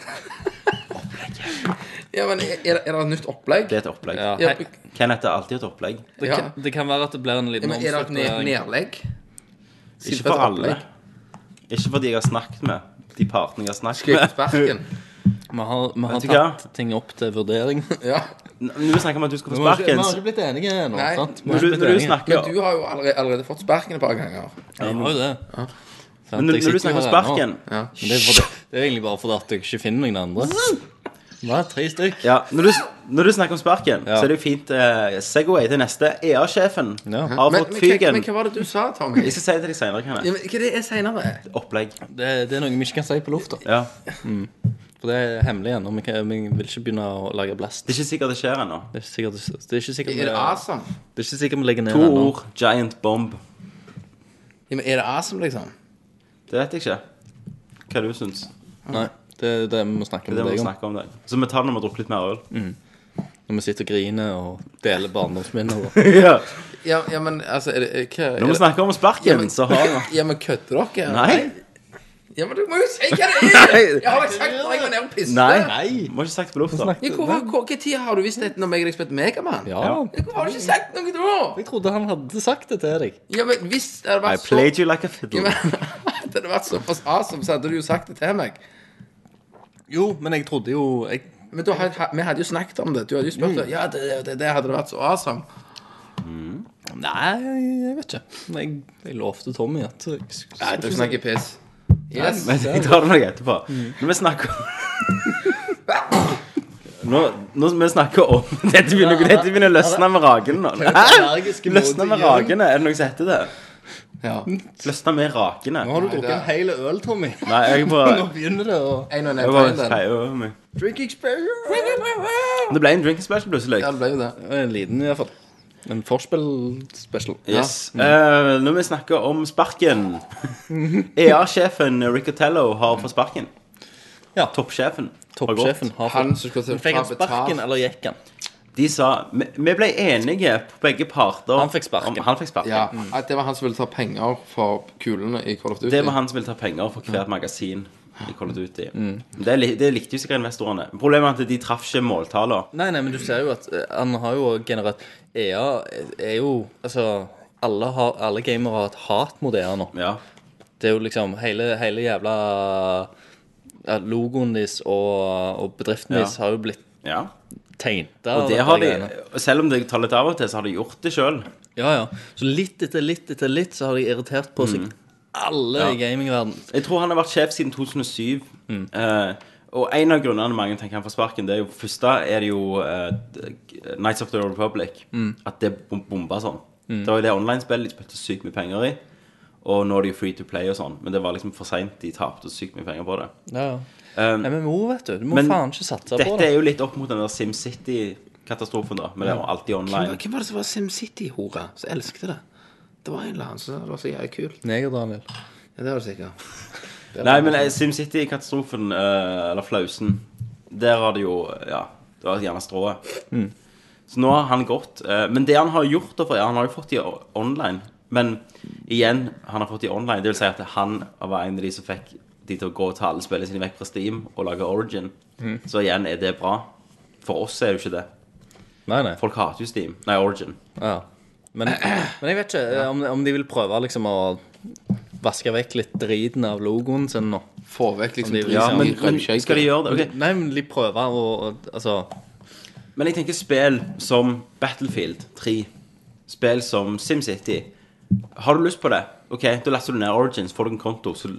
S6: Ja, men Er er det, et nytt opplegg?
S5: Det er et opplegg.
S7: Ja,
S6: Ja,
S5: Kenneth er alltid et opplegg.
S7: det, kan, det kan være at det blir en
S6: Ja,
S7: liten
S6: men er det et nedlegg?
S5: Ikke for alle. Ikke for de jeg har snakket med de partene jeg har snakket
S6: Skal jeg
S5: med.
S6: sparken?
S7: Vi har, vi har
S5: du hva?
S7: tatt ting opp til vurdering.
S6: Ja.
S5: Når vi snakker om at du skal
S7: Vi
S5: få
S7: har ikke, vi har
S5: så-
S7: ikke blitt enige ennå.
S6: Nei.
S7: sant? Vi
S5: Når du,
S7: ikke blitt
S5: når du
S7: enige.
S5: snakker
S6: Men du har jo allerede, allerede fått sparken et par ganger.
S7: Ja, jeg har jo det.
S5: Men når, når du snakker om sparken
S6: Ja.
S7: Men det, er fordi, det er egentlig bare fordi at jeg ikke finner noen andre. Hva? Tre stykk?
S5: Ja, når du, når du snakker om sparken,
S7: Ja.
S5: så er det jo fint eh, Segway til neste. EA-sjefen
S7: Ja.
S5: har
S6: Men,
S5: fått
S6: men, hva,
S5: fyken.
S6: men hva var det du sa, Tommy?
S5: Jeg skal si det til deg senere,
S6: Ja,
S5: Kenneth.
S6: men, hva det er senere?
S5: Opplegg.
S7: Det, det er noe vi ikke kan si på lufta.
S5: Ja.
S7: For det er hemmelig ennå. Vi, kan- vi vil ikke begynne å lage blast.
S5: Det er ikke sikkert det skjer ennå.
S7: Det er ikke sikkert, det er ikke sikkert, vi,
S6: Er det awesome?
S7: det er ikke sikkert vi legger ned
S5: To
S7: ennå.
S5: ord. Giant bomb.
S6: Ja, men er det awesome, liksom?
S5: Det vet jeg ikke. Hva du syns.
S7: Nei, det er det vi må snakke
S5: Det er det
S7: med
S5: vi
S7: deg om.
S5: snakke om. det Så vi tar det når vi har drukket litt mer øl.
S7: Når vi sitter og griner og deler barndomsminner. og-
S5: ja.
S6: Ja, ja men altså er det, er, hva, er
S5: Når vi
S6: det,
S5: snakker om sparken, så har vi
S6: Ja, men kødder dere?
S5: Nei.
S6: Ja, men du må jo si hva det er! Jeg har ikke sagt når jeg var nede og piste.
S5: Nei.
S7: Nei!
S5: Må ikke sagt det på lufta.
S6: Ja, hvor, hvor, hvor, hva tid har du visst dette når jeg og deg spilte Megaman?
S7: Ja,
S6: Ja, Hvorfor har du ikke sagt noe da?
S7: jeg trodde han hadde sagt det til deg.
S6: Ja, men hvis det hadde
S5: I
S6: vært så
S5: played you like a
S6: ja,
S5: fiddle.
S6: men, Hadde det vært såpass awesome, så hadde du jo sagt det til meg.
S7: Jo, men jeg trodde jo jeg,
S6: Men du, vi hadde jo snakket om det. Du hadde jo spurt Ja, det, det, det hadde det vært så awesome.
S7: Nei, jeg vet ikke. Jeg, jeg lovte Tommy at jeg skulle
S6: Nei, du snakker piss. Yes.
S5: Men jeg tar det nok etterpå. etterpå. Når vi snakker nå, når vi snakker om Dette begynner, dette begynner å løsne med ragene nå. Løsne med ragene? Er det noe som heter det?
S6: Ja.
S5: Løsna med rakene?
S7: Nå har du drukket en hel øl, Tommy.
S5: Nei, jeg bare
S7: Nå begynner det å
S6: En og en
S5: Jeg bare feier over meg.
S7: Drink experience.
S5: Det ble en drinking special plutselig.
S6: Ja, det ble jo det.
S7: En liten, i hvert fall. En forspill-special.
S5: Yes. Eh, når vi snakker om sparken EA-sjefen Ricotello har fått sparken.
S7: Ja.
S5: Toppsjefen.
S7: Toppsjefen har
S6: Han
S7: fått
S6: som skulle til
S7: Fikk han sparken,
S6: betalt.
S7: eller gikk han?
S5: De sa Vi ble enige på begge parter.
S7: Han fikk sparken.
S5: om- Han fikk sparken.
S6: Ja, at det var han som ville ta penger for kulene i Call of Duty.
S5: Det var han som ville ta penger for hvert magasin i Call of Duty. Det, det likte jo sikkert investorene. Problemet er at de traff ikke måltallene.
S7: Nei, nei, men du ser jo at eh, han har jo generert EA er jo Altså, alle, har, alle gamere har et hat mot EA nå.
S5: Ja.
S7: Det er jo liksom hele, hele jævla Logoen deres og, og bedriften
S5: Ja.
S7: har jo blitt
S5: ja.
S7: Tegnet
S5: Og det har de, selv om det tar litt av og til, så har de gjort det sjøl.
S7: Ja, ja. Så litt etter litt etter litt så har de irritert på seg alle
S5: Ja.
S7: i gamingverden.
S5: Jeg tror han har vært sjef siden 2007. Eh, og en av grunnene mange tenker han får sparken, det er jo første er det jo eh, Nights of the Republic. At det bomba sånn. Det var jo det online-spillet de spilte sykt mye penger i. Og nå er det jo free to play og sånn, men det var liksom for seint. De tapte sykt mye penger på det.
S7: Ja, ja.
S5: Um,
S7: MMO, vet du. Du må
S5: men
S7: faen ikke satse på det.
S5: Dette er jo litt opp mot den der SimCity-katastrofen, da. Men det var alltid online.
S6: Hvem var det som var SimCity-hore? Som elsket det? Det var en eller annen som det var så jævlig kult.
S7: Neger, Daniel.
S6: Ja, det var det sikkert. Det
S5: Nei, men eh, SimCity-katastrofen, eh, eller flausen, der har det jo Ja, det var gjerne strået. Så nå har han gått. eh, men det han har gjort, da, for han har jo fått de o- online. Men igjen, han har fått de online. Det vil si at han var en av de som fikk de til å gå og ta alle spillene sine vekk fra Steam og lage Origin. Så igjen, er det bra? For oss er det jo ikke det.
S7: Nei, nei.
S5: Folk hater jo Steam. Nei, Origin.
S7: Ja. Men, men jeg vet ikke eh, om, om de vil prøve liksom å vaske vekk litt driten av logoen sin nå.
S6: Få vekk liksom
S7: de-
S6: driten
S7: ja,
S5: Men, men skal de gjøre det? Okay.
S7: Nei, men de prøver å- Altså
S5: Men jeg tenker spill som Battlefield 3, spill som SimCity Har du lyst på det? Ok, da laster du ned Origins, får du en konto, så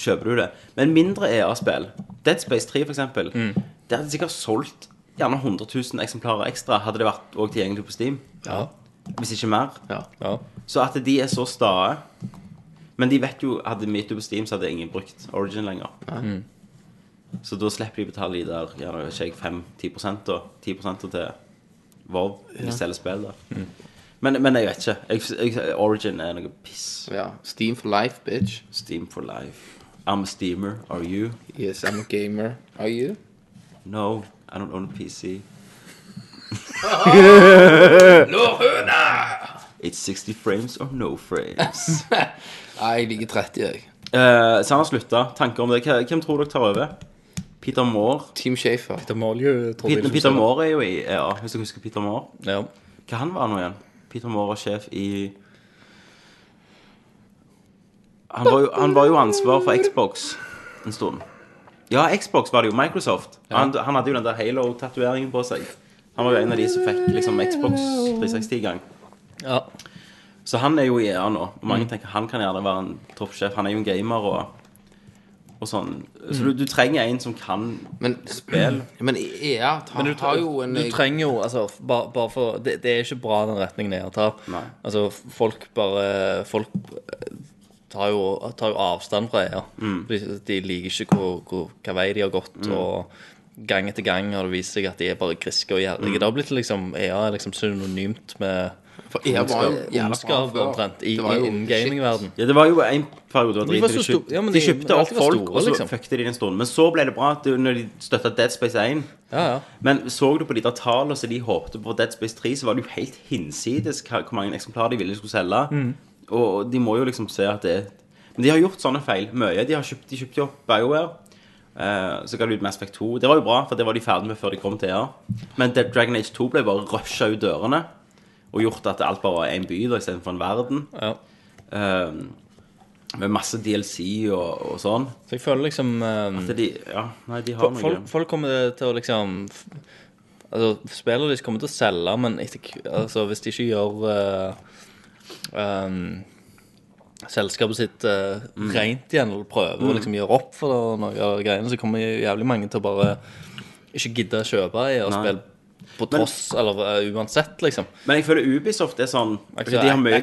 S5: kjøper du det. Men mindre EA-spill, Dead Space 3 for eksempel, det hadde sikkert solgt gjerne 100 000 eksemplarer ekstra, hadde det vært også tilgjengelig på Steam.
S7: Ja.
S5: Hvis ikke mer.
S7: ja.
S5: Så at de er så stae Men de vet jo Hadde vi gitt det på Steam, så hadde ingen brukt Origin lenger. Så da slipper de å betale de der gjerne, ikke jeg, 5-10 da. 10 til WoW. De selger spill der. Men, men jeg vet ikke. Jeg, jeg, Origin er noe piss.
S6: Ja. Steam for life, bitch.
S5: Steam for life. I'm a steamer. Are you?
S6: Yes, I'm a gamer. Are you?
S5: No, I don't own a PC. It's 60 frames or no frames.
S6: Nei, jeg liker 30, jeg.
S5: Eh, så han har slutta. Tanker om det. Hva- Hvem tror dere tar over? Peter Moore.
S6: Team Shafer.
S7: Peter Molyneux, tror
S5: Peter, Peter. Moore er jo i ja, hvis dere husker Peter Moore.
S7: Ja.
S5: Hva han var nå igjen? Peter Moore var sjef i han var, jo, han var jo ansvar for Xbox en stund. Ja, Xbox var det jo. Microsoft. Han, han hadde jo den der Halo-tatoveringen på seg. Han var jo en av de som fikk liksom Xbox 360-gang.
S7: ja.
S5: Så han er jo i EA nå. Og mange tenker han kan gjerne være en toppsjef. Han er jo en gamer og, og sånn. Så du, du trenger en som kan
S6: Men,
S5: spill.
S6: men EA tar,
S7: Men du,
S6: har jo en
S7: du trenger jo altså, bare, bare for det, det er ikke bra den retningen EA tar.
S5: Nei.
S7: Altså, folk bare Folk tar jo, tar jo avstand fra EA.
S5: Mm.
S7: De, de liker ikke hvor, hvor, hva vei de har gått. Og gang etter gang har det vist seg at de er bare griske og gjerrige.
S5: Mm.
S7: Det har blitt liksom EA er liksom synonymt med
S6: For EA var jo jævla bra
S7: omtrent i, i gamingverden.
S5: Ja, det var jo en periode
S7: De
S5: var De,
S7: ja,
S5: de
S7: de-
S5: kjøpte opp folk,
S7: store,
S5: og så
S7: liksom.
S5: fucket de det en stund. Men så ble det bra det- når de støtta Dead Space 1.
S7: Ja, ja.
S5: Men så du på de der tallene som de håpte på Dead Space 3, så var det jo helt hinsides hvor mange eksemplarer de ville de skulle selge.
S7: Mm.
S5: Og de må jo liksom se at det er Men de har gjort sånne feil. Mye. De, har kjøpt, de kjøpte opp BioWare. Eh, så ga de ut Mass Effect 2. Det var jo bra, for det var de ferdig med før de kom til EA. Men Dead Dragon Age 2 ble bare rusha ut dørene. Og gjort at alt bare var en by da, istedenfor en verden.
S7: ja.
S5: Eh, med masse DLC og, og sånn.
S7: Så jeg føler liksom eh,
S5: At de, ja, nei, de har noe
S7: folk, folk kommer til å liksom Altså, deres kommer til å selge, men etter, altså, hvis de ikke gjør eh, um, selskapet sitt uh, rent igjen, eller prøver å liksom gjøre opp for det, noe av greiene, så kommer jævlig mange til å bare ikke gidde å kjøpe i og
S5: Nei.
S7: spille på tross, eller uh, uansett, liksom.
S5: Men jeg føler Ubisoft er sånn
S7: altså,
S5: De har mye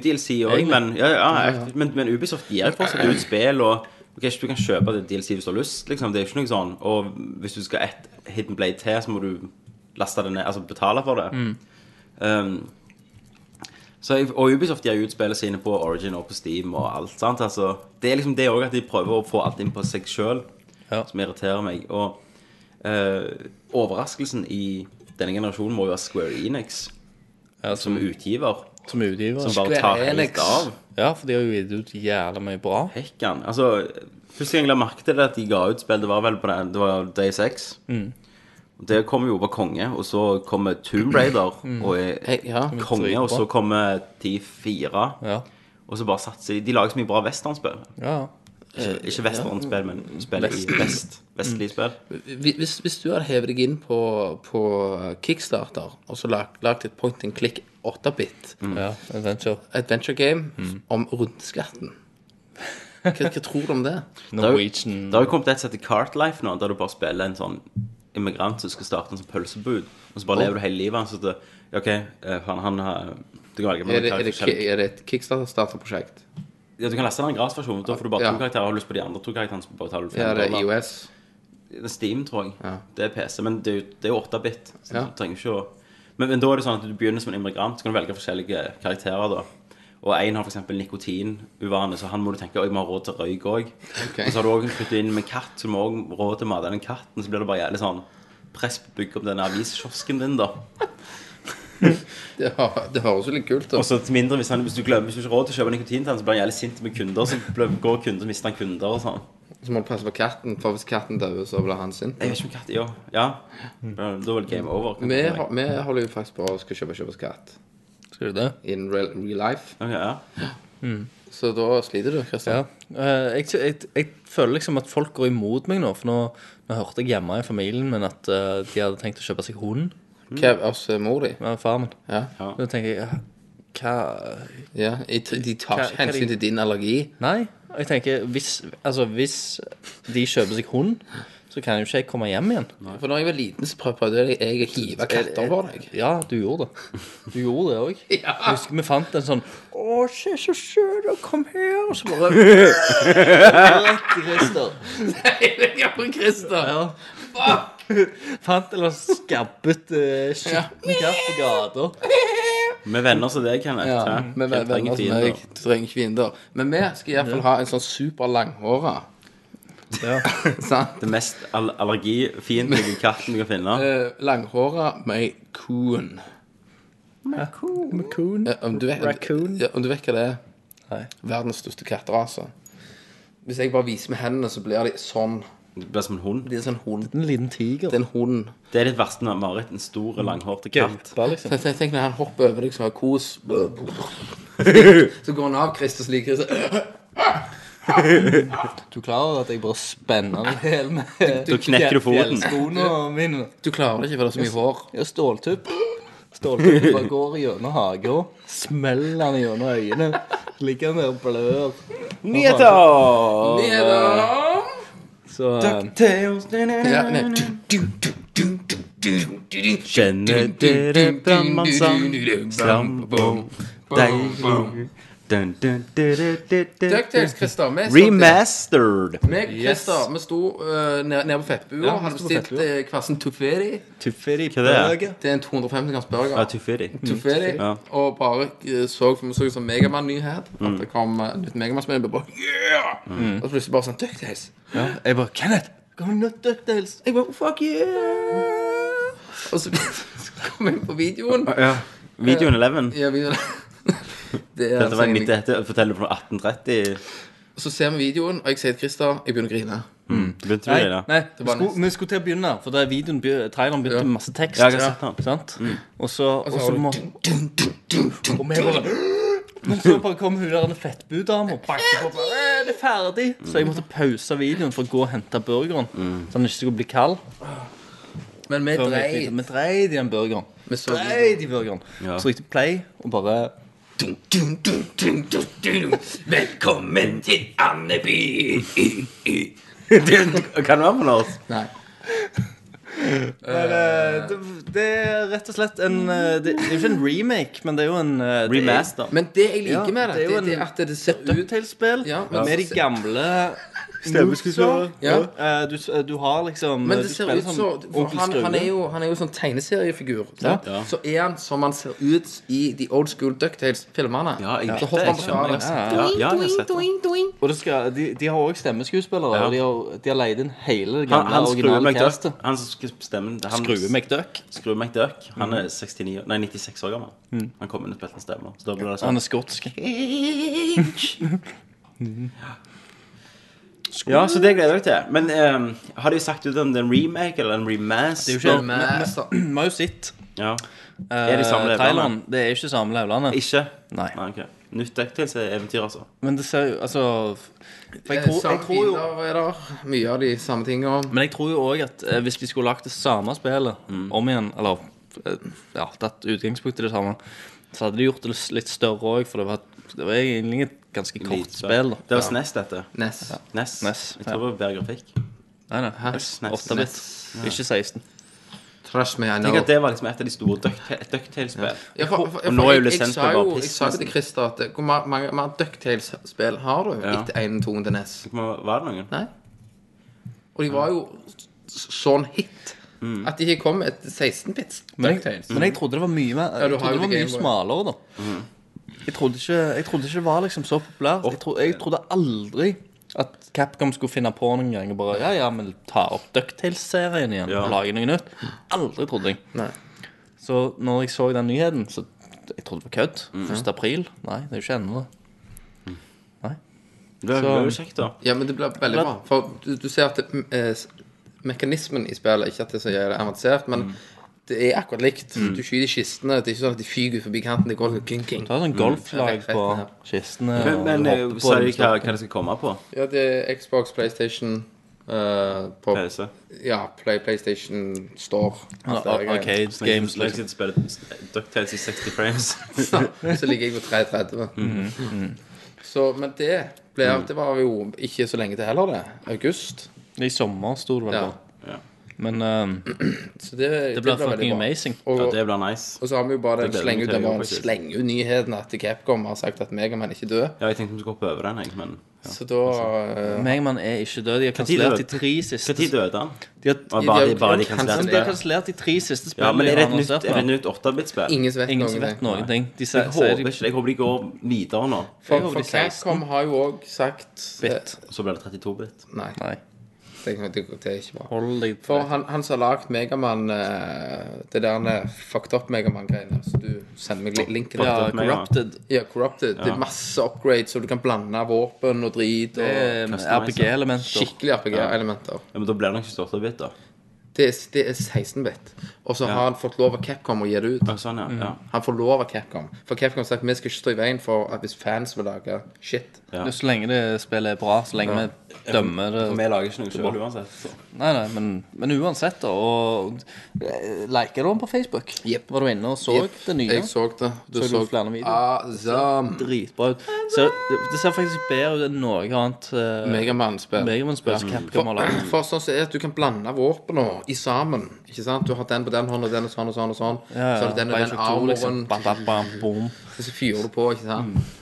S5: DLC,
S7: Egentlig.
S5: men, ja, ja, men, men Ubisoft gir fortsatt ut spill og Ok, Du kan kjøpe det DLC hvis du har lyst, liksom. Det er ikke noe sånn. Og hvis du skal ett Hidden Blade til, så må du laste det ned, altså betale for det. Um, så jeg, og Ubisoft gir ut spillene sine på Origin og på Steam og alt. Altså, det er liksom det òg, at de prøver å få alt inn på seg sjøl,
S7: Ja.
S5: som irriterer meg. Og eh, overraskelsen i denne generasjonen må jo være Square Enix
S7: Ja,
S5: som
S7: som,
S5: utgiver.
S7: som utgiver.
S5: Som bare tar helt av.
S7: Ja, for de har jo gitt ut jævla mye bra.
S5: Hekkan. Altså, første gang jeg la merke til det at de ga ut spill, det var vel på den, det var Day 6. Og Det kommer jo over konge, og så kommer Tomb Raider og er
S6: Hei, ja.
S5: konge, og så kommer T4.
S7: Ja.
S5: Og så bare satser de De lager så mye bra westernspill.
S7: ja.
S5: Ikke, ikke westernspill, men spill i vest. Vestlige spill.
S6: Hvis, hvis du hadde hevet deg inn på, på Kickstarter og så lag- lagd et point and click 8-bit
S7: ja. Adventure.
S6: adventure game om rundskatten hva, hva tror du om det?
S7: Norwegian
S5: Det har jo kommet et som heter Cartlife nå, der du bare spiller en sånn immigrant som skal starte en sånn pølsebud. Og så bare lever du hele livet. hans OK, eh, han, han har Du kan velge
S6: Er det, er det, er det et Kickstarter-prosjekt?
S5: Ja, du kan lese den en gradsversjon. Da får du bare
S6: Ja.
S5: to karakterer. Har du lyst på de andre to karakterene, så bare tar du fem
S6: Ja, det er. IOS.
S5: Det er Steam, tror jeg.
S6: Ja.
S5: Det er PC. Men det er jo, det er jo 8-bit. Så
S6: Ja.
S5: du trenger ikke å men, men da er det sånn at du begynner som en immigrant, så kan du velge forskjellige karakterer. da Og én har f.eks. nikotinuvane, så han må du tenke at jeg må ha råd til røyk òg.
S6: Okay.
S5: Og så har du òg flyttet inn med katt, så du må òg råd til å mate den katten. Så blir det bare jævlig sånn press på å bygge opp denne aviskiosken din, da.
S6: Det, høres jo litt kult ut.
S5: Og så til mindre hvis, han, hvis, du glemmer, hvis du ikke har råd til å kjøpe nikotin til han, så blir han jævlig sint med kunder. Så går kunder, så mister han kunder og sånn.
S6: Så må du passe på katten, for hvis katten dør, så blir han sint.
S5: Jeg vet ikke om katt Ja. ja. Da er vel game over.
S6: Vi, vi holder jo faktisk på å skal kjøpe oss katt
S7: Skal du det?
S6: in real, real life.
S5: Okay, ja.
S6: Så da sliter du,
S7: Ja. Eh, jeg, jeg, jeg føler liksom at folk går imot meg nå, for nå, nå hørte jeg hjemme i familien min at eh, de hadde tenkt å kjøpe seg hund
S6: Kev, hos eh, mor di?
S7: med faren min.
S6: Ja.
S7: Da tenker jeg hva
S6: ja. De tar
S7: Hva-
S6: ikke hensyn
S7: de-
S6: til din allergi.
S7: Nei. Jeg tenker hvis, altså, hvis de kjøper seg hund, så kan jo ikke jeg komme hjem igjen.
S6: For når jeg var liten, så prøv- prøvde jeg jeg å hive katter på deg.
S7: Ja, du gjorde det. Du gjorde det òg.
S6: Ja.
S7: Jeg husker vi fant en sånn Å, se så søt, og kom her. Og så bare Rett i Christer.
S6: Ja, en Christer.
S7: Ja. Fant en skabbet uh, skitten katt på gata.
S5: Med venner som deg, Kenneth.
S6: Ja,
S5: hæ?
S6: med
S5: Hvem
S6: venner
S5: trenger
S6: som
S5: fiender?
S6: meg. Du trenger ikke fiender. Men vi skal iallfall ha en sånn super langhåra.
S7: Ja.
S6: Sant?
S5: Det mest all allergifiendtlige katten du kan finne.
S6: Uh, langhåra Maycoon.
S7: Maycoon?
S6: Ja, om, du vet,
S7: Raccoon.
S6: ja, om du vet hva det er?
S7: Nei.
S6: Verdens største katterase. Hvis jeg bare viser med hendene, så blir de sånn.
S5: Det blir som en hund.
S6: Det er sånn hund.
S7: En liten tiger.
S6: Det er en hund.
S5: Det er ditt verste mareritt. En stor, langhårete katt.
S7: Gaupa, liksom.
S6: Tenk, tenk når han hopper over deg som har kos. Så går han av Christer slik. Christer.
S7: Du klarer at jeg bare spenner meg hel med
S5: Du knekker du foten.
S7: mine.
S6: Du klarer det ikke, for det er så mye hår.
S7: Ja, ståltupp. Ståltupp bare går gjennom hagen. Smeller han gjennom øynene. Ligger der og blør.
S5: Nyheter!
S6: Nyheter!
S7: Så eh,
S6: Ja, nei.
S5: Kjenner dere brannmannssang? Slam-bom, deilig. Dun, dun, du, du, du, du.
S6: DuckTales, Christer.
S5: Remastered.
S6: Meg, Christer, vi sto uh, nede, ned på Fettbua
S7: Ja,
S6: og hadde bestilt
S7: kvassen
S6: uh, hver sin tufferi.
S7: Tufferi
S5: Hva det er?
S7: burger.
S6: Det er en 250 grams burger.
S5: Ja, Tufferi.
S6: Tufferi.
S5: Ja.
S6: Og bare eh, så for vi så ut som Megaman-nyhet. At det kom uh, nytt Megaman-spill. Vi bare yeah! Og så plutselig bare sånn DuckTales.
S7: Ja, jeg bare Kenneth, kom inn og DuckTales.
S6: Jeg bare fuck yeah! Og så, så kom jeg inn på videoen.
S5: Ja. Videoen 11.
S6: Ja, videoen. Det er
S5: Dette var midt etter forteller du fra 1830.
S6: Så ser vi videoen, og jeg sier til Christer Jeg begynner å grine.
S5: Begynte du
S7: Nei,
S5: det?
S7: nei
S6: Det
S7: vi,
S6: var
S7: skulle, vi skulle til å begynne, for da videoen, be- traileren begynte
S6: Ja.
S7: med masse tekst.
S5: Ja, jeg har sett den.
S7: Sant? Og så, og
S6: så
S7: må Og vi bare Men så bare kom hun der en fettbudame og banket på. bare, «Øh, Det er ferdig. Så jeg måtte pause videoen for å gå og hente burgeren. Så den ikke skulle bli kald.
S6: Men vi
S7: vi
S6: dreit.
S7: fikk- Vi dreit i den burgeren.
S6: Vi så
S7: Dreit i burgeren.
S5: Ja.
S7: Så det play og bare
S6: Dun, dun, dun, dun, dun, dun. Velkommen til Andeby.
S5: Kan du være for oss.
S6: Nei.
S7: Men eh, det, det er rett og slett en eh, Det, det er jo ikke en remake, men det er jo en eh, det er-
S5: Remaster.
S6: Men det jeg liker
S7: Ja,
S6: med det,
S7: det er jo
S6: det,
S7: en
S6: at det ser ut
S7: Ducktail-spill
S6: Ja, men-
S7: med de gamle
S5: Stemmeskuespillere.
S6: Ja.
S7: Eh, du, du har liksom
S6: Men
S7: du
S6: det ser
S7: spiller
S6: ut
S7: som
S6: så for
S7: onkel
S6: han, han, er jo, han er jo sånn tegneseriefigur. sant?
S5: Ja.
S6: Så er han som han ser ut i de old school Ducktails-filmene.
S5: Ja, jeg
S6: Så hopper han
S5: Jeg
S6: på
S5: skjønner.
S6: skala.
S5: Ja, ja, jeg har sett det.
S7: Og det skal, de, de har òg stemmeskuespillere.
S5: Ja.
S7: Og de har, de har leid inn hele det
S5: Han,
S7: gamle
S5: han Skrue
S7: originale
S5: McDuck.
S7: castet.
S5: Han som skal stemme han,
S7: Skrue McDuck.
S5: Skrue McDuck. Han er 69, nei, 96 år gammel. Han kommer inn og spiller en stemme. Så da blir det sånn Han
S7: er skotsk.
S5: Ja, så det gleder jeg meg til. Men ehm, har de sagt ut om det er en remake eller en remaster?
S7: Det er jo ikke
S6: Master.
S7: Vi har jo sett
S5: Ja. Er de samme
S7: eh,
S5: levende?
S7: Det er ikke samme levelandet.
S5: Ikke?
S7: Nei.
S5: Nei, ok. Nytt DuckTales er eventyr, altså.
S7: Men det ser jo Altså For jeg
S6: Eh,
S7: tror, jeg
S6: Samme
S7: tror jo
S6: biler er der. Mye av de samme tingene.
S7: Men jeg tror jo òg at eh, hvis de skulle lagt det samme spillet
S5: Mm.
S7: om igjen, eller eh, ja, tatt utgangspunkt i det samme, så hadde de gjort det litt større òg, for det var, det var egentlig et ganske kort
S5: Lite.
S7: spill. da
S5: Det var SNES, dette.
S6: Ness.
S5: NES.
S7: NES,
S5: Jeg tror det var bedre grafikk.
S7: Nei, nei.
S5: SNES.
S7: 8-bit. Ikke 16.
S6: Trust me, I know.
S5: Tenk at det var liksom et av de store Duck- DuckTales-spill.
S6: Ja, for, for,
S5: Og nå er jo
S6: jeg, jeg,
S5: lisensen
S6: sa jo, jeg
S5: piss,
S6: sa jo til
S5: nesten.
S6: Christer at Hvor ma- mange mer Ducktails-spill har du
S5: Ja.
S6: etter 1 2 til NES?
S5: Var det noen?
S6: Nei. Og de var jo s- sånn hit
S5: Mm.
S6: at de ikke kom et 16-bits
S7: Men jeg, men jeg trodde det var mye mer
S6: Ja, du
S7: Jeg
S6: har
S7: trodde
S6: jo
S7: det var mye
S6: Game Boy.
S7: smalere, da. Jeg, trodde ikke, jeg trodde ikke det var liksom så populært. Jeg trodde, jeg trodde aldri at Capcom skulle finne på noen gang og bare Ja, ja, men ta opp Ducktails-serien igjen
S5: Ja.
S7: og lage noe nytt. Aldri trodde jeg.
S6: Nei.
S7: Så når jeg så den nyheten, så jeg trodde det var kødd.
S5: Mm.
S7: 1. april. Nei, det er jo ikke ennå.
S5: Det var- det var jo kjekt, da.
S6: Ja, men det blir veldig bra. For du, du ser at det, eh, s- mekanismen i spillet Ikke at det er så jævlig avansert, men det er akkurat likt. Du skyter kistene. Det er ikke sånn at de fyker ut forbi kanten. Det går sånn king, king.
S7: Det er sånn golflag på kistene.
S5: Men,
S7: og
S5: men eh,
S7: på
S5: sier de hva, hva det skal komme på?
S6: Ja, det er Xbox, PlayStation uh, på
S5: PC?
S6: Ja, Play, PlayStation Store. alt det
S7: Ar-
S6: der greiene.
S7: Arcade games, liksom.
S5: spiller DuckTales i 60 frames.
S6: Så ligger jeg på 330.
S7: Mhm,
S6: Så, men det ble, det var jo ikke så lenge til heller, det. August.
S7: I sommer sto det vel
S6: Ja.
S7: på.
S5: Ja.
S7: Men uh,
S6: Så det,
S7: det blir fucking amazing.
S6: Og,
S5: ja, det blir nice.
S6: og så har vi jo bare den slenge ut, den slenge ut nyheten at Capcom har sagt at Megaman ikke død.
S5: Ja, jeg tenkte vi skulle hoppe over den, jeg, men ja.
S6: Så da uh,
S7: Megaman er ikke død. De har kansellert de tre siste
S5: Når døde han?
S7: De har,
S6: de
S5: bare de, bare de
S6: kansellert
S7: de kansellert de tre siste
S5: Ja, men er det et nytt, er det nytt 8-bit-spill?
S6: ingen vet
S7: Ingen
S6: noen,
S7: vet noen ting. De
S5: Jeg håper
S7: de,
S5: ikke Jeg håper de går videre nå.
S6: For, for Capcom har jo òg sagt
S7: Bit.
S5: Så blir det 32-bit.
S6: eh, Nei,
S7: Nei,
S6: det, det, det er ikke bra.
S7: hold deg
S6: For han, han som har lagd Megaman eh, Det der eh, fucked up Megaman-greiene. Så du sender meg linken.
S7: Ja, Corrupted.
S6: Ja, Corrupted. Ja, Det er masse upgrades, så du kan blande våpen og drit. Og
S7: er RPG-elementer.
S6: skikkelig RPG-elementer.
S5: Ja, men da blir det nok ikke 8-bit, da.
S6: Det er, det er 16-bit. Og så har han fått lov av Capcom å gi det ut.
S5: Ja, sånn, ja. ja.
S6: Han får lov av Capcom. For Capcom har sagt vi skal ikke stå i veien for at hvis fans vil lage shit.
S5: Ja.
S7: Så lenge det spillet er bra, så lenge vi dømmer det
S5: For vi lager ikke noe sjøl uansett. Så.
S7: Nei, nei, men, men uansett, da. Og eh, liker du den på Facebook?
S6: Yep.
S7: Var du inne og så
S6: yep.
S7: det nye?
S6: Jeg så det. Du
S7: Så
S6: så,
S7: så flere videoer?
S6: Awesome.
S7: Dritbra ut. Ser, det, det ser faktisk bedre ut enn noe annet uh,
S6: Megaman-spill.
S7: Megaman-spill som Capcom har
S6: For,
S7: laget.
S6: for sånn som er at du kan blande våpnene i sammen. Ikke sant? Du har den på den hånden, og den og sånn og sånn og sånn.
S7: Ja,
S6: Så er det den og den
S7: 2, liksom.
S6: armoren.
S7: Bam, bam, bam, boom.
S6: Så fyrer du på, ikke sant?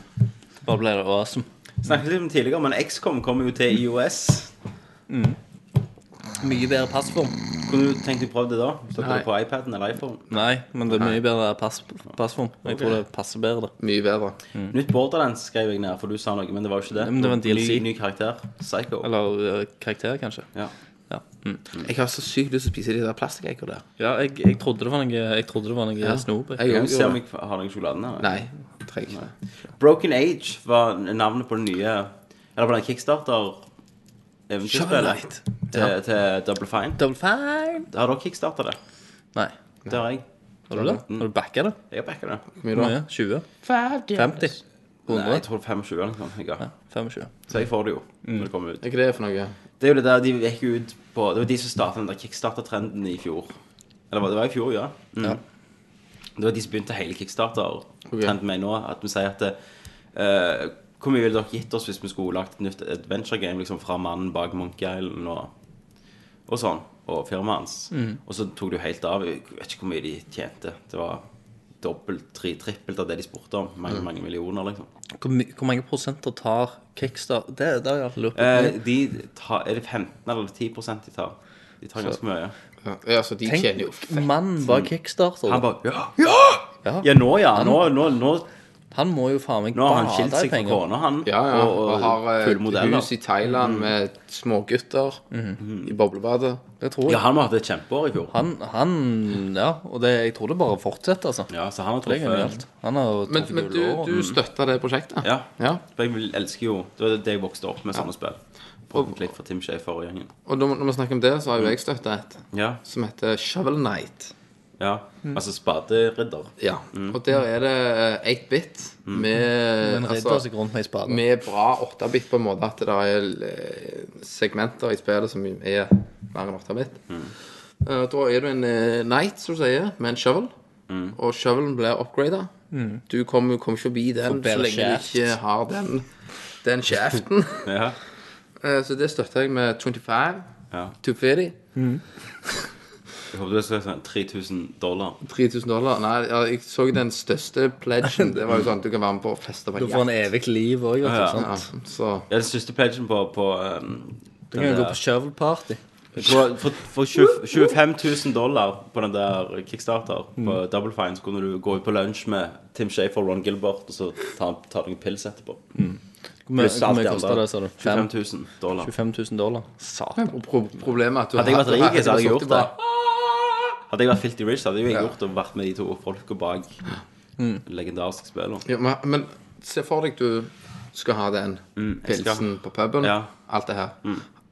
S7: Bare ble det awesome.
S5: Snakket litt om tidligere, men XCOM kommer jo til IOS.
S7: Mye bedre passform.
S5: Kunne du tenkt deg prøve det da? Hvis
S6: Nei.
S5: det på iPaden eller iPhone?
S7: Nei, men det er mye bedre pass, passform. Jeg tror det passer bedre.
S6: Mye bedre.
S5: Nytt Borderlands skrev jeg ned, for du sa noe, men det var jo ikke det.
S7: Men det var en DLC.
S5: Ny, ny karakter. Psycho.
S7: Eller eh, karakter, kanskje.
S5: Ja.
S7: Ja. Mm.
S6: Jeg har så sykt lyst til å spise de der plastikkeggene der.
S7: Ja, jeg, jeg trodde det var noe Jeg trodde det var noe snop.
S6: Jeg
S5: Jeg ser se om jeg har noe sjokolade her.
S6: Nei, trenger ikke det.
S5: Broken Age var navnet på det nye Eller på den Kickstarter eventyrspillet til, til Double Fine.
S7: Double fine.
S5: Har dere kickstarta det?
S7: Nei.
S5: Det har jeg.
S7: Har du det? Har du backa det?
S5: Jeg har backa det.
S6: Hvor mye da?
S7: mye? 20? 50?
S5: Nei,
S7: 100?
S5: jeg tror 25 eller noe sånt. Jeg
S7: 25.
S5: Så jeg får det jo når det kommer ut.
S6: Er ikke det for noe?
S5: Det er jo det der de gikk ut på Det var de som starta den der kickstarter-trenden i fjor. Eller det var i fjor, ja. Mm. Det var de som begynte hele kickstarter-trenden med nå. At vi sier at eh, Hvor mye ville dere gitt oss hvis vi skulle lagt et nytt adventure game liksom fra mannen bak Monkey Island og, og sånn? Og firmaet hans. Og så tok det jo helt av. Jeg vet ikke hvor mye de tjente. Det var dobbelt, tre, trippelt av det de spurte om. Mange, mange millioner, liksom.
S7: Hvor, my- hvor mange prosenter tar Kickstarter? Det, det har jeg alltid lurt på.
S5: Eh, de tar, er det 15 eller 10% de tar? De tar ganske mye.
S6: Ja, altså, de tjener jo
S7: Tenk mannen bak Kickstarter.
S5: Han bare Ja! Ja, ja nå, ja. Nå, nå, nå,
S7: Han må jo faen meg
S5: nå har han skilt seg fra kona, han.
S6: Ja, ja.
S5: Og,
S6: Og
S5: og,
S6: har
S5: et modeller.
S6: hus i Thailand med smågutter i boblebadet.
S7: Det tror jeg.
S5: Ja, han må ha hatt et kjempeår i fjor.
S7: Han, han Ja, og det, jeg tror det bare fortsetter, altså.
S5: Ja, så han har truffet
S7: Han har
S6: Men, men du,
S7: gull
S6: du støtta det prosjektet?
S5: Ja.
S6: ja.
S5: For jeg elsker jo Det var det jeg vokste opp med sånne spill. Og, for Tim Schafer og gjengen.
S6: Og når, når vi snakker om det, så har jo jeg støtta et
S5: Ja.
S6: som heter Shovel Knight.
S5: Ja. Altså spaderidder.
S6: Ja. Og der er det 8-bit med,
S7: Men ridder
S6: altså,
S7: seg rundt med ei spade.
S6: med bra 8-bit på en måte. At det er eh, segmenter i spillet som er mer enn 8-bit. Eh, Da er du en eh, knight, som du sier, med en shovel. Og shovelen blir upgrada. Du kommer kommer ikke forbi den så
S7: bedre
S6: lenge
S7: shaft.
S6: du ikke har den, den kjeften.
S5: Ja.
S6: Eh, Så det støtter jeg med 25.
S5: ja.
S6: 250.
S5: Jeg håper du skal si sånn 3000 dollar.
S6: 3000 dollar. Nei, ja, jeg så den største pledgen. Det var jo sånn at du kan være med på å feste på
S7: Du får en evig liv òg, vet du.
S5: Ja?
S6: Ja,
S5: Ja, den største pledgen på, på um,
S7: Du kan jo gå på shovel party.
S5: Jeg For, for 20, 25 000 dollar på den der Kickstarter på Double Fine, så kunne du gå ut på lunsj med Tim Schafer og Ron Gilbert, og så ta, ta deg en pils etterpå. Pluss
S7: hvor mye
S5: det
S7: det, sa du?
S5: 25 000 dollar.
S7: 25 000 dollar. Satan.
S6: pro problemet er at du
S5: Hadde jeg vært
S6: du
S5: rik, så hadde jeg gjort det.
S6: det.
S5: Hadde jeg vært Filty rich, hadde jeg jo
S6: Ja.
S5: gjort det og vært med de to folka bak mm. legendarisk spill.
S6: Ja, men, men se for deg du skal ha den
S5: mm,
S6: pilsen på puben,
S5: Ja.
S6: alt det her.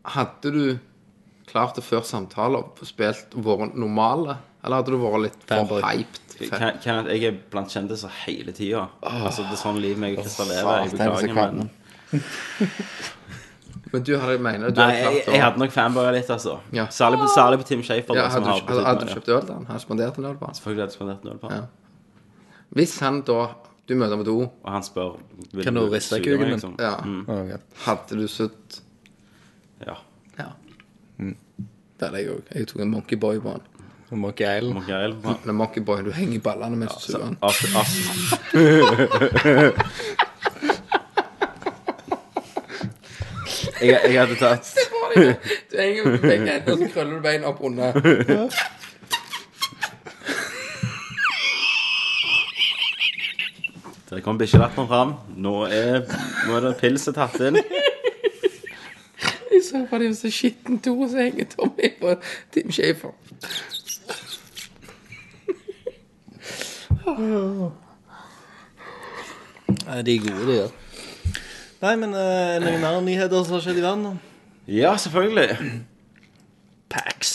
S6: Hadde du klart det før samtaler og spilt vært normale, Eller hadde du vært litt for hyped?
S5: Ken- Kenneth, jeg er blant kjendiser hele tida. Altså, det er sånn livet meg og Christer lever. Jeg
S6: er
S5: beklager, men
S6: Men du hadde, mener du
S5: Nei,
S6: hadde
S5: jeg,
S6: klart å
S5: jeg hadde nok fanboya litt, altså.
S6: Ja.
S5: Særlig, på, særlig på Tim Shafer.
S6: ja, hadde,
S5: har
S6: du, hadde, hadde du kjøpt øl til han? Hadde du spandert en øl på han?
S5: Selvfølgelig hadde jeg spandert en øl på han.
S6: Ja. Hvis han da Du møter ham på do,
S5: Og han spør vil
S7: Kan du riste kuken min?
S5: liksom?
S6: ja.
S7: Ok.
S6: hadde du sutt
S5: Ja.
S6: Ja. Det hadde jeg òg. Jeg tok en monkeyboy på han.
S7: Monkey Island.
S5: Monkey Island.
S6: Monkey Boy, du henger i ballene mens du suger han.
S5: jeg, jeg hadde tatt
S6: Du henger med begge hendene, og så krøller du beina opp under.
S5: Der kom bikkjelatteren fram. Nå er, nå er det pilset tatt inn.
S6: Jeg så på det så skitten to, og så henger Tommy på Tim Shafer.
S7: Nei, de er gode, de der. Nei, men uh, noen andre nyheter som har skjedd i verden?
S5: Ja, selvfølgelig. Pax.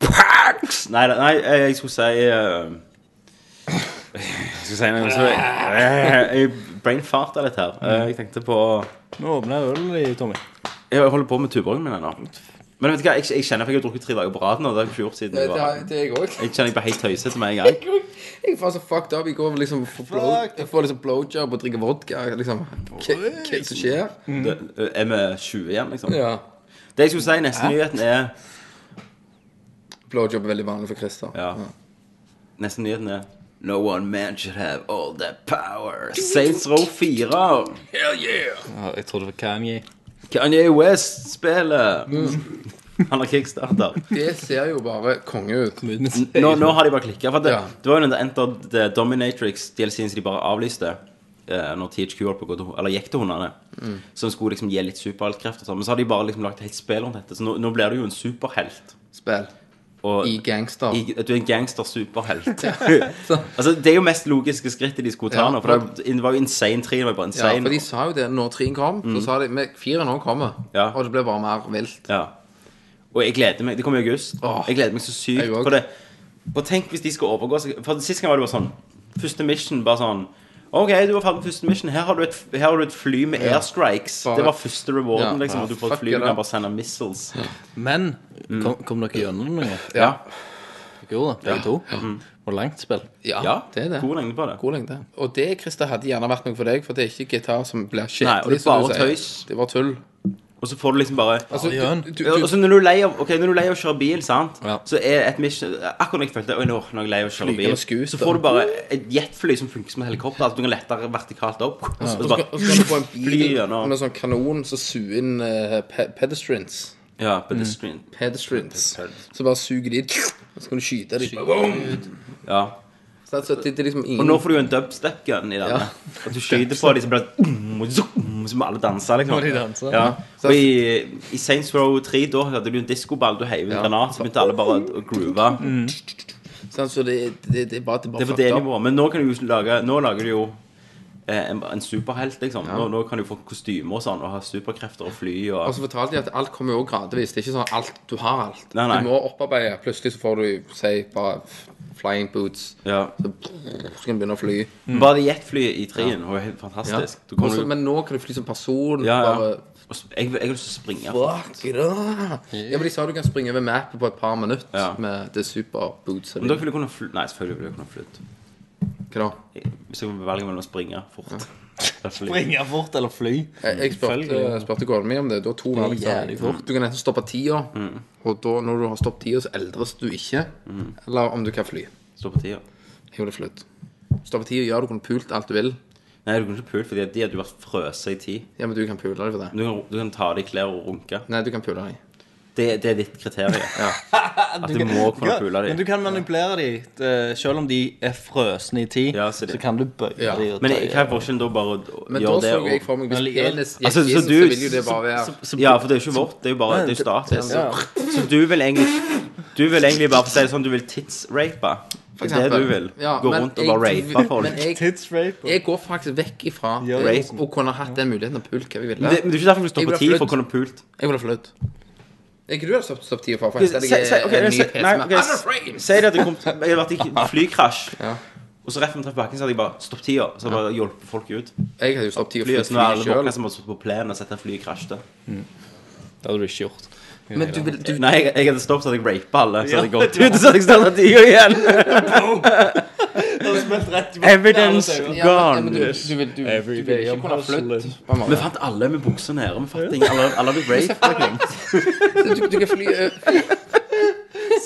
S5: Pax! Nei, nei, jeg, jeg skulle si uh, Jeg skulle si noe så Jeg, jeg brainfarta litt her. Uh, Jeg tenkte på
S7: Nå åpner jeg øl i Tommy.
S5: Jeg holder på med tuborgen min ennå. Men vet du hva, jeg, jeg kjenner at jeg har drukket tre dager på rad nå. Det har jeg ikke gjort siden
S6: Det,
S5: jeg
S6: det,
S5: var
S6: det er jeg òg.
S5: Jeg kjenner jeg blir helt tøysete med en gang.
S6: Jeg var så fucked up Jeg går. Liksom, for blow, jeg får liksom blowjob og drikker vodka. Liksom. Hva er det som skjer?
S5: Det, er vi 20 igjen, liksom?
S6: Ja.
S5: Det jeg skulle si, neste nyheten er
S6: Blowjob er veldig vanlig for Christer.
S5: Ja. Neste nyheten er No one man should have all that power. Saints Row 4.
S6: Hell yeah!
S7: Ja, jeg trodde det var Kanye.
S5: Kanye West spiller. Han har kickstarter.
S6: Det ser jo bare konge ut.
S5: Nå, nå har de bare klikka. Det,
S6: Ja.
S5: det var jo den der Enter the Dominatrix-DLC-en som de bare avlyste. eh, Når THQ holdt på å gå til, eller gikk til hundene. Som skulle liksom gi litt superheltkrefter. og sånn. Men så har de bare liksom lagt et helt spill rundt dette. Så nå, nå blir du jo en superhelt.
S6: Spill.
S5: Og
S6: I gangster.
S5: i, du er en gangster-superhelt. altså, det er jo mest logiske skrittet de skulle ta
S6: Ja,
S5: nå. For det, var jo insane 3. Var bare
S6: Ja, for de sa jo det når treen kom. Så sa de med fire nå kommer.
S5: Ja.
S6: Og det ble bare mer vilt.
S5: Ja. Og jeg gleder meg. Det kommer i august.
S6: Åh.
S5: jeg gleder meg så sykt. For det For tenk hvis de skal overgå seg For Sist gang var det bare sånn Første mission bare sånn OK, du var ferdig med første mission. Her har du et, her har du et fly med airstrikes.
S6: Bare-
S5: Det var første rewarden.
S6: Ja.
S5: liksom
S6: Ja,
S5: At du får
S6: fuck
S5: et fly
S6: it
S5: du kan bare sende missiles.
S7: Men kom, kom dere gjennom noe?
S6: Ja.
S7: Dere gjorde det, begge to? Og langt spill?
S6: Ja,
S5: Ja,
S6: det er det.
S5: God lengde på det.
S6: God lengde. Og det Christer, hadde gjerne vært noe for deg, for det er ikke gitar som blir
S5: Nei, og det er
S6: som du
S5: bare
S6: sier.
S5: tøys.
S6: Det var tull.
S5: Og så får du liksom bare
S6: Altså, du, du, du,
S5: Og så når du er lei av Ok, når du er lei av å kjøre bil, sant
S7: Ja.
S5: Så er et mission Akkurat når jeg følte Oi, nå, er jeg lei av å kjøre bil. Så får du bare et jetfly som funker som et helikopter Altså du kan lette vertikalt opp Og så
S6: og så
S5: bare
S6: og så kan du få en bil
S5: gjennom
S6: med sånn kanon som suger inn uh, pe pedestrians.
S5: Ja, pedestrian
S6: Pedestrians. Så bare suger de Og så kan du skyte dem.
S5: Ja
S6: Så altså, det, det liksom ingen...
S5: Og nå får du jo en dubstep gun i denne
S6: Ja.
S5: At du skyter på de som blir Så må alle danse liksom
S7: Må de danse?
S5: Ja Og i, i Saints Row 3 Da hadde du en discoball Du heiv en
S6: Ja.
S5: granat Så begynte alle bare å groove
S6: sånn, Så det, det, det er bare, det er bare
S5: Det er på det nivået. Men nå kan du jo lage Nå lager du jo en, en superhelt, liksom. Nå, nå kan du få kostymer og sånn, og ha superkrefter og fly og
S6: Og så fortalte de at alt kommer jo gradvis. Det er ikke sånn alt du har alt.
S5: Nei, nei.
S6: Du må opparbeide. Plutselig så får du si bare flying boots.
S5: Ja.
S6: Så, så kan du begynne å fly.
S5: Bare det jetflyet i treen var jo helt fantastisk. Ja.
S6: Også,
S5: du...
S6: men nå kan du fly som person.
S5: Ja, ja.
S6: Bare
S5: Jeg, jeg har lyst til å springe.
S6: Fuck it. Ja, men De sa du kan springe over mappet på et par minutter
S5: Ja.
S6: med det superbootset.
S5: Men dere ville kunne fly Nei, selvfølgelig ville dere kunne flytt.
S6: Hva da?
S5: Hvis jeg velger mellom å springe fort eller fly.
S7: Springe fort eller fly?
S6: Jeg, jeg spurte,
S7: Selvfølgelig.
S6: spurte kona mi om det. Du har to valg.
S7: jævlig
S6: jeg. Du kan enten stoppe tida, og da når du har stoppet tida, så eldres du ikke. Eller om du kan fly.
S5: Stoppe tida.
S6: Jo, det er flytt. Stoppe tida, ja, du kunne pult alt du vil.
S5: Nei, du kan ikke pule, fordi de hadde vært frøse i tid.
S6: Ja, men du kan pule deg for det.
S5: Du kan, du kan ta av deg klær og runke.
S6: Nei, du kan pule deg.
S5: Det, det er ditt kriterium. At du må kunne pule
S7: Men du kan manipulere dem. Selv om de er frøsne i tid,
S5: Ja, så
S7: så, kan du bøye
S6: Ja.
S7: dem.
S5: Men hva er forskjellen da bare å
S6: Men da
S5: gjøre det
S6: så jeg for meg Hvis
S7: Men
S6: penis gikk
S5: Altså, så
S6: inn, så
S5: du-
S6: vil jo det bare være
S5: Ja, for det er jo ikke vårt. Det er jo bare det er jo statisk. Så du vil egentlig Du vil egentlig bare for å si det sånn Du vil tidsrape. Det er det du vil.
S6: Ja,
S5: Gå rundt og bare rape folk.
S6: Men jeg, jeg går faktisk vekk ifra
S7: Ja,
S6: å kunne hatt den muligheten å pule hva jeg ville.
S5: Men det, men det er ikke derfor du står på tid for å kunne pult.
S6: Jeg ville flydd. Er ikke du har stoppet stopp tida for? For jeg
S5: Si-
S6: jeg
S5: si-
S6: en ny PC
S5: nei,
S6: med
S5: ok,
S6: Under!
S5: Si det at jeg, kom, jeg hadde vært i flykrasj,
S6: Ja.
S5: og så rett før vi traff bakken, så hadde jeg bare stoppet tida. Så hadde jeg bare hjulpet folk ut.
S6: Jeg hadde jo stoppet tida
S5: Flyet, er
S6: fly
S5: alle
S6: sjøl.
S5: som hadde stått på plenen og sett at flyet krasjte.
S7: Det hadde du ikke gjort.
S6: Men du vil du,
S5: Nei, jeg, jeg hadde stoppet, så hadde jeg rapet alle. Så hadde jeg gått ut, og så hadde jeg startet tida igjen. Evidence
S6: ja,
S5: gone.
S6: du, vil, du, du vil ikke kunne flytte på en
S5: Vi fant alle med buksa nede. Vi fant ingen. Alle, alle hadde raped.
S6: Du, du kan fly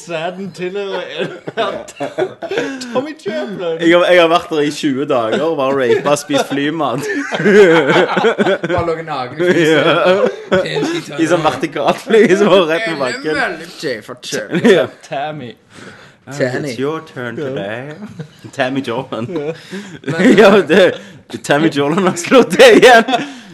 S7: Sæden tilhører Tommy Chamberlain.
S5: Jeg har, jeg har vært der i 20 dager og bare rapet og spist flymat.
S6: Bare ligget naken i flyet.
S5: I sånn vertikalfly som var rett på bakken.
S7: Tammy.
S6: Tanny.
S5: It's your turn today. Tammy Jordan. ja, det, Tammy Jordan har slått det igjen.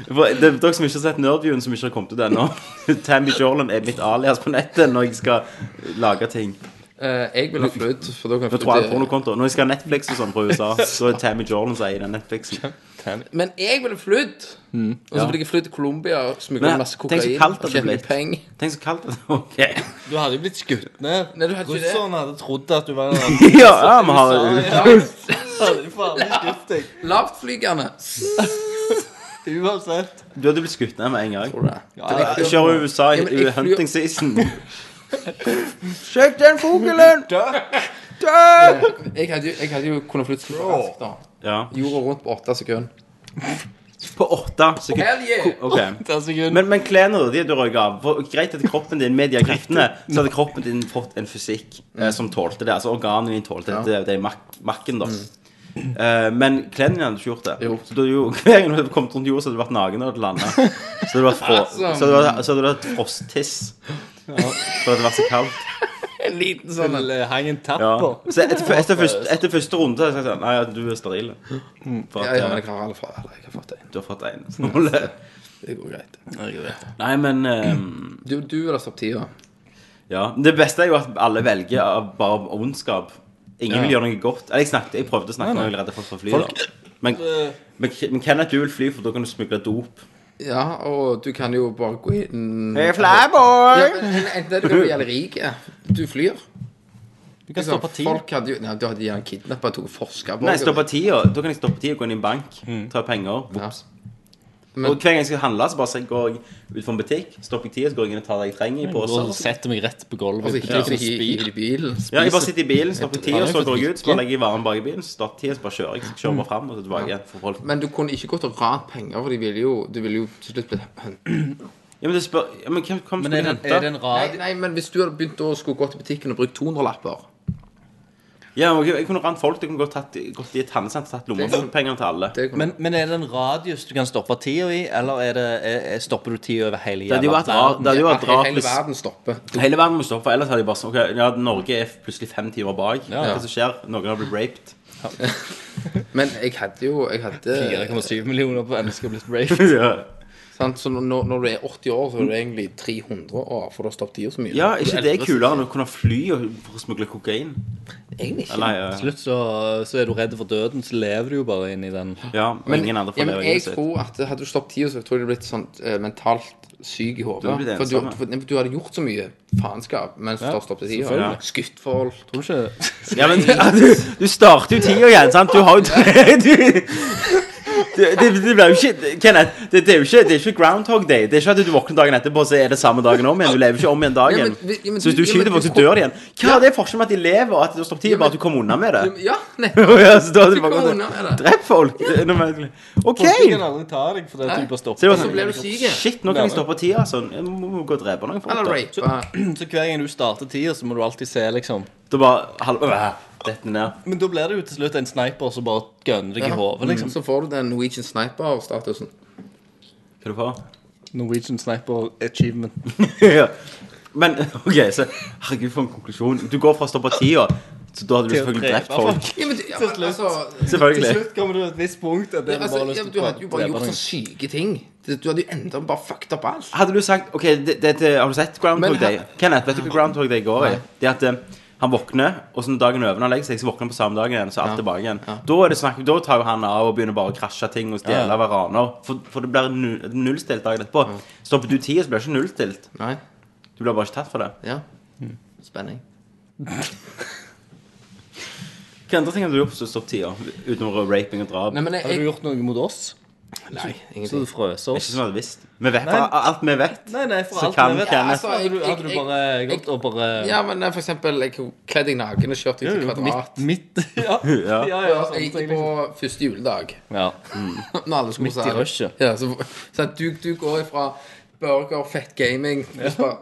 S5: For det er dere som ikke har sett Nerdviewen, som ikke har kommet ut ennå. Tammy Jordan er mitt alias på nettet når jeg skal lage ting.
S6: Eh, jeg vil ha flydd, for da kan jeg
S5: flytte tror jeg pornokonto. Når jeg skal ha Netflix og sånn fra USA, så er Tammy Jordan som eier den Netflixen.
S6: Men jeg ville flydd! Og så ville jeg flydd til Colombia og smugla
S5: Men,
S6: masse
S5: tenk så
S6: kokain.
S5: kaldt det ble. Tenk så kaldt det er.
S7: Du hadde jo blitt skutt ned.
S6: Nei, du hadde ikke det.
S7: Russerne hadde trodd at du var en
S5: Ja, ja, vi har
S7: deg.
S6: Lavtflygende.
S7: Uansett.
S5: Du hadde blitt skutt ned med en gang. Kjører USA i
S6: Ja,
S5: i
S6: flyr-
S5: hunting season. Sjekk den fuglen!
S6: Jeg hadde jo, jeg hadde jo kunnet flytte så raskt, da.
S5: Ja.
S6: Jorda rundt på åtte sekunder.
S5: På åtte sekunder.
S6: Hell yeah!
S5: Ok.
S7: Ta sekund.
S5: Men, men klærne de du røyk av for Greit at kroppen din med de her kreftene Så hadde kroppen din fått en fysikk eh, som tålte det. Altså organene dine tålte
S6: Ja.
S5: det. Det er mak makken, da. Eh, men klærne dine hadde ikke gjort det.
S6: Jo.
S5: Så du hadde jo, hver gang du hadde kommet rundt jorda, så hadde du vært naken og hadde landa. Så hadde du vært, frå, så hadde du vært, så hadde du hatt frosttiss. For det var så kaldt.
S6: En liten sånn.
S7: Eller hang en
S5: Ja.
S7: på.
S5: Så etter, etter, første, etter første runde hadde jeg sagt sånn Nei, du er steril. For at
S6: ja, men
S5: eh,
S6: jeg har alle fra, eller jeg har fått en.
S5: du har fått en. Så det-
S6: Det går greit.
S5: Nei, men eh,
S6: Du, du vil ha stoppet tida.
S5: Ja, Det beste er jo at alle velger av bare av ondskap. Ingen vil gjøre noe godt. Eller jeg, snakket, jeg prøvde å snakke med redde folk fra fly. da. Men, men, men Kenneth, du vil fly, for da kan du smugle dop.
S6: Ja, og du kan jo bare gå inn
S5: Hey, flyboy!
S6: Ja, men Enten det du kan bli rik, ja. du flyr.
S7: Du kan stå på ti.
S6: Folk hadde jo Nei, du hadde gjerne kidnappa to på
S5: Nei, stoppe tida. Da kan jeg stoppe tida, gå inn i en bank, ta penger. Vops.
S6: Men-
S5: og hver gang jeg skal handle, så bare går jeg ut for en butikk, stopper jeg tida, så går jeg inn og tar det jeg trenger i
S7: Og
S5: poser.
S7: setter meg rett på gulvet.
S6: Altså, ikke
S7: Ja.
S6: det i bilen.
S5: Ja, jeg bare sitter i bilen, stopper tida, så går jeg ut, så bare legger jeg varen bak i bilen, så starter tida, så bare kjører jeg. Så kjører jeg bare fram og så tilbake igjen for folk.
S6: Men du kunne ikke gått og rant penger, for de ville jo, du ville jo til slutt blitt.
S5: Ja, men det spør Ja, men hvem hvem
S7: Men
S5: skal
S7: er det, er det en
S6: Nei,
S7: rad
S6: nei, men hvis du hadde begynt å skulle gå til butikken og brukt 200-lapper
S5: Ja, men jeg kunne rant folk, jeg kunne gått, tatt, gått i et handlesenter og tatt lommepengene til alle.
S6: det
S7: men, men er det en radius du kan stoppe tida i, eller er det, er, er, stopper du tida over hele
S5: Det hadde jo vært rart. Det hadde jo vært rart
S6: Hele
S5: hvis
S6: verden stopper.
S5: Hele verden må stoppe, for ellers hadde de bare sånn okay, ja, Norge er plutselig fem timer bak.
S7: Ja.
S5: Hva som skjer? Noen har blitt raped.
S6: Men jeg hadde jo Jeg hadde
S7: 4,7 millioner mennesker blitt raped.
S5: ja.
S6: Sant? Så når, når du er 80 år, så er du egentlig 300 år, for du har stoppet tida så mye.
S5: ja, ikke det er kulere enn å kunne fly og, smugle kokain?
S6: Egentlig ikke.
S5: Nei, ja.
S7: Til slutt så, så er du redd for døden, så lever du jo bare inn i den.
S5: ja, og
S6: Men,
S5: ingen andre
S6: ja,
S5: får
S6: men
S5: leve
S6: jeg tror at hadde du stoppet tida, så tror jeg du hadde blitt sånn eh, mentalt syk i hodet.
S5: Du
S6: For du, for, du hadde gjort så mye faenskap mens du har stoppet tida.
S5: Ja.
S6: Skutt folk.
S7: Tror du ikke
S5: Ja, men du, du starter jo tida igjen, sant? Du har jo du, det, det, det blir jo ikke Kenneth, det, det er jo ikke, det er ikke Groundhog Day. Det er ikke at du våkner dagen etterpå, så er det samme dagen om igjen. Du lever ikke om igjen dagen.
S6: Ja, men ja, men
S5: så hvis
S6: du-
S5: skyter folk,
S6: du
S5: så dør de igjen. Hva er det forskjellen med at de lever, og at du tid, stoppet tida, bare at du kommer unna med det?
S6: Ja, nettopp.
S5: ja, så da du bare gått
S6: med det.
S5: og drept folk. Det. OK!
S7: Det
S5: Så
S7: stopper.
S5: det
S6: blir du syk.
S5: Shit, nå kan jeg stoppe tida. Sånn. Jeg må må gå og drepe noen folk.
S7: Så hver gang du starter tida, så må du alltid se, liksom.
S5: Da bare halv, Dette ned.
S7: Men da blir det jo til slutt en sniper som bare gunner deg i hodet, liksom.
S6: Så får du den Norwegian Sniper-statusen.
S5: Hva du får
S7: Norwegian Sniper Achievement.
S5: ja. Men OK, så Herregud, for en konklusjon. Du går fra å stoppe tida, så da hadde du selvfølgelig drept folk.
S6: Ja, men, ja, men altså,
S7: Til slutt kommer du til et visst punkt er
S6: altså,
S7: bare
S6: ja, Du hadde jo bare gjort
S7: sånne
S6: så syke ting. Du hadde jo enda bare fucked up alt.
S5: Hadde du sagt OK, det, det, det, har du sett Groundhog
S6: Men-
S5: Day? Kenneth, vet du hva Groundhog Day går i? Det at eh, han våkner, og så dagen er over når han legger seg, så våkner han på samme dagen igjen, så alt
S6: Ja.
S5: tilbake igjen. Da, er det snakk, da tar jo han av og begynner bare å krasje ting og stjele
S7: Ja.
S5: ja. raner. For, for det blir nu- nullstilt dagen etterpå. Stopper du tida, så blir det ikke nullstilt.
S6: Nei.
S5: Du blir bare ikke tatt for det.
S6: Ja. Spenning.
S5: Hva andre ting har du gjort på stopp tida? Utenom raping og drap?
S6: Nei, men jeg,
S7: Har du gjort noe mot oss?
S6: Nei,
S7: Så
S6: ingenting.
S7: du frøs
S5: Ikke som du hadde visst. Vi vet
S7: Nei.
S5: fra alt vi vet.
S7: Nei, nei, for
S5: Så
S7: alt
S5: kan
S7: vi vet.
S5: Kenneth-
S6: Altså,
S7: Hadde du,
S6: jeg-
S7: hadde du bare
S6: jeg-
S7: gått og bare
S6: Ja, men for eksempel, jeg kledde deg naken og kjørte deg til Kvadrat.
S7: Midt, midt Ja,
S5: Ja.
S7: ja, ja sånn,
S6: Jeg,
S7: gikk
S6: på
S7: liksom.
S6: første juledag.
S7: ja.
S6: Når alle skulle
S7: Midt i rushet.
S6: Ja, så, så du, du går ifra burger, fett gaming og så bare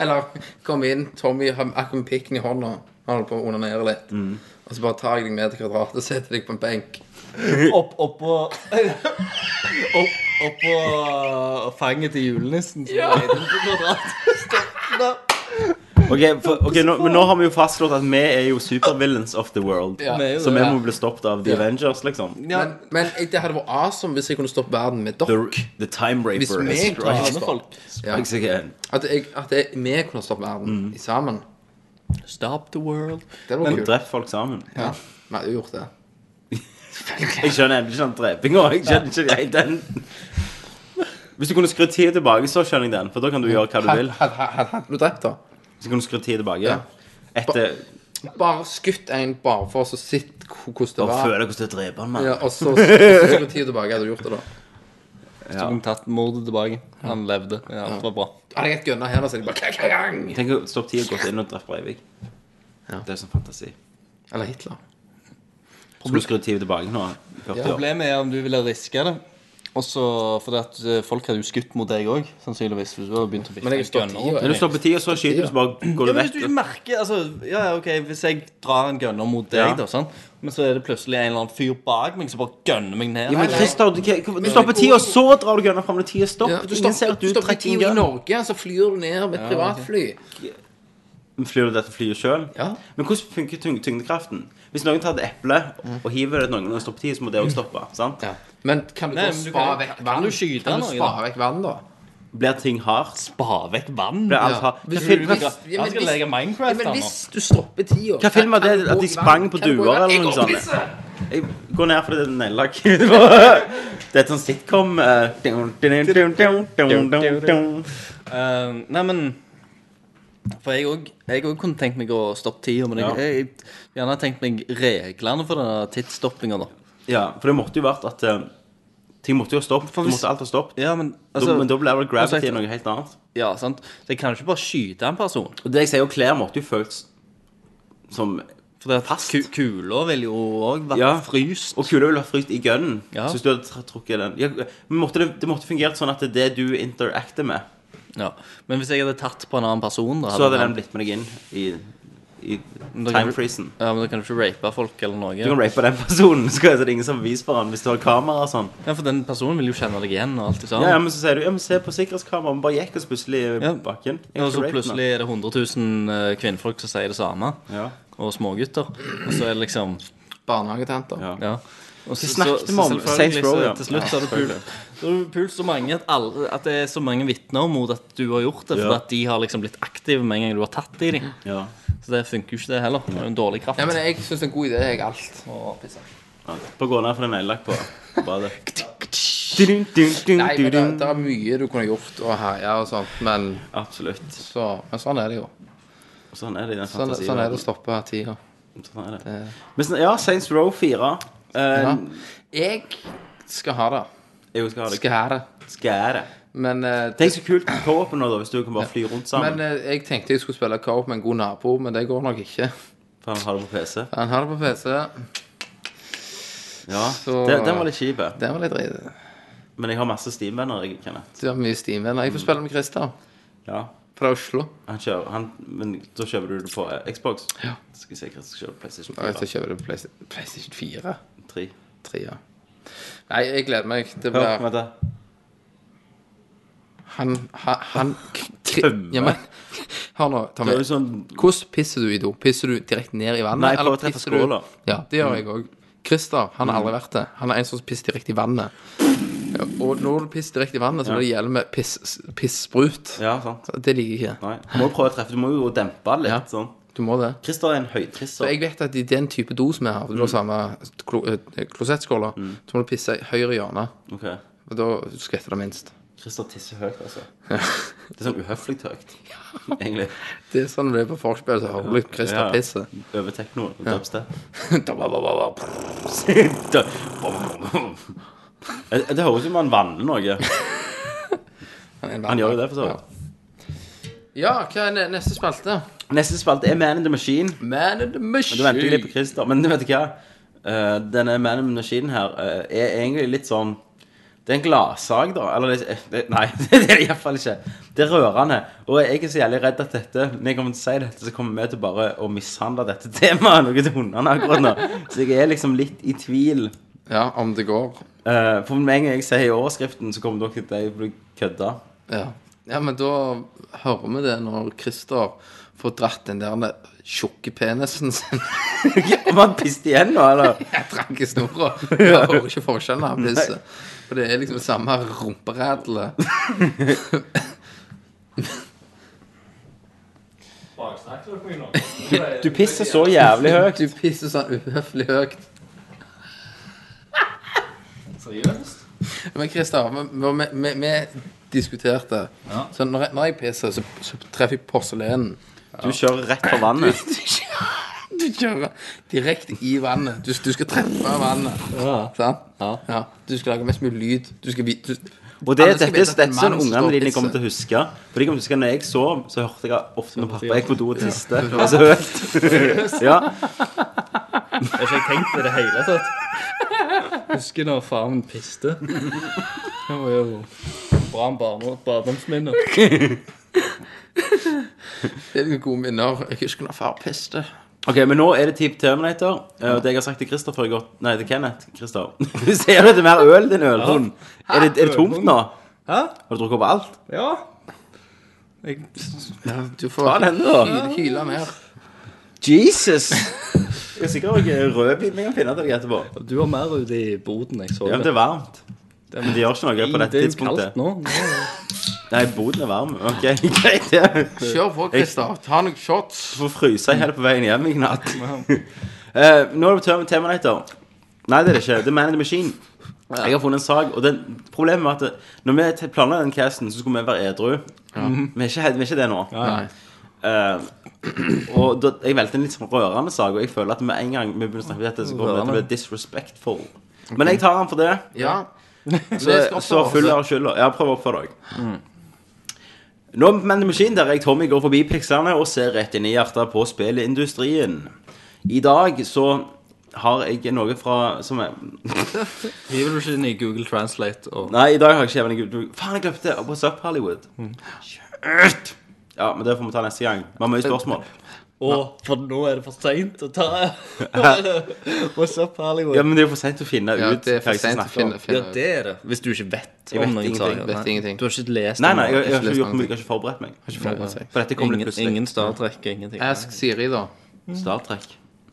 S6: Eller kom inn, Tommy har akkurat pikken i hånda. Holder på å onanere litt. Og så bare tar jeg deg med til Kvadratet og setter deg på en benk.
S7: Opp, oppå opp, Oppå fanget til julenissen. på kvadrat.
S5: Ok, for, ok, nå, Men nå har vi jo fastslått at vi er jo supervillains of the world.
S6: Ja.
S7: Vi er jo
S5: Så vi
S7: det.
S5: må bli stoppet av The Avengers, liksom.
S7: Ja,
S6: Men, men jeg- det hadde vært awesome hvis jeg kunne stoppe verden med
S5: The,
S6: dere.
S5: the Time
S6: Hvis
S5: Raper
S6: vi
S5: kunne
S6: klarer
S5: strikes
S7: folk.
S6: Ja.
S5: strikes again.
S6: At, jeg, at jeg, vi kunne stoppe verden i sammen.
S7: Stop the world.
S6: Det var
S5: Men
S6: kult.
S5: drept folk sammen.
S6: Ja. Nei, du jo gjort det.
S5: Jeg skjønner endelig ikke den drepinga. Jeg skjønner ikke helt den. Hvis du kunne skru tida tilbake, så skjønner jeg den. For da kan du gjøre hva du vil.
S6: Hadde had, had du drept, da?
S5: Hvis du kunne skru tida tilbake
S6: Ja.
S5: Etter
S6: Bare skutt en bare for å så se hvordan det
S5: Bare
S6: var.
S5: føle hvordan det dreper han, mann.
S6: Ja, og så, og så skru tida tilbake. Hadde du gjort det, da?
S7: Så kunne tatt mordet tilbake. Han levde. Ja, alt var bra.
S6: Hadde jeg et gunner her, da, så hadde jeg bare klang!
S5: Tenk å stoppe tida gått inn og drept Breivik.
S6: Ja.
S5: Det er sånn fantasi.
S6: Eller Hitler.
S5: Skulle du skru tida tilbake nå? 40 år.
S7: Problemet er om du ville riske det. Og så, for at eh, folk hadde jo skutt mot deg òg, sannsynligvis. Hvis du hadde begynt å
S6: Men jeg står
S7: på
S6: tida.
S5: Når du stopper tida, så skyter du, så bare går
S7: Ja, vekk. hvis du merker altså, Ja, ok, hvis jeg drar en gunner mot deg,
S5: Ja.
S7: da, sånn, men så er det plutselig en eller annen fyr bak meg som bare gunner meg ned.
S5: Ja, men. Christer, du, du på tida, så drar du gunner fram når tida stopper.
S6: Ja, du
S5: Ingen ser
S6: stopper,
S5: at
S6: du
S5: du
S6: stopper
S5: trekker en
S6: tida i. Norge, så flyr du ned med et privatfly.
S5: Flyr du dette flyet sjøl?
S6: Ja.
S5: Men hvordan funker tyng tyngdekraften? Hvis noen tar et eple og hiver det til noen og stopper tid, så må det òg stoppe. sant?
S6: Ja. Men kan du
S7: Nei, men du
S6: spare
S7: kan-
S6: vekk
S7: kan
S6: vann?
S7: du skyte
S6: Kan du
S7: noe,
S6: spare
S7: da?
S6: vekk vann, da?
S5: Blir ting hardt?
S7: Spa vekk vann.
S5: Blir alt
S6: Ja.
S5: hardt? Hva film-
S6: hvis-
S5: hva-
S6: ja, men
S7: Han skal
S6: hvis-
S7: leke Minecraft
S6: men
S7: her nå.
S6: hvis du stopper tida
S5: Hva film var det? At de sprang på
S6: Kan
S5: duer eller noe sånt? Jeg går ned fordi det er neglelakk. Det er et sånt sitcom eh, dun, dun, dun, dun, dun, dun, dun.
S7: Eh, nei, men For jeg òg kunne tenkt meg å stoppe tida, men jeg, jeg, jeg gjerne tenkt meg reglene for denne tidsstoppinga, da.
S5: Ja, for det måtte jo vært at eh, Ting måtte jo ha stoppet.
S7: Hvis-
S5: måtte alt ha stoppet.
S7: Ja, men
S5: Da-
S7: altså
S5: men da ble vel gravity
S7: altså,
S5: noe helt annet.
S7: Ja, sant. Så jeg kan jo ikke bare skyte en person.
S5: Og det jeg sier, jo klær måtte jo føles som
S7: For det
S5: Fast.
S7: ku kula vil jo òg være
S5: Ja.
S7: fryst.
S5: Og kula ville vært fryst i gunnen.
S7: Ja.
S5: Så hvis du hadde trukket den ja, måtte det, det måtte fungert sånn at det er det du interacter med,
S7: Ja. Men hvis jeg hadde tatt på en annen person, da
S5: så hadde den blitt med deg inn i, i time-freezen.
S7: Ja, men da kan du ikke rape folk eller noe.
S5: Du kan rape den personen, så er det ingen som viser for han hvis du har kamera og sånn.
S7: Ja, for den personen vil jo kjenne deg igjen og alt det sånn.
S5: Ja, ja, men så sier du ja, men se på sikkerhetskameraet, vi bare gikk og plutselig i
S7: Ja.
S5: bakken. Ja,
S7: og så plutselig er det 100 000 eh, kvinnfolk som sier det samme.
S5: Ja.
S7: Og smågutter. Og så er det liksom
S6: Barnehagetenter.
S5: Ja.
S7: Ja. Og så,
S5: snakket vi om Saints Row,
S7: så
S5: ja.
S7: Til slutt så har du pult så har du pult så mange at, alle, at det er så mange vitner mot at du har gjort det, for
S5: Ja.
S7: at de har liksom blitt aktive med en gang du har tatt i dem.
S5: Ja.
S7: Så det funker jo ikke, det heller. Det er en dårlig kraft.
S6: Ja, men jeg syns det er en god idé. Jeg alt.
S5: Ja. Bare gå ned for den neglelakk på. badet.
S6: Nei, men det, det er mye du kunne gjort og herja og sånt, men,
S5: Absolutt.
S6: så, men sånn er det jo.
S5: Sånn er det i den
S6: Sånn,
S5: fantasien.
S6: sånn er det å stoppe tida.
S5: Sånn er det. Men sånn- ja, Saints Row 4. Eh.
S6: Jeg skal ha det.
S5: Jeg skal ha det.
S6: Skal ha det.
S5: Skal jeg det?
S6: Men, eh,
S5: Tenk så kult med co-open nå, da, hvis du kan bare fly rundt sammen.
S6: men eh, jeg tenkte jeg skulle spille co-op med en god nabo, men det går nok ikke.
S5: Han har det på PC.
S6: Han har det på PC.
S5: Ja,
S6: Så-
S5: det, Den var litt kjip.
S6: Det var litt dritt.
S5: Men jeg har masse Steam-venner. jeg, kjenner.
S6: Du har mye Steam-venner. Jeg får spille med Christer
S5: Ja.
S6: fra Oslo.
S5: Han kjører, han, men da kjøper du det på eh, Xbox?
S6: Ja.
S5: Skal vi se hva jeg skal kjøpe PlayStation
S6: Og jeg
S5: 4.
S6: skal kjøper det på Playsta- PlayStation 4.
S5: 3.
S6: 3, ja. Nei, jeg gleder meg. Det
S5: Hør, vent da.
S6: Han, han, han
S5: Tømme.
S6: ja, men, Hør nå,
S5: Det
S6: Tommy.
S5: er jo sånn
S6: Hvordan pisser du i do? Pisser du direkte ned i vannet?
S5: Nei, jeg prøver å treffe
S6: pisser du-
S5: skåla.
S6: Ja, det gjør jeg òg. Christer han har aldri vært det. Han er en som pisser direkte i vannet. Og når du pisser direkte i vannet, så blir det gjelde med piss, pissprut.
S5: Ja, sant.
S6: Det liker jeg ikke.
S5: Nei. Du må jo prøve å treffe. Du må jo dempe det litt.
S6: Ja.
S5: sånn.
S6: Du må det.
S5: Christer er en
S6: Så
S5: høytrisser.
S6: jeg vet at i den type do som jeg har, for du har samme eh, klosettskåler, så må du pisse i høyre hjørne.
S5: Okay.
S6: Og da skvetter det minst.
S5: Christer tisser høyt, altså. Det er sånn uhøflig høyt, egentlig.
S6: Det er sånn det er på forspill, så hører du Christer pisse.
S5: Over tekno og dubstep. Det det høres ut som han vanner noe. Han gjør jo det, for så vidt.
S6: Ja, hva er neste spalte?
S5: Neste spalte er Man in the Machine.
S6: Man in the
S5: Men
S6: machine.
S5: Du venter litt på Christer. Men vet ikke hva? Eh, denne Man in the Machine her eh, er egentlig litt sånn Det er en gladsak, da. Eller det, det, Nei, det er det iallfall ikke. Det er rørende. Og jeg er så jævlig redd at dette Når jeg kommer til å si dette, så kommer vi til bare å mishandle dette temaet noe til hundene akkurat nå. Så jeg er liksom litt i tvil.
S6: Ja, om det går.
S5: Eh, for med en gang jeg sier overskriften, så kommer dere til å bli kødda.
S6: Ja. ja, men da hører vi det når Christer får dratt den der tjukke penisen sin.
S5: Om han pisset igjen nå, eller?
S6: Jeg trakk i snora. Jeg hører ikke forskjellen av pisset. For det er liksom samme rumperædlet.
S5: Du pisser så jævlig høyt.
S6: Du pisser sånn uhøflig høyt.
S7: Seriøst?
S6: Men Christer, vi, vi, vi, vi diskuterte. Så når jeg, når jeg pisser, så, så treffer jeg porselen.
S5: Du kjører rett på vannet.
S6: Du kjører direkte i vannet. Du, du skal treffe vannet. Sant? Ja. Du skal lage mest mulig lyd. Du skal du,
S5: Og det,
S6: Alle skal
S5: dette,
S6: vite at
S5: dette
S6: en
S5: er sånn
S6: mann
S5: ungene dine kommer til å huske. For de kommer til å huske Når jeg sov, så hørte jeg ofte når pappa gikk på do og tiste. Det var så høyt. Ja.
S7: Jeg har ikke tenkt på det i det hele tatt. Husker når faren min piste. Det var jo bra barne- barndomsminner.
S6: Det er gode minner. Jeg husker når far piste.
S5: Ok, men nå er det tid på Terminator. eh, Og det jeg har sagt til Kristoffer jeg går Nei, til Kenneth. Christer. Ser det etter mer øl, din ølhund? Er, det, er det tomt nå?
S7: Hæ?
S5: Har du drukket opp alt?
S7: Ja. Jeg,
S6: Du får
S5: Ta den, da.
S6: hyle, hyle mer.
S5: Jesus! Jeg er sikker noe rødvin jeg kan finne til deg etterpå.
S7: du har mer ute i boden, jeg så
S5: Ja, men det er varmt. Men de gjør ikke noe på dette
S7: det er jo
S5: tidspunktet.
S7: kaldt nå. nå.
S5: Nei, boden er varm. Ok, greit. Ja.
S6: Kjør på, Christer. Ta noen shots.
S5: Du Får fryse hele på veien hjem i natt. uh, nå er det på Term- Terminator. Nei, det er det ikke. Det er Man in the Machine. Jeg har funnet en sak, og den, problemet var at når vi planla den casten, så skulle vi være edru. Vi, er ikke, vi er ikke det nå.
S6: Nei.
S5: Uh, og da, jeg valgte en litt sånn rørende sak, og jeg føler at med en gang vi begynner å snakke om dette, så kommer det til å bli disrespectful. Men jeg tar den for det.
S6: Ja.
S5: Så, så full av skylda. Ja, prøv å oppføre deg. Nå med the Machine der jeg Tommy går forbi piksene og ser rett inn i hjertet på spillindustrien. I dag så har jeg noe fra som er
S7: Hiver du ikke inn i Google Translate og
S5: Nei, i dag har jeg ikke jævlig Google Faen, jeg glemte. What's up, Hollywood? Shit. Ja, men det får vi ta neste gang. Vi har mye spørsmål.
S7: Og for nå er det for seint å ta What's up, Hollywood?
S5: Ja, men det er jo for seint å finne
S6: Ja,
S5: ut
S6: det er for sent å
S5: finne,
S6: finne,
S5: om.
S7: Ja, det er det. Hvis du ikke vet
S5: Jeg vet
S7: om noen
S5: ingenting,
S7: saker.
S6: vet
S7: Nei.
S6: ingenting.
S7: Du har ikke lest
S5: Nei, nei, jeg, jeg, har ikke gjort jeg har ikke forberedt meg.
S6: forberedt seg.
S5: For dette kom litt
S7: Ingen,
S5: plutselig.
S7: ingen Star Trek, ingenting.
S6: Ask Siri, da.
S5: Star Trek.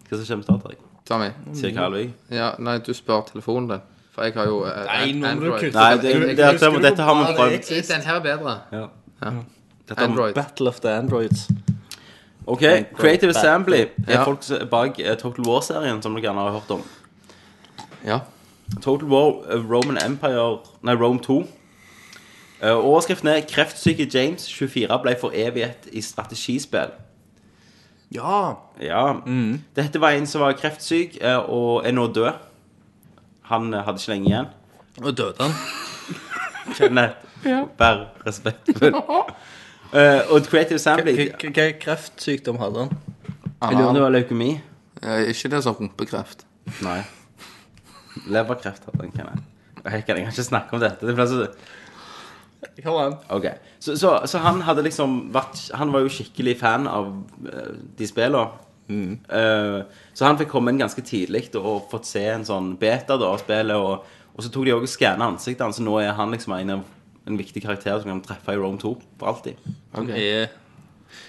S5: Hva som skjer med Star Trek?
S6: Tommy.
S5: Sier Karl Vig.
S6: Ja, nei, du spør telefonen din. For jeg har jo eh,
S7: Nei, nå må du
S6: Android.
S7: kutte.
S5: Nei, det, det, dette, dette har vi prøvd.
S6: Den her er bedre.
S5: Ja.
S6: Ja.
S5: Dette har vi-
S6: Android.
S7: Battle of the Androids.
S5: Ok, Creative Assembly er
S6: Ja.
S5: folk som bak eh, Total War-serien, som dere gjerne har hørt om.
S6: Ja.
S5: Total War, eh, Roman Empire Nei, Rome 2. Eh, overskriften er 'Kreftsyke James 24 ble foreviget i strategispill'.
S7: Ja.
S5: Ja. Dette var en som var kreftsyk eh, og er nå død. Han eh, hadde ikke lenge igjen.
S7: Og døde han.
S5: Kenneth, vær respektfull. Eh, og Creative Assembly
S7: Hvilken kreftsykdom hadde han?
S5: Jeg lurer om det var leukemi.
S6: Eh, ikke det som rumpekreft.
S5: Nei. Leverkreft hadde han, kan Jeg kan, jeg kan ikke snakke om dette. Det ble så...
S7: Kom an.
S5: Ok, så, så, så han hadde liksom vært Han var jo skikkelig fan av eh, de spillene. Eh, så han fikk komme inn ganske tidlig og fått se en sånn beta da, av spillet. Og, og så tok de også og skanna ansiktet hans, så nå er han liksom en, av, en viktig karakter som kan treffe i Rome 2 for alltid.
S7: Jeg,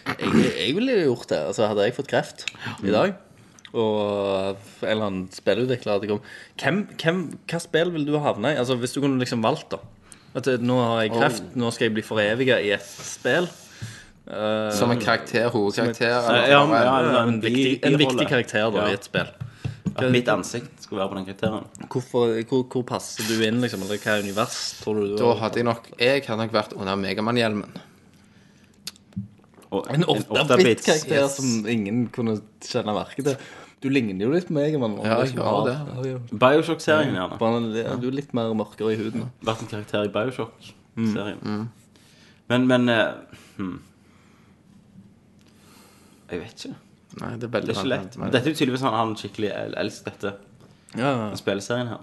S7: jeg, jeg ville gjort det. Altså, hadde jeg fått kreft i dag, og en eller annen spillutvikler hadde kommet hvem, hvem, Hva spill vil du havne i? Altså, hvis du kunne liksom valgt, da. At eh, nå har jeg kreft, nå skal jeg bli foreviga i et spill. Uh,
S6: Som en karakter, hovedkarakter.
S5: Ja, ja, ja,
S7: ja, en,
S5: en
S7: viktig, en viktig karakter da,
S5: Ja.
S7: i et spill.
S5: At mitt ansikt skulle være på den.
S7: Hvorfor, hvor, hvor passer du inn, liksom? Eller hva univers tror du du
S6: Da hadde jeg nok Jeg hadde nok vært under Megamann-hjelmen.
S5: Og
S7: En
S5: åtte
S7: 8-bit-karakter
S6: yes.
S7: som ingen kunne kjenne verket til. Du ligner jo litt på meg, mann.
S6: Ja, jeg gjør det.
S7: Ja.
S5: Bioshock-serien, gjerne.
S7: Bare, du er litt mer mørkere i huden.
S5: Vært en karakter i Bioshock-serien. Men, men uh, hmm. Jeg vet ikke.
S6: Nei, det er
S5: Det er ikke lett.
S6: Men
S5: Dette er jo tydeligvis han, han skikkelig el- elsker dette.
S7: Ja,
S5: Den spilleserien her.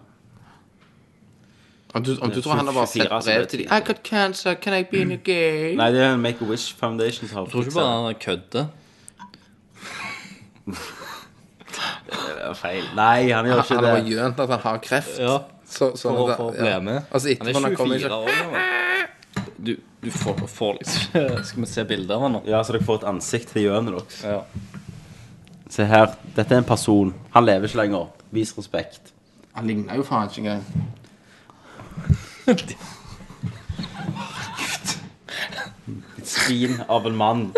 S6: Om du, om du tror han har bare
S5: 24
S6: brev til dem I got cancer, can I be in a gay?
S5: Nei, det er Make-A-Wish Foundation som har
S7: tror ikke bare han kødder.
S5: Det er feil. Nei, han gjør
S6: Han
S5: ikke
S6: han har
S5: det.
S6: gjønt at han har kreft.
S7: Ja,
S6: Så, sånn
S7: for,
S6: at-
S7: for å
S6: ja.
S7: bli med.
S6: Altså
S7: Han
S6: etterpå
S7: er
S6: når han kommer
S7: 24 år gammel. Du, du får, får liksom Skal vi se bilder av han nå?
S5: Ja, så dere får et ansikt til gjønet deres.
S7: Ja.
S5: Se her. Dette er en person. Han lever ikke lenger. Vis respekt.
S6: Han ligner jo faen ikke engang.
S5: Et svin av en mann.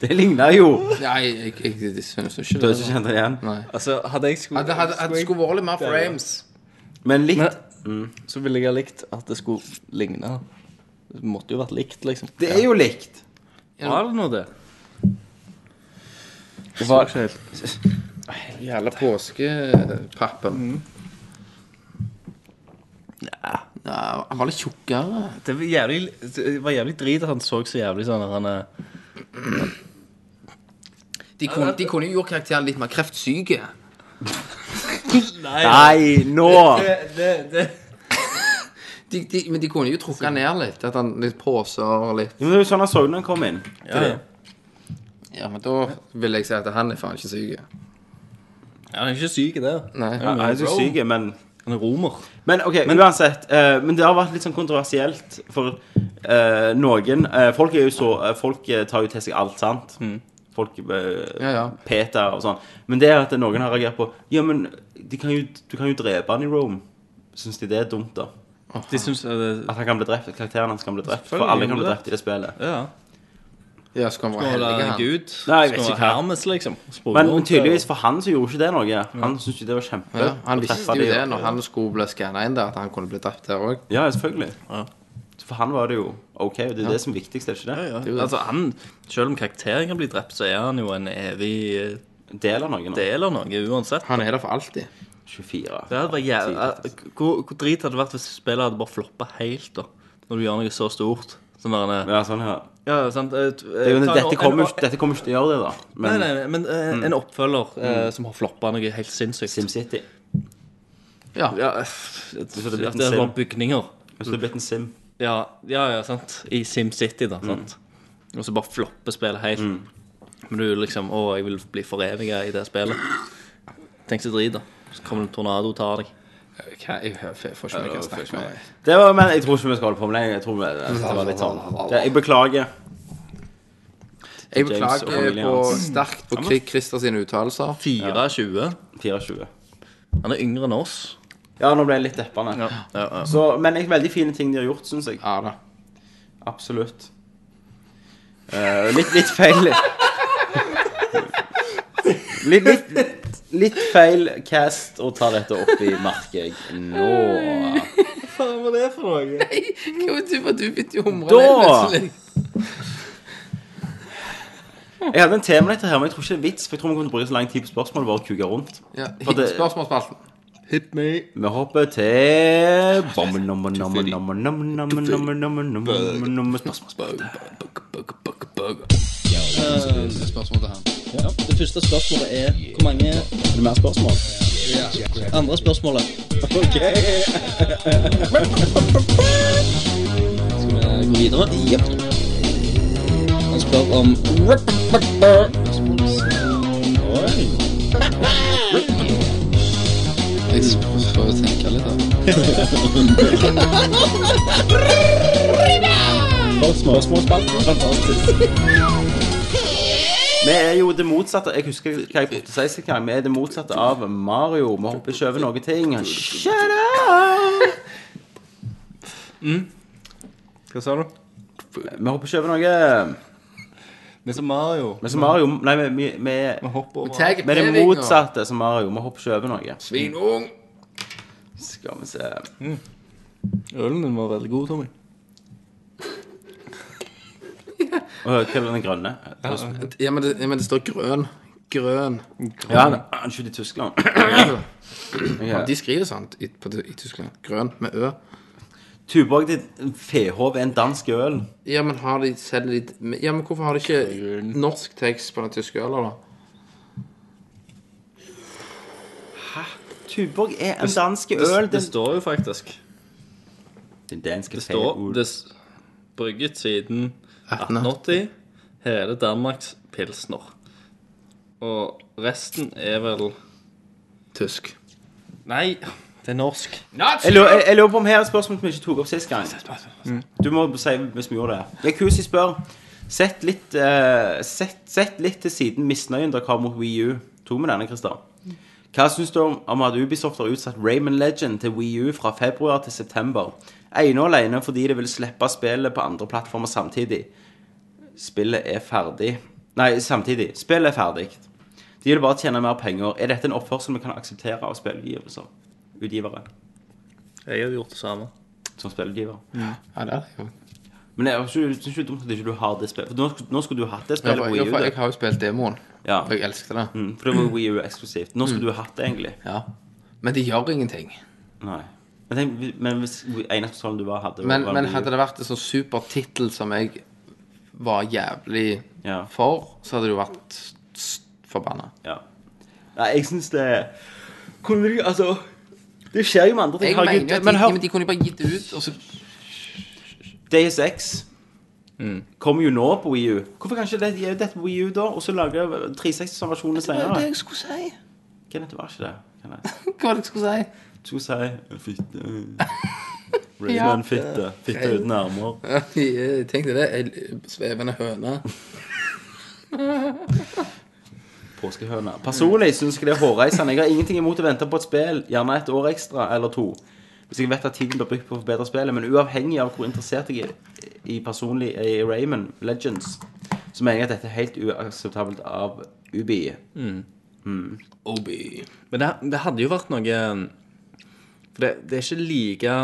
S5: Det ligner jo.
S6: Nei, jeg, jeg, jeg synes ikke
S5: Du har
S6: det.
S5: ikke kjent det igjen?
S6: Nei.
S7: Altså, hadde jeg skulle,
S6: Hadde, hadde, hadde, det skulle vært litt mer frames.
S5: Men litt
S7: Men- Så ville jeg ha likt at det skulle ligne. Det måtte jo vært likt, liksom.
S5: Det er jo likt.
S7: Var det
S5: var
S6: Jævla påskepappen. Ja. Han var litt tjukkere.
S7: Det var jævlig, det var jævlig drit at han så så jævlig sånn at han er
S6: De kunne, de kunne jo gjort karakteren litt mer kreftsyke.
S5: Nei, nå!
S7: det, det, det.
S6: De, de, men de kunne jo trukket han ned litt. At han litt poser og litt
S5: Ja, men det er jo sånn han så ut når han kom inn.
S7: Ja, ja.
S6: Ja, men da vil jeg si at han er faen ikke syk.
S7: Han er ikke syk der det.
S6: Nei.
S5: Ja, Han er ikke syk, men
S7: Han er romer.
S5: Men ok, uansett. eh, men det har vært litt sånn kontroversielt. For eh, noen eh, Folk er jo så eh, Folk eh, tar jo til seg alt, sant? Folk eh,
S6: Ja, ja.
S5: Peter og sånn. Men det er at noen har reagert på Ja, men de kan jo, du kan jo drepe han i Rome. Syns de det er dumt, da?
S7: De syns det
S5: At han kan bli drept, karakteren hans kan bli drept. For alle kan bli drept i det spillet.
S7: Ja.
S6: Ja, skal han være
S7: være
S6: han.
S7: Gud.
S5: Nei, jeg vet
S7: Skal
S5: ikke
S7: være
S5: hva.
S7: Hermes, liksom.
S5: Men, men tydeligvis for han så gjorde ikke det noe. Han syntes jo det var kjempe
S6: Ja, han visste jo det når han skulle bli skanna inn der, at han kunne bli drept der òg.
S5: Ja, selvfølgelig.
S7: Ja.
S5: For han var det jo OK. og Det er det som er viktigst, er ikke det?
S7: Ja, ja.
S6: det.
S7: Altså, han, selv om karakteren kan bli drept, så er han jo en evig eh,
S5: Del av noe
S7: del av noe, uansett.
S6: Han er der for alltid.
S5: 24.
S7: Det hadde vært jævlig hvor, hvor drit hadde det vært hvis spillet hadde bare floppa helt, da? Når du gjør noe så stort. Sånn der,
S5: Ja, sånn ja.
S7: ja, sant? eh,
S5: Det er jo, dette kommer
S7: en-
S5: dette kommer ikke til å gjøre det, da. Men
S7: nei, nei, men eh, en oppfølger eh, som har floppa noe helt sinnssykt.
S5: SimCity.
S6: Ja.
S7: Ja, eh,
S5: det
S7: det
S5: en
S7: var
S5: Sim.
S7: bygninger.
S5: Hvis det hadde blitt en Sim.
S7: Ja, ja, ja, sant. I SimCity, da. sant? Og så bare flopper spillet helt. Men du liksom Å, jeg vil bli foreviga i det spillet. Tenk så drit, da. Så kommer det en tornado og tar deg.
S6: Hva, jeg, får ikke noe å snakke med.
S5: Det var, men Jeg tror ikke vi skal holde på med det. Jeg tror vi, det var litt sånn det, Jeg beklager.
S6: Jeg beklager på sterkt på Kri- Christer sine uttalelser.
S7: 24.
S5: 24.
S7: Han er yngre enn oss.
S5: Ja, nå ble jeg litt deppende.
S7: Ja, ja, ja.
S5: Så, men er veldig fine ting de har gjort, syns jeg.
S6: Ja da.
S5: Absolutt. Uh, litt, litt feil litt, litt, litt feil cast å ta dette opp i, merker jeg nå.
S7: Hva faen var det for noe?
S6: Hva var det for du begynte å humre
S5: Da! Jeg hadde en temaletter her, men jeg tror ikke det er vits. For jeg tror vi kommer til å bruke så lang tid på spørsmålet bare å kuke rundt.
S6: Ja,
S5: For det-
S6: Spørsmålsspalten.
S7: Hit me.
S5: Vi hopper til.
S6: Spørsmål til han.
S7: Det første spørsmålet er hvor mange
S5: Er det mer spørsmål?
S7: andre spørsmålet? Skal vi gå videre? Jepp. Han spør om
S6: Jeg får tenke litt, da.
S5: Vi er jo det motsatte. Jeg husker hva jeg burde å si sist gang. Vi er det motsatte av Mario. Vi hopper ikke over noen ting. Shut up!
S7: Hva sa du?
S5: Vi hopper ikke over noe.
S7: Vi som Mario.
S5: Men som Mario Nei, vi, vi, vi,
S7: Vi hopper over.
S5: Vi er det motsatte som Mario. Vi hopper ikke over noe.
S6: Svinung.
S5: Skal vi se
S7: Ølen din var veldig god, Tommy.
S5: Hva er den grønne?
S6: Ja, men det, men det står grønn. Grønn.
S5: Ja, han er ikke i Tyskland.
S6: Ja, de skriver sånn i, på, i Tyskland. Grønn med ø.
S5: Tuborg til Fehov er en dansk øl.
S6: Ja, men har de selger de Ja, men hvorfor har de ikke norsk tekst på den tyske ølen, da? Hæ?
S5: Tuborg er en dansk øl.
S7: Det, det står jo faktisk.
S5: Den danske
S7: Det står det s- brygget siden 1880. Her er det Danmarks pilsner. Og resten er vel
S6: Tysk.
S7: Nei, det er norsk.
S5: Jeg lurer, jeg, jeg lurer på om her er et spørsmål som vi ikke tok opp sist gang. Du må si hvis vi gjorde det. Yakuzi spør Sett litt, eh, sett, sett litt til siden misnøyen dere har mot Wii U. Tok vi denne, Christer. Hva syns du om, at Ubisoft har utsatt Rayman Legend til Wii U fra februar til september? Ene og alene fordi det vil slippe spillet på andre plattformer samtidig. Spillet er ferdig Nei, samtidig. Spillet er ferdig. De vil bare tjene mer penger. Er dette en oppførsel vi kan akseptere av spillutgivelser? Utgivere
S7: Jeg hadde gjort det samme.
S5: som spillutgiver.
S6: Ja, det er det jo.
S5: Men jeg synes ikke det er dumt at ikke du har det spillet. For nå, nå skulle du hatt det spillet på
S6: ja, for jeg
S5: det.
S6: har jo spilt demoen,
S5: Ja.
S6: og jeg elsket det.
S5: Mm, for det var Wii U eksklusivt. Nå skulle du hatt det, egentlig.
S6: Ja. Men det gjør ingenting.
S5: Nei. Men, tenk, men hvis eneste konsollen du bare hadde
S6: Men,
S5: var
S6: men hadde det vært en sånn supertittel som jeg var jævlig
S5: Ja.
S6: for, så hadde du vært s- forbanna.
S5: Ja. Nei, jeg syns det Kunne de Altså Det skjer jo med andre ting.
S6: Jeg
S5: Herregud,
S6: mener jo at de,
S5: men hør,
S6: men de kunne bare gitt det ut, og så
S5: Deus X kommer jo nå på Wii U. Hvorfor kan ikke det gi ut dette på Wii U da, og så lage 360-versjoner senere?
S6: jeg skulle si.
S5: Kenneth, det var ikke det. Kenneth.
S6: Hva var det jeg skulle si?
S5: Du skulle si fitte Rayman fitte. Fitte uten armer.
S6: Ja, jeg tenkte det. Ei svevende høne.
S5: Påskehøna. Personlig syns jeg det er hårreisende. Jeg har ingenting imot å vente på et spill, gjerne et år ekstra eller to. Hvis jeg vet at tiden blir brukt på å forbedre spillet, men uavhengig av hvor interessert jeg er i personlig i Rayman Legends, så mener jeg at dette er helt uakseptabelt av Ubi.
S6: Obi.
S7: Men det, det hadde jo vært noe For det, det er ikke like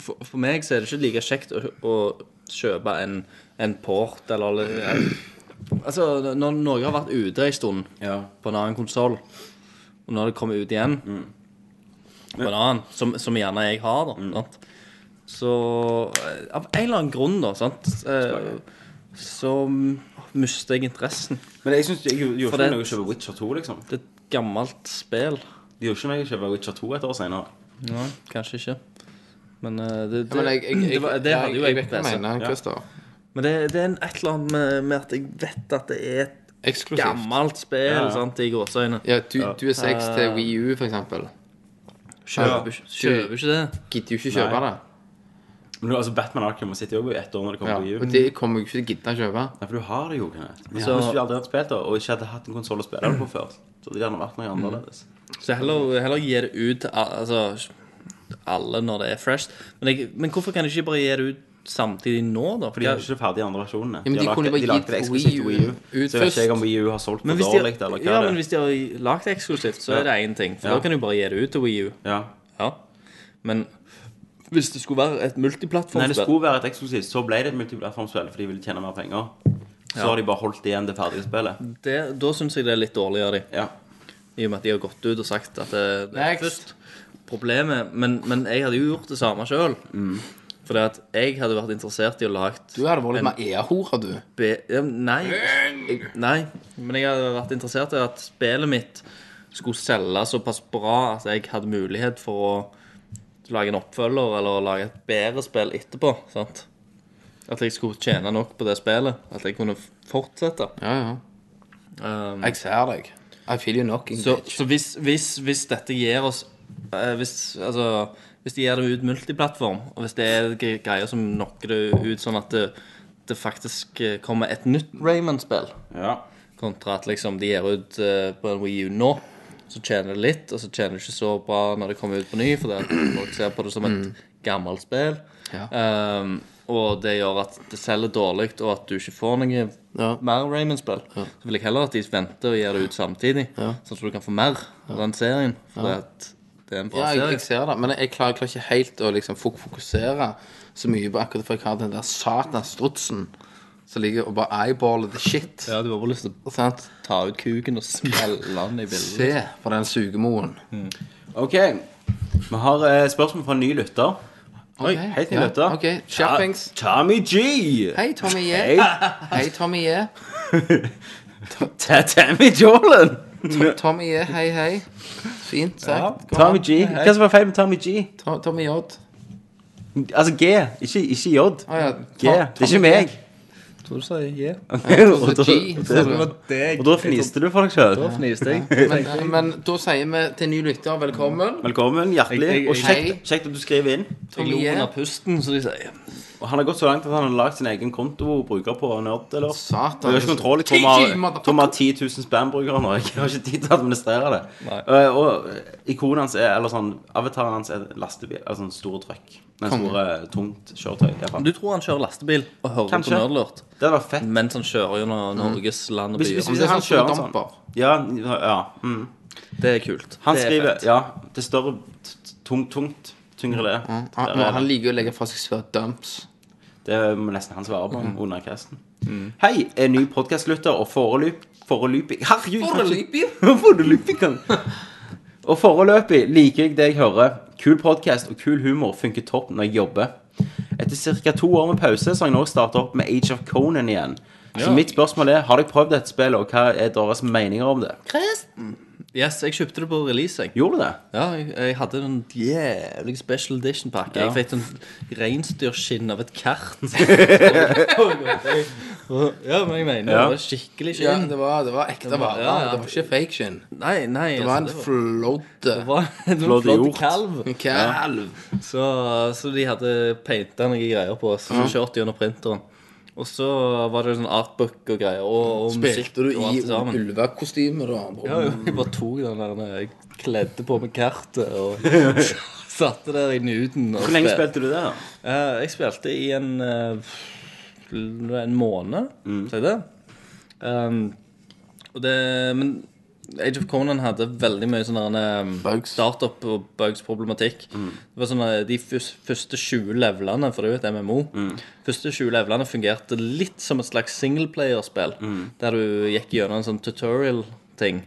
S7: for, for meg så er det ikke like kjekt å, å kjøpe en, en port eller eller Altså, når noe har vært ute en stund
S5: Ja.
S7: på en annen konsoll, og når det kommer ut igjen på en annen, som, som gjerne jeg har, da sant? Så eh, av en eller annen grunn, da, sant, eh, så mister jeg interessen.
S5: Men jeg syns jeg gjorde
S7: For
S5: ikke
S7: det-
S5: noe å kjøpe Witcher 2, liksom.
S7: Det er et gammelt spill.
S5: Det gjorde ikke meg å kjøpe Witcher 2 et år senere.
S7: Nei, kanskje ikke. Men eh, det, det,
S6: Men jeg, jeg, jeg,
S7: det, var, det hadde jo
S6: jeg,
S7: jeg
S6: vet hva du
S7: PC.
S6: mener, Christer.
S7: Men det, det er en, et eller annet med, med at jeg vet at det er et
S6: Eksklusivt.
S7: gammelt spill, sant, i gåseøyne.
S6: Ja, du, du er 6 til Wii U, for eksempel.
S7: Kjøper, ja. kjøper ikke det.
S6: Gidder jo ikke kjøpe
S5: Nei.
S6: det.
S5: Men du, altså Batman Arkham sitter jo i ett år når det kommer
S6: Ja,
S5: på Wii U.
S6: og det kommer jo ikke til å gidde å kjøpe.
S5: Nei, for du har det jo, Kenneth. Men
S7: Så-
S5: Hvis du aldri hadde spilt det, og ikke hadde hatt en konsoll å spille det på før, så hadde det gjerne vært noe annerledes.
S7: Så heller, heller gi det ut til altså, alle når det er fresh. Men, jeg, men hvorfor kan de ikke bare gi det ut samtidig nå, da?
S5: For de jo ikke ferdig andre versjonene.
S6: Ja, men de
S5: de
S6: kunne bare gitt
S5: det eksklusivt til
S6: Wii
S5: Wii
S6: U
S5: U.
S6: ut
S5: Så jeg vet ikke om. Wii U har solgt for
S7: men
S5: dårlig, eller hva
S7: ja,
S5: det
S7: men
S5: er.
S7: hvis de har lagd det eksklusivt, så er det én ting. For
S5: Ja.
S7: da kan du bare gi det ut til Wii U.
S5: Ja.
S7: Ja. Men hvis det skulle være et multiplattformspill
S5: Nei, det skulle være et eksklusivt, så ble det et multiplattformspill for de ville tjene mer penger. Så har de bare holdt igjen det ferdige spillet.
S7: det, Da syns jeg det er litt dårlig av dem.
S5: Ja.
S7: I og med at de har gått ut og sagt at det, det er først problemet. Men, men jeg hadde jo gjort det samme sjøl. Fordi at jeg hadde vært interessert i å lage
S6: Du hadde vært litt mer ea-hore, du.
S7: be... Nei. Jeg, nei. Men jeg hadde vært interessert i at spillet mitt skulle selge såpass bra at jeg hadde mulighet for å lage en oppfølger eller lage et bedre spill etterpå. sant? At jeg skulle tjene nok på det spillet. At jeg kunne fortsette.
S6: Ja, ja.
S7: Um,
S6: Jeg ser deg. I feel you knocking,
S7: Så,
S6: bitch.
S7: så hvis, hvis, hvis dette gir oss hvis, altså, hvis de gir det ut multiplattform, og hvis det er greier som knocker det ut sånn at det, det faktisk eh, kommer et nytt Rayman-spill,
S5: ja.
S7: kontra at liksom de gir ut uh, på en Wii U nå, så tjener det litt, og så tjener det ikke så bra når det kommer ut på ny, fordi folk ser på det som et gammelt spill.
S6: Ja.
S7: Um, og det gjør at det selger dårlig, og at du ikke får noe
S6: Ja.
S7: mer Rayman-spill, så vil jeg heller at de venter og gir det ut samtidig,
S6: Ja.
S7: sånn at du kan få mer av den serien. For at det er en bra
S6: Ja, jeg,
S7: serie.
S6: jeg ser det, men jeg klarer, jeg klarer ikke helt å liksom fok- fokusere så mye på akkurat for jeg har den der satans strutsen som ligger og bare eyeballer the shit.
S7: Ja, du har bare lyst til å
S6: Sant?
S7: ta ut kuken og smelle den i bildet.
S6: Se på den sugemoen.
S5: OK. Vi har eh, spørsmål fra en ny lytter.
S6: Oi,
S5: Helt ny
S6: ja,
S5: lytter.
S6: OK, kjappings.
S5: Ta- Tommy G.
S6: Hei, Tommy J.
S5: Hei.
S6: Hei, Tommy J.
S5: Ta- Tammy Jolan.
S6: Tommy J, hei, hei. Fint sagt. Gå
S5: Tommy
S6: an.
S5: G. Hva som var feil med Tommy G?
S6: To- Tommy J.
S5: Altså G, ikke, ikke J.
S6: Å ja.
S5: G. Det er ikke meg.
S7: Tror du sa
S5: og, da,
S6: G,
S5: og da fniste du for deg sjøl.
S7: Da fniste jeg.
S6: Men, men da sier vi til ny lytter velkommen.
S5: Velkommen, hjertelig.
S7: Jeg- jeg-
S5: Og kjekt, kjekt at du skriver inn.
S6: Tommy J.
S7: under pusten, som de sier.
S5: Og han har gått så langt at han har lagd sin egen konto og bruker på Nerd. Eller?
S6: Satan.
S5: Jeg har ikke kontroll. Jeg tror vi har- tror 10 000 spam-brukere nå. Jeg har ikke tid til å administrere det. Eh, og ikonet hans er Eller sånn Avataren hans er lastebil. Altså en stor trøkk. Med
S6: stor,
S5: store, tungt kjøretøy. i hvert fall.
S7: Du tror han kjører lastebil og hører
S5: Kanskje.
S7: på Nerdlurt,
S5: Det hadde vært fett.
S7: mens han kjører gjennom Norges land og
S5: Hvis, hvis,
S7: byer.
S5: hvis
S6: det er
S5: han
S6: sånn
S5: kjører sånn. Ja, ja mm.
S7: Det er kult.
S5: Han
S7: det er
S5: skriver
S7: fett.
S5: Ja, det er større Tungt, tungt. Tyngre det.
S6: Han, han liker å legge fra seg svære dumps.
S5: Det må nesten han svare på under casten. Hei, er ny podkastlytter og foreløp, foreløpig Herregud!
S6: Foreløpig?
S5: Og foreløpig liker jeg det jeg hører. Kul podkast og kul humor funker topp når jeg jobber. Etter ca. to år med pause så har jeg nå starta opp med Age of Conan igjen. Så mitt spørsmål er har dere prøvd dette spillet, og hva er deres meninger om det?
S7: Yes, jeg kjøpte det på release, jeg.
S5: Gjorde du det?
S7: Ja, jeg, jeg hadde en jævlig special edition-pakke.
S5: Ja.
S7: Jeg fikk en reinsdyrskinn av et kart. ja, men jeg mener
S5: Ja.
S7: det var skikkelig
S6: Ja,
S7: skinn.
S6: det var, det var ekte vare.
S7: ja, ja.
S6: Det var ikke fake skinn.
S7: Nei, nei.
S6: Det var en
S7: altså, det var en
S5: flådde
S7: kalv.
S5: En
S7: kalv.
S6: kalv.
S7: Så, så de hadde painta noen greier på oss. Så kjørte gjennom printeren. Og så var det sånn artbook og greier. Og, og musikk
S6: Spilte du
S7: og
S6: i
S7: alt sammen.
S6: ulvekostyme, da?
S7: Ja, jo, jeg bare tok den der Jeg kledde på meg kartet og satte der i nuden. og
S5: Hvor lenge
S7: spil-
S5: spilte du det? da?
S7: Eh, jeg spilte i en eh, En måned, sier jeg det. Um, og det Men Age of Conan hadde veldig mye sånn um, startup- og bugs-problematikk. Det var sånn at De første 20 levelene, for det er jo et MMO Første 20 levelene fungerte litt som et slags singleplayerspill. Der du gikk gjennom en sånn tutorial-ting.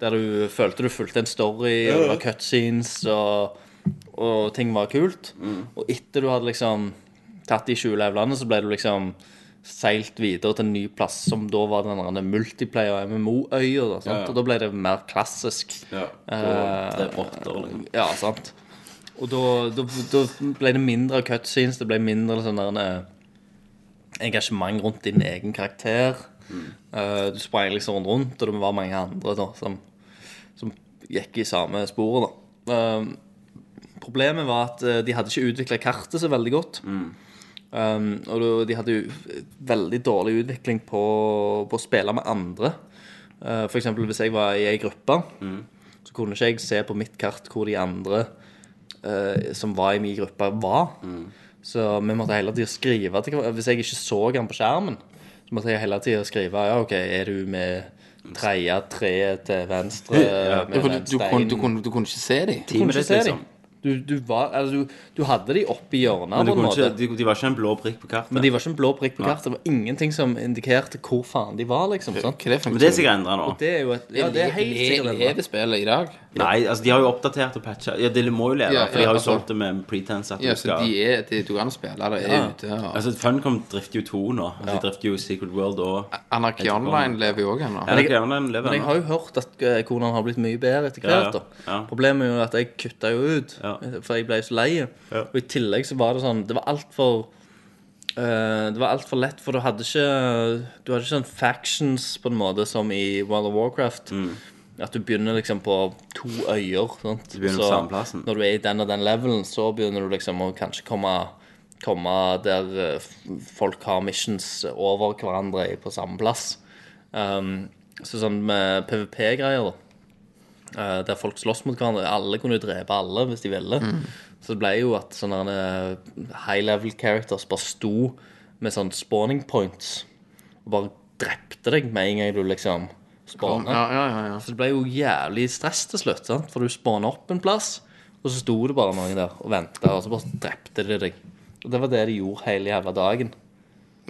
S7: Der du følte du fulgte en story, og det var cutscenes, og, og ting var kult. Og etter du hadde liksom tatt de 20 levelene, så ble du liksom seilt videre til en ny plass, som da var den multiplayer MMO-øya. Da.
S5: Ja, ja.
S7: Og da ble det mer klassisk.
S5: Ja,
S7: Eh,
S5: det er rotter, liksom.
S7: Ja, sant. Og da, da, da ble det mindre cutscenes, det ble mindre sånn der eh, engasjement rundt din egen karakter. Eh, du sprang liksom rundt, og det var mange andre da, som, som gikk i samme sporet. da. Eh, problemet var at de hadde ikke utvikla kartet så veldig godt. Um, og de hadde jo veldig dårlig utvikling på, på å spille med andre. Uh, for eksempel hvis jeg var i ei gruppe, så kunne ikke jeg se på mitt kart hvor de andre uh, som var i min gruppe, var. Så vi måtte hele tida skrive til Hvis jeg ikke så han på skjermen, så måtte jeg hele tida skrive Ja, OK, er du med tredje tre til venstre?
S6: Ja,
S7: med
S6: du,
S7: den
S6: du, kunne, du, kunne, du kunne ikke se dem.
S7: Du kunne ikke se
S5: liksom.
S7: dem. Du, du, var, altså, du, du hadde de oppi hjørnet,
S5: Men
S7: på en måte.
S5: ikke, de, de var ikke en blå prikk på kartet.
S7: Men de var ikke en blå prikk på kartet. Det var ingenting som indikerte hvor faen de var, liksom. Sånn.
S6: Hva er det
S5: Men det er sikkert endra nå.
S7: Det er jo et Ja, det er helt sikkert.
S6: Lever spillet i dag?
S5: Nei, altså de har jo oppdatert og patcha. Ja, det må jo leve,
S6: Ja,
S5: for de har jo
S6: altså-
S5: solgt det med pretense at
S6: Ja, så de er, de, an å spille det, er
S7: Ja.
S6: ute. Og...
S5: Altså Funcom drifter jo to nå. Altså, De drifter jo Secret World og
S6: Anarchy Online lever jo òg ennå.
S5: Men jeg, kan den leve
S7: Men jeg har jo hørt at eh, har blitt mye bedre etter hvert.
S5: ja.
S7: Problemet er jo at jeg kutta jo ut,
S5: Ja.
S7: for jeg ble så lei.
S5: Ja.
S7: Og i tillegg så var det sånn Det var altfor uh, Det var altfor lett, for du hadde ikke Du hadde ikke sånn factions på en måte som i World of Warcraft. At du begynner liksom på to øyer. Sant?
S5: Du begynner på samme plassen.
S7: Når du er i den og den levelen, så begynner du liksom å kanskje komme Komme der eh, folk har missions over hverandre på samme plass. Um, så sånn med PVP-greier, da. Uh, der folk slåss mot hverandre. Alle kunne jo drepe alle hvis de ville. Så det ble jo at sånne eh, high level characters bare sto med sånne spawning points og bare drepte deg med en gang du liksom spawna.
S6: Ja, ja, ja, ja.
S7: Så det ble jo jævlig stress til slutt, sant? for du spana opp en plass, og så sto det bare noen der og venta, og så bare drepte de deg. Og det var det de gjorde hele jævla dagen.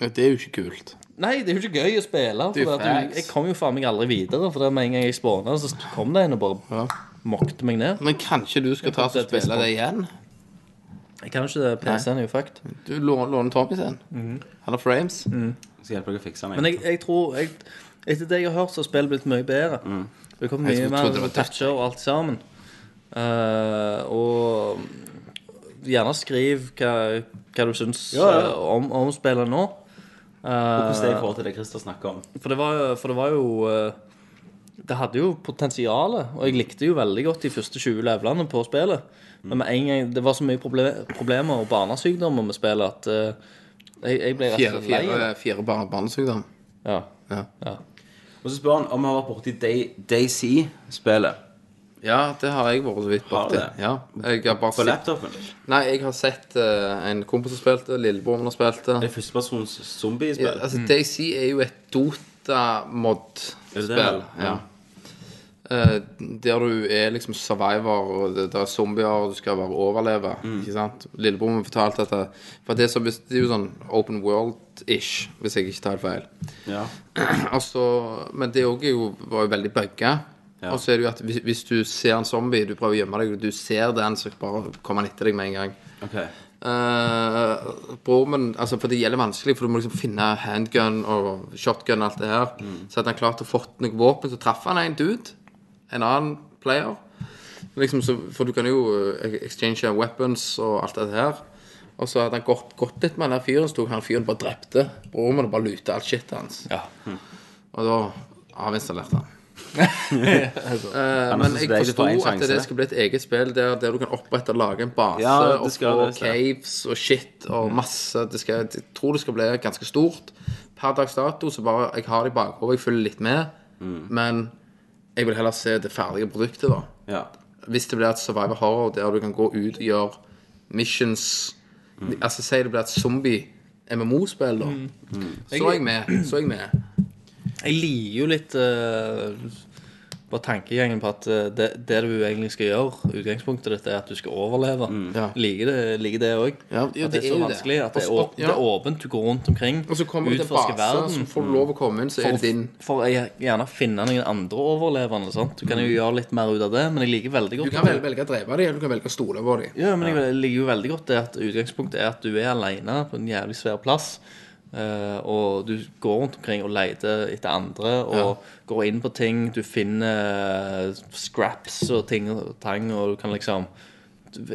S6: Det er jo ikke kult.
S7: Nei, det er jo ikke gøy å spille.
S6: Det
S7: For
S6: jo
S7: at du, jeg kom jo faen meg aldri videre. For det med en gang jeg spåna, så kom det en og bare mokte meg ned.
S6: Men kanskje du skal ta og
S7: Det
S6: spille det igjen?
S7: Jeg kan ikke det. PC-en er jo fucked.
S6: Du låner, Tommy sin. Han har frames.
S5: Skal hjelpe deg å fikse den.
S7: Men jeg, jeg tror jeg, Etter det jeg har hørt, så har spillet blitt mye bedre. Det kom mye mer
S6: var
S7: toucher og alt sammen. Uh, og gjerne skriv hva, hva du syns
S5: Ja, ja.
S7: Uh, om, om spillet nå. Eh,
S5: Hvordan det er i forhold til det Christer snakker om.
S7: For det var, for det var jo eh, Det hadde jo potensial, og jeg likte jo veldig godt de første 20 levelene på spillet. Men med en gang det var så mye proble problemer og barnesykdommer med spillet at eh, jeg, jeg ble rett og slett lei. Fire, fire,
S6: fjerde barnesykdom.
S7: Ja.
S6: Ja.
S7: ja.
S5: Og så spør han om han har vært borti Day- Daisy-spillet
S6: ja, det har jeg vært så vidt
S5: Har du
S6: borti.
S5: det?
S6: Ja. Jeg har bare
S5: på
S6: sett
S5: laptopen.
S6: Nei, jeg har sett eh, en kompis som spilte, lillebroren har spilt det.
S5: Det er førstepersons zombiespill.
S6: Ja, altså, DayZ er jo et Dota-mod-spill.
S5: Er det det?
S6: Ja. Eh, der du er liksom survivor, og det, det er zombier, og du skal bare overleve. Ikke sant? Lillebror min fortalte at det, For det, er så, det er jo sånn open world-ish, hvis jeg ikke tar feil.
S5: Ja.
S6: Altså, men det er var jo veldig bugga.
S5: Ja.
S6: Og så er det jo at hvis, hvis du ser en zombie, du prøver å gjemme deg, og du ser den, så bare kommer han etter deg med en gang.
S5: Okay.
S6: Uh, bror min, altså For det gjelder vanskelig, for du må liksom finne handgun og shotgun og alt det her. Så hadde han klart å fått noe våpen, så traff han en dude. En annen player. Liksom, så, for du kan jo eh, exchange weapons og alt det her. Og så hadde han gått, gått litt med den fyren, så tok han fyren bare drepte broren min og bare luta alt shitet hans.
S7: Ja.
S6: Og da avinstallerte han. Eh, men jeg forsto at det skulle bli et eget spill der, der du kan opprette og lage en base
S5: Ja,
S6: og få
S5: det,
S6: caves og shit og masse det skal, Jeg tror det skal bli ganske stort. Per dags dato så bare Jeg har det i bakhodet, jeg følger litt med, men jeg vil heller se det ferdige produktet, da.
S5: Ja.
S6: Hvis det blir et survivor horror der du kan gå ut og gjøre missions Altså Si det blir et zombie-MMO-spill, da. Så er jeg med. Så er jeg med.
S7: Jeg liker jo litt eh, Bare tankegjengen på at eh, det, det du egentlig skal gjøre, utgangspunktet ditt er at du skal overleve.
S6: Ja.
S7: Liker det, liker det.
S6: Ja,
S7: at det er så
S6: jo
S7: vanskelig. At det er, åp ja. det er åpent. Du går rundt omkring,
S6: Og så kommer du til
S7: utforsker
S6: base,
S7: verden.
S6: så får du lov å komme inn, så er det din.
S7: For å gjerne finne noen andre overlevende. Sant? Du kan jo gjøre litt mer ut av det, men jeg liker veldig godt Du
S6: kan velge, velge å drepe dem, eller du kan velge å stole på dem.
S7: Ja, men jeg liker jo veldig godt det at utgangspunktet er at du er alene på en jævlig svær plass. Eh, og du går rundt omkring og leter etter andre og går inn på ting. Du finner eh, scraps og ting og tang, og du kan liksom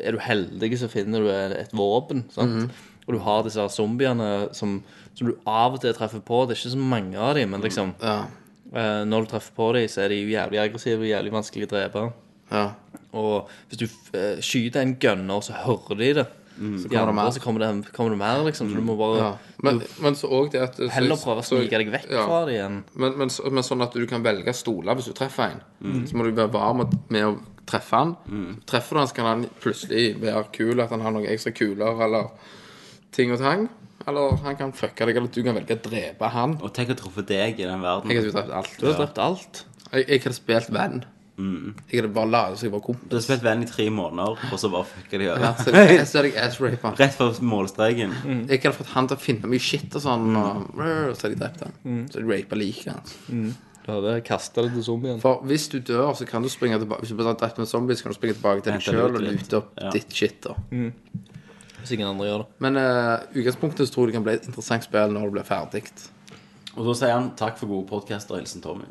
S7: Er du heldig, så finner du et våpen. Sant? Og du har disse zombiene som, som du av og til treffer på. Det er ikke så mange av dem, men liksom
S6: Ja.
S7: eh, Når du treffer på dem, så er de jævlig aggressive og jævlig vanskelig å drepe.
S6: ja.
S7: Og hvis du eh, skyter en gunner, så hører de det. Så, de
S6: kommer det mer.
S7: så kommer det, kommer det mer, liksom. Så du må bare
S6: ja. Men, men så òg det at så-
S7: heller prøve å
S6: så-
S7: snike deg vekk
S6: ja.
S7: fra det igjen.
S6: Men, men, så- men sånn at du kan velge stoler hvis du treffer en. Så må du være var med, med å treffe han. Treffer du han, så kan han plutselig være kul, at han har noen ekstra kuler eller ting og tang. Eller han kan fucke deg, eller du kan velge å drepe han.
S5: Og tenk å truffe deg i den verden.
S6: Jeg hadde jo drept alt.
S7: Du har drept alt.
S6: Jeg, jeg hadde spilt venn. Jeg hadde bare latet så jeg var kompis.
S5: Du har spilt venn i tre måneder, og så bare fucker de
S6: Ja,
S5: over.
S6: så er det- så jeg ass-raper.
S5: Rett for målstreken.
S6: Jeg hadde fått han til å finne mye shit og sånn, og, så hadde de drept han. Så de jeg rapet liket hans.
S7: Du hadde kasta det til zombien.
S6: For hvis du dør, så kan du springe tilbake Hvis du blir drept med zombie, så kan du springe tilbake til deg sjøl og lute opp
S5: Ja.
S6: ditt shit. da
S7: Hvis ingen andre gjør det.
S6: Men uh, utgangspunktet så tror jeg det kan bli et interessant spill når det blir ferdig.
S5: Og da sier han takk for gode podcaster, hilsen Tommy.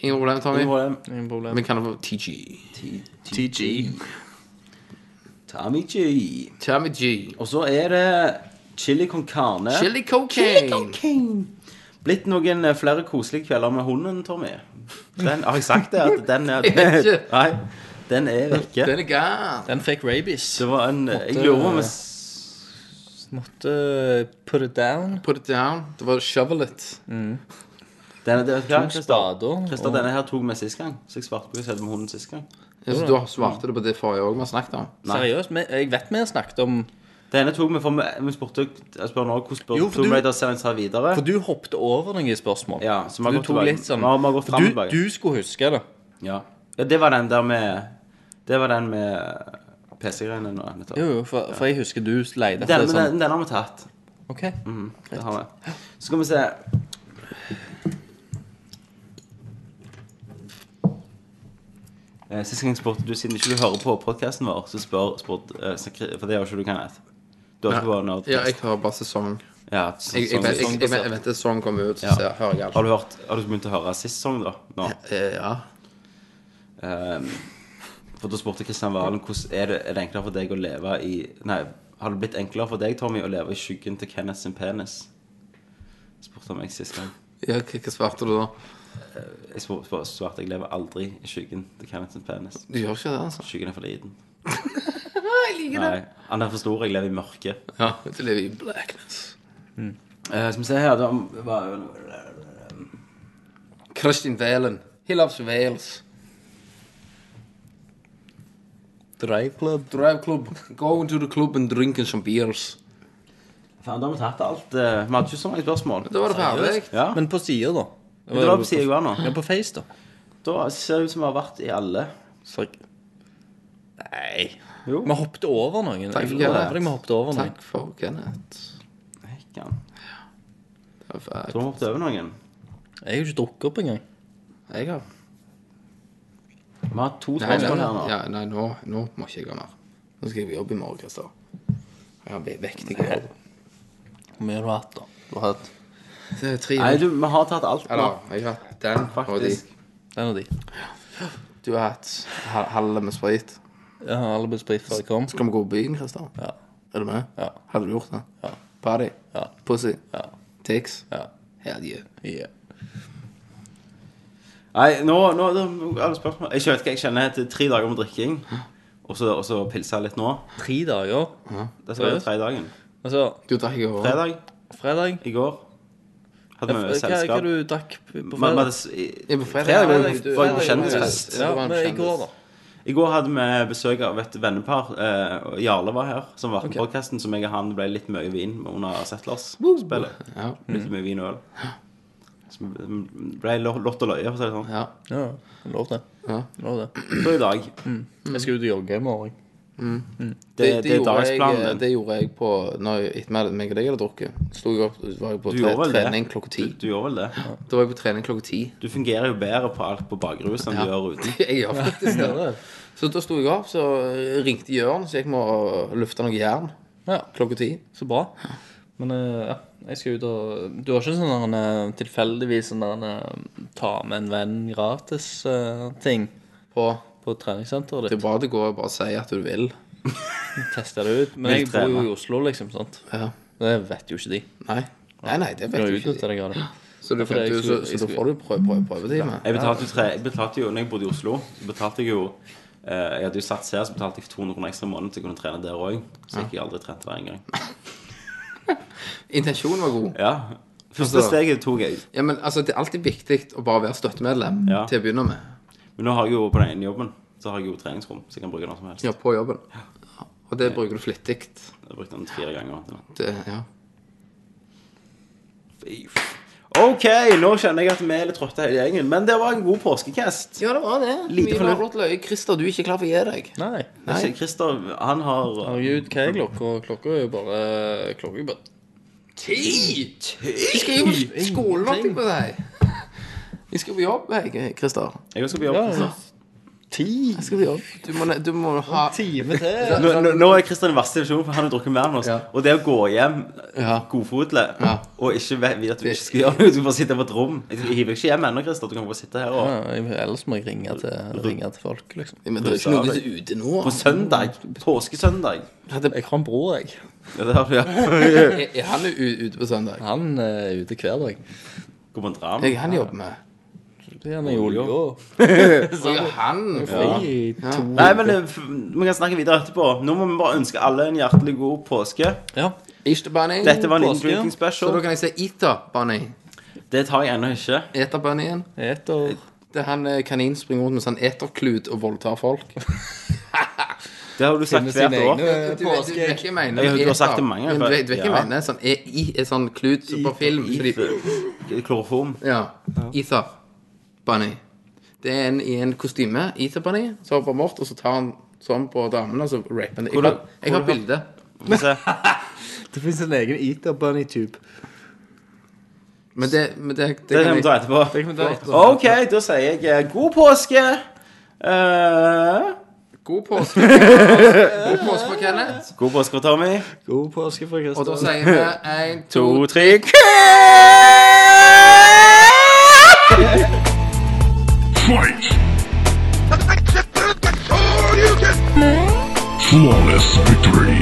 S6: Ingen problem, Tommy.
S5: Ingen problem.
S7: Ingen problem.
S6: Vi kan få TG.
S7: TG.
S5: Tommy G.
S6: Tommy G.
S5: Og så er det chili con carne.
S6: Chili cocaine.
S5: cocaine. Blitt noen eh, flere koselige kvelder med hunden, Tommy. Den, har jeg sagt det? At den er
S6: Jeg ikke.
S5: Nei, den er vekke.
S6: Den er gal.
S7: Den fikk rabies.
S5: Det var en Jeg
S7: Måtte-
S5: lurer på om jeg
S7: Måtte put it down.
S6: Put it down. Det var shovel it.
S5: Denne, det, ja, Christer,
S7: og-
S5: denne her tok vi sist gang. Så jeg svarte på hva som skjedde med hunden sist gang.
S6: Ja, så du svarte det på det forrige òg vi har snakket om?
S7: Seriøst, vi- jeg vet vi har snakket om
S5: Denne tok vi for vi, vi spurte Jeg spør nå hvordan spør Tomb Raider-serien tar videre.
S7: For du hoppet over noen spørsmål.
S5: Ja, så vi har
S7: du
S5: gått
S7: tok
S5: tilbake.
S7: litt sånn
S5: Vi har- vi har gått
S7: for
S5: frem
S7: du, du skulle huske det.
S5: Ja. ja, det var den der med Det var den med PC-greiene nå. nettopp.
S7: Jo, jo, for, for jeg husker du leide
S5: Den,
S7: etter
S5: men
S7: sånn
S5: den, den har vi tatt.
S7: OK.
S5: mm, greit. Så skal vi se Sist gang spurte du, siden ikke du hører på podkasten vår, så spør, spurt, eh, For det gjør ikke du, Kenneth. Du har ikke vært nerdcast.
S6: Ja, jeg hører bare sesong.
S5: Ja, sesong.
S6: Jeg, jeg, jeg, jeg, jeg sesong kommer ut, så
S5: Ja.
S6: jeg, hører jeg alt.
S5: Har du hørt Har du begynt å høre sist sesong, da? Nå?
S6: Eh, Ja.
S5: Um, for da spurte Kristian Valen hvordan er det, er det enklere for deg å leve i Nei, har det blitt enklere for deg, Tommy, å leve i skyggen til Kenneth sin penis? Spurte han meg sist gang.
S6: ja hva svarte du da?
S5: Jeg spur- spur- svarte jeg lever aldri i skyggen til Kenneth penis.
S6: Du gjør ikke det, altså?
S5: Skyggen er for liten. Nei, han er for stor. Jeg lever i mørket.
S6: Ja, du lever i blackness.
S5: Eh, skal vi se her da var,
S6: Kristin Valen. He loves Wales.
S7: Drive Club.
S6: Drive club. Go into the club and drink some beers.
S5: Faen, da har vi tatt alt. eh, Vi hadde ikke så mange spørsmål.
S6: Da var det ferdig.
S5: Ja,
S7: Men på sida, da?
S5: Det var på siden jeg var nå.
S7: Ja, på Face, da.
S5: Da ser det ut som vi har vært i alle.
S7: Så... Nei.
S5: Jo.
S7: Vi hoppet over noen.
S6: Takk
S7: Jeg
S6: for
S7: lover
S6: Kenneth.
S7: deg, vi hoppet over noen.
S6: Takk for Kenneth.
S5: Nei,
S6: Det var
S5: Du har vi hoppet over noen.
S7: Jeg har jo ikke drukket opp engang.
S6: Jeg har
S5: Vi har to
S6: Nei,
S5: spørsmål her nå.
S6: ja, nei nå, nå må ikke jeg ha mer. Nå skal jeg på jobb i morgen, Christer. Jeg har ve- vektig jobb.
S7: Hvor mye har du hatt, da? Du har hatt
S6: Det er tre
S5: Nei, du, vi har tatt alt nå.
S6: Eller, jeg har hatt den og de.
S5: Faktisk.
S7: den og de.
S6: Du har hatt ha- halve med sprit.
S7: Jeg har alle blitt sprit før jeg kom.
S6: Skal vi gå på byen, Kristian?
S7: Ja.
S6: Er du med?
S7: Ja.
S6: Hadde du gjort det?
S7: Ja.
S6: Party?
S7: Ja.
S6: Pussy?
S7: Ja.
S6: Tix?
S7: Ja.
S6: Hell yeah.
S7: Ja.
S5: Nei, nå, nå det alle spørsmål. Jeg vet ikke, jeg kjenner etter tre dager med drikking, og så, og så pilser jeg litt nå.
S7: Tre dager.
S5: Dette var jo tredje dagen.
S7: Altså,
S6: Du drakk i går?
S5: Fredag
S7: fredag
S5: i går hadde vi
S7: Hva hva
S5: selskap.
S7: du drakk på fredag?
S5: det-
S6: Ja, på fredag.
S5: Fredag var
S6: Fredag,
S5: jo kjendisfest.
S7: Ja, men i går, da?
S5: I går hadde vi besøk av et vennepar. Eh, Jarle var her, som var med på
S7: podkasten.
S5: podcasten. Som jeg og han ble litt mye vin under Settlers-spillet.
S6: Ja.
S5: Litt mye vin og øl. Så ble lo- lott og løye, for å si det sånn.
S6: ja.
S7: Ja, lov det.
S6: Ja.
S7: Lov det.
S5: Så i dag
S7: Jeg skal ut og jogge i morgen.
S5: Det, det, er
S6: gjorde jeg, det gjorde jeg på Når jeg, etter meg og deg hadde drukket. Sto jeg opp, var jeg på
S5: Du
S6: tre,
S5: det?
S6: trening klokka ti.
S5: Du, du gjorde vel det?
S6: Da var jeg på trening klokka ti.
S5: Du fungerer jo bedre på alt på bakrus enn
S6: Ja.
S5: du gjør uten.
S6: Jeg gjør faktisk det. Så da sto jeg opp, så ringte Jørn, så jeg må lufte noe jern
S7: Ja,
S6: klokka ti.
S7: så bra. Men eh, ja, jeg skal ut og Du har ikke sånn der, eh, tilfeldigvis sånn der eh, ta med en venn gratis-ting
S6: På
S7: på treningssenteret
S6: Det er
S7: ditt?
S6: bra det går å bare si at du vil.
S7: Teste det ut. Men
S5: Vil
S7: jeg bor jo i Oslo, liksom. sant?
S6: Ja.
S7: Det vet jo ikke de.
S6: Nei. Nei, nei, det vet
S7: utnyttet
S6: ikke.
S7: deg av det.
S6: Så, du,
S7: for det
S6: du,
S7: jeg
S6: så,
S7: skulle-
S6: så
S7: jeg
S6: da får du prøve, prøve, prøvetime.
S5: Jeg betalte jo tre Jeg betalte jo, når jeg bodde i Oslo, så betalte jeg jo eh, Jeg hadde jo sats her, så betalte jeg 200 kroner ekstra i måneden til jeg kunne trene der òg. Så jeg ikke aldri trente der engang.
S6: Intensjonen var god.
S5: Ja. Første
S6: Altså-
S5: steget tok jeg.
S6: Ja, men altså, det er alltid viktig å bare være støttemedlem
S5: Ja.
S6: til å begynne med.
S5: Men nå har jeg jo på den ene jobben Så har jeg jo treningsrom, så jeg kan bruke når som helst.
S6: Ja, på jobben. Og det bruker du flittig.
S5: Jeg har brukt den fire ganger.
S6: Det, ja.
S5: OK, nå kjenner jeg at vi er litt trøtte hele gjengen. Men det var en god påskekast.
S6: ja, det var det.
S5: Lite
S6: Mye flott løye. Christer, du er ikke klar for å gi deg.
S7: Nei.
S6: Nei.
S5: Christer, han har
S7: Herregud, hva er klokka? Klokka er jo bare Klokka er jo bare
S6: Ti! Ti! skal jo på skolen, holdt på å Vi skal på jobb, jeg, Christer.
S5: Jeg skal på jobb. Ja,
S7: Ti
S6: Jeg skal på jobb. Du må, du må ha
S7: time til.
S5: Nå, nå, nå er Christer i verste situasjonen, for han har drukket mer enn oss.
S6: Ja.
S5: Og det å gå hjem
S6: Ja. Ja.
S5: og ikke vite at du ikke skal gjøre noe, du skal bare sitte på et rom Jeg hiver ikke hjem ennå, Christer. Du kan bare sitte her og
S7: Ja, ellers må jeg ringe til, ringe til folk, liksom.
S6: Men det er ikke noe ute nå.
S5: På søndag. Påskesøndag.
S7: Jeg har en bror, jeg.
S5: Ja, det har du, ja.
S6: Er, er han ute på søndag?
S7: Han er ute hver dag.
S5: Gå på en dram.
S6: Jeg, han jobber med.
S7: Det er han i olja.
S6: Ja, han
S7: Fri i to
S5: Nei, men eh, f- vi kan snakke videre etterpå. Nå må vi bare ønske alle en hjertelig god påske.
S7: Ja.
S6: Easter Bunny.
S5: Dette var en liten
S7: påske.
S5: drinking
S6: Så
S5: special.
S6: da kan jeg si Eater Bunny.
S5: Det tar jeg ennå ikke.
S6: Eterbunnyen.
S7: Eter
S6: Det er han eh, kaninen springer rundt med sånn eterklut og voldtar folk.
S5: Det har du sagt
S7: Finne
S5: hvert
S7: sine
S5: år.
S7: egne
S6: Du vet, du vet
S7: påskeegg.
S6: hva jeg mener?
S5: Jeg- du har sagt det mange
S6: ganger Du
S5: ganger.
S6: vet, du vet hva jeg
S5: Ja.
S6: mener? Sånn, e, i, er sånn klut på film. Så de,
S5: Kloroform.
S6: ja. Ether Bunny. Det er en i en kostyme, Ether Bunny, som hopper bort, og så tar han sånn på damene, og så raper han. Jeg har, jeg har bilde.
S7: Det fins en egen Eater Bunny-tube.
S6: Men det, men det, det,
S5: Det kan
S6: kan
S5: vi ta etterpå.
S7: Det kan vi ta etterpå.
S5: OK, da sier jeg eh, god påske. Uh...
S6: God påske. God påske for Kenneth.
S5: god påske for Tommy.
S7: God påske for Kristian.
S6: Og da sier vi én, to,
S5: To, tre
S2: Fight! Flawless victory.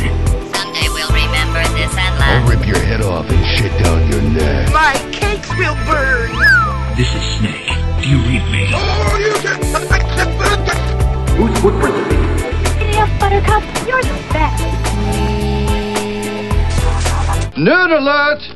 S10: Someday we'll remember this and
S2: I'll
S10: laugh.
S2: rip your head off and shit down your neck.
S8: My cakes will burn.
S2: This is Snake. Do you read me?
S8: Oh, who's Giddy up, Buttercup. You're the best.
S2: Nerd alert!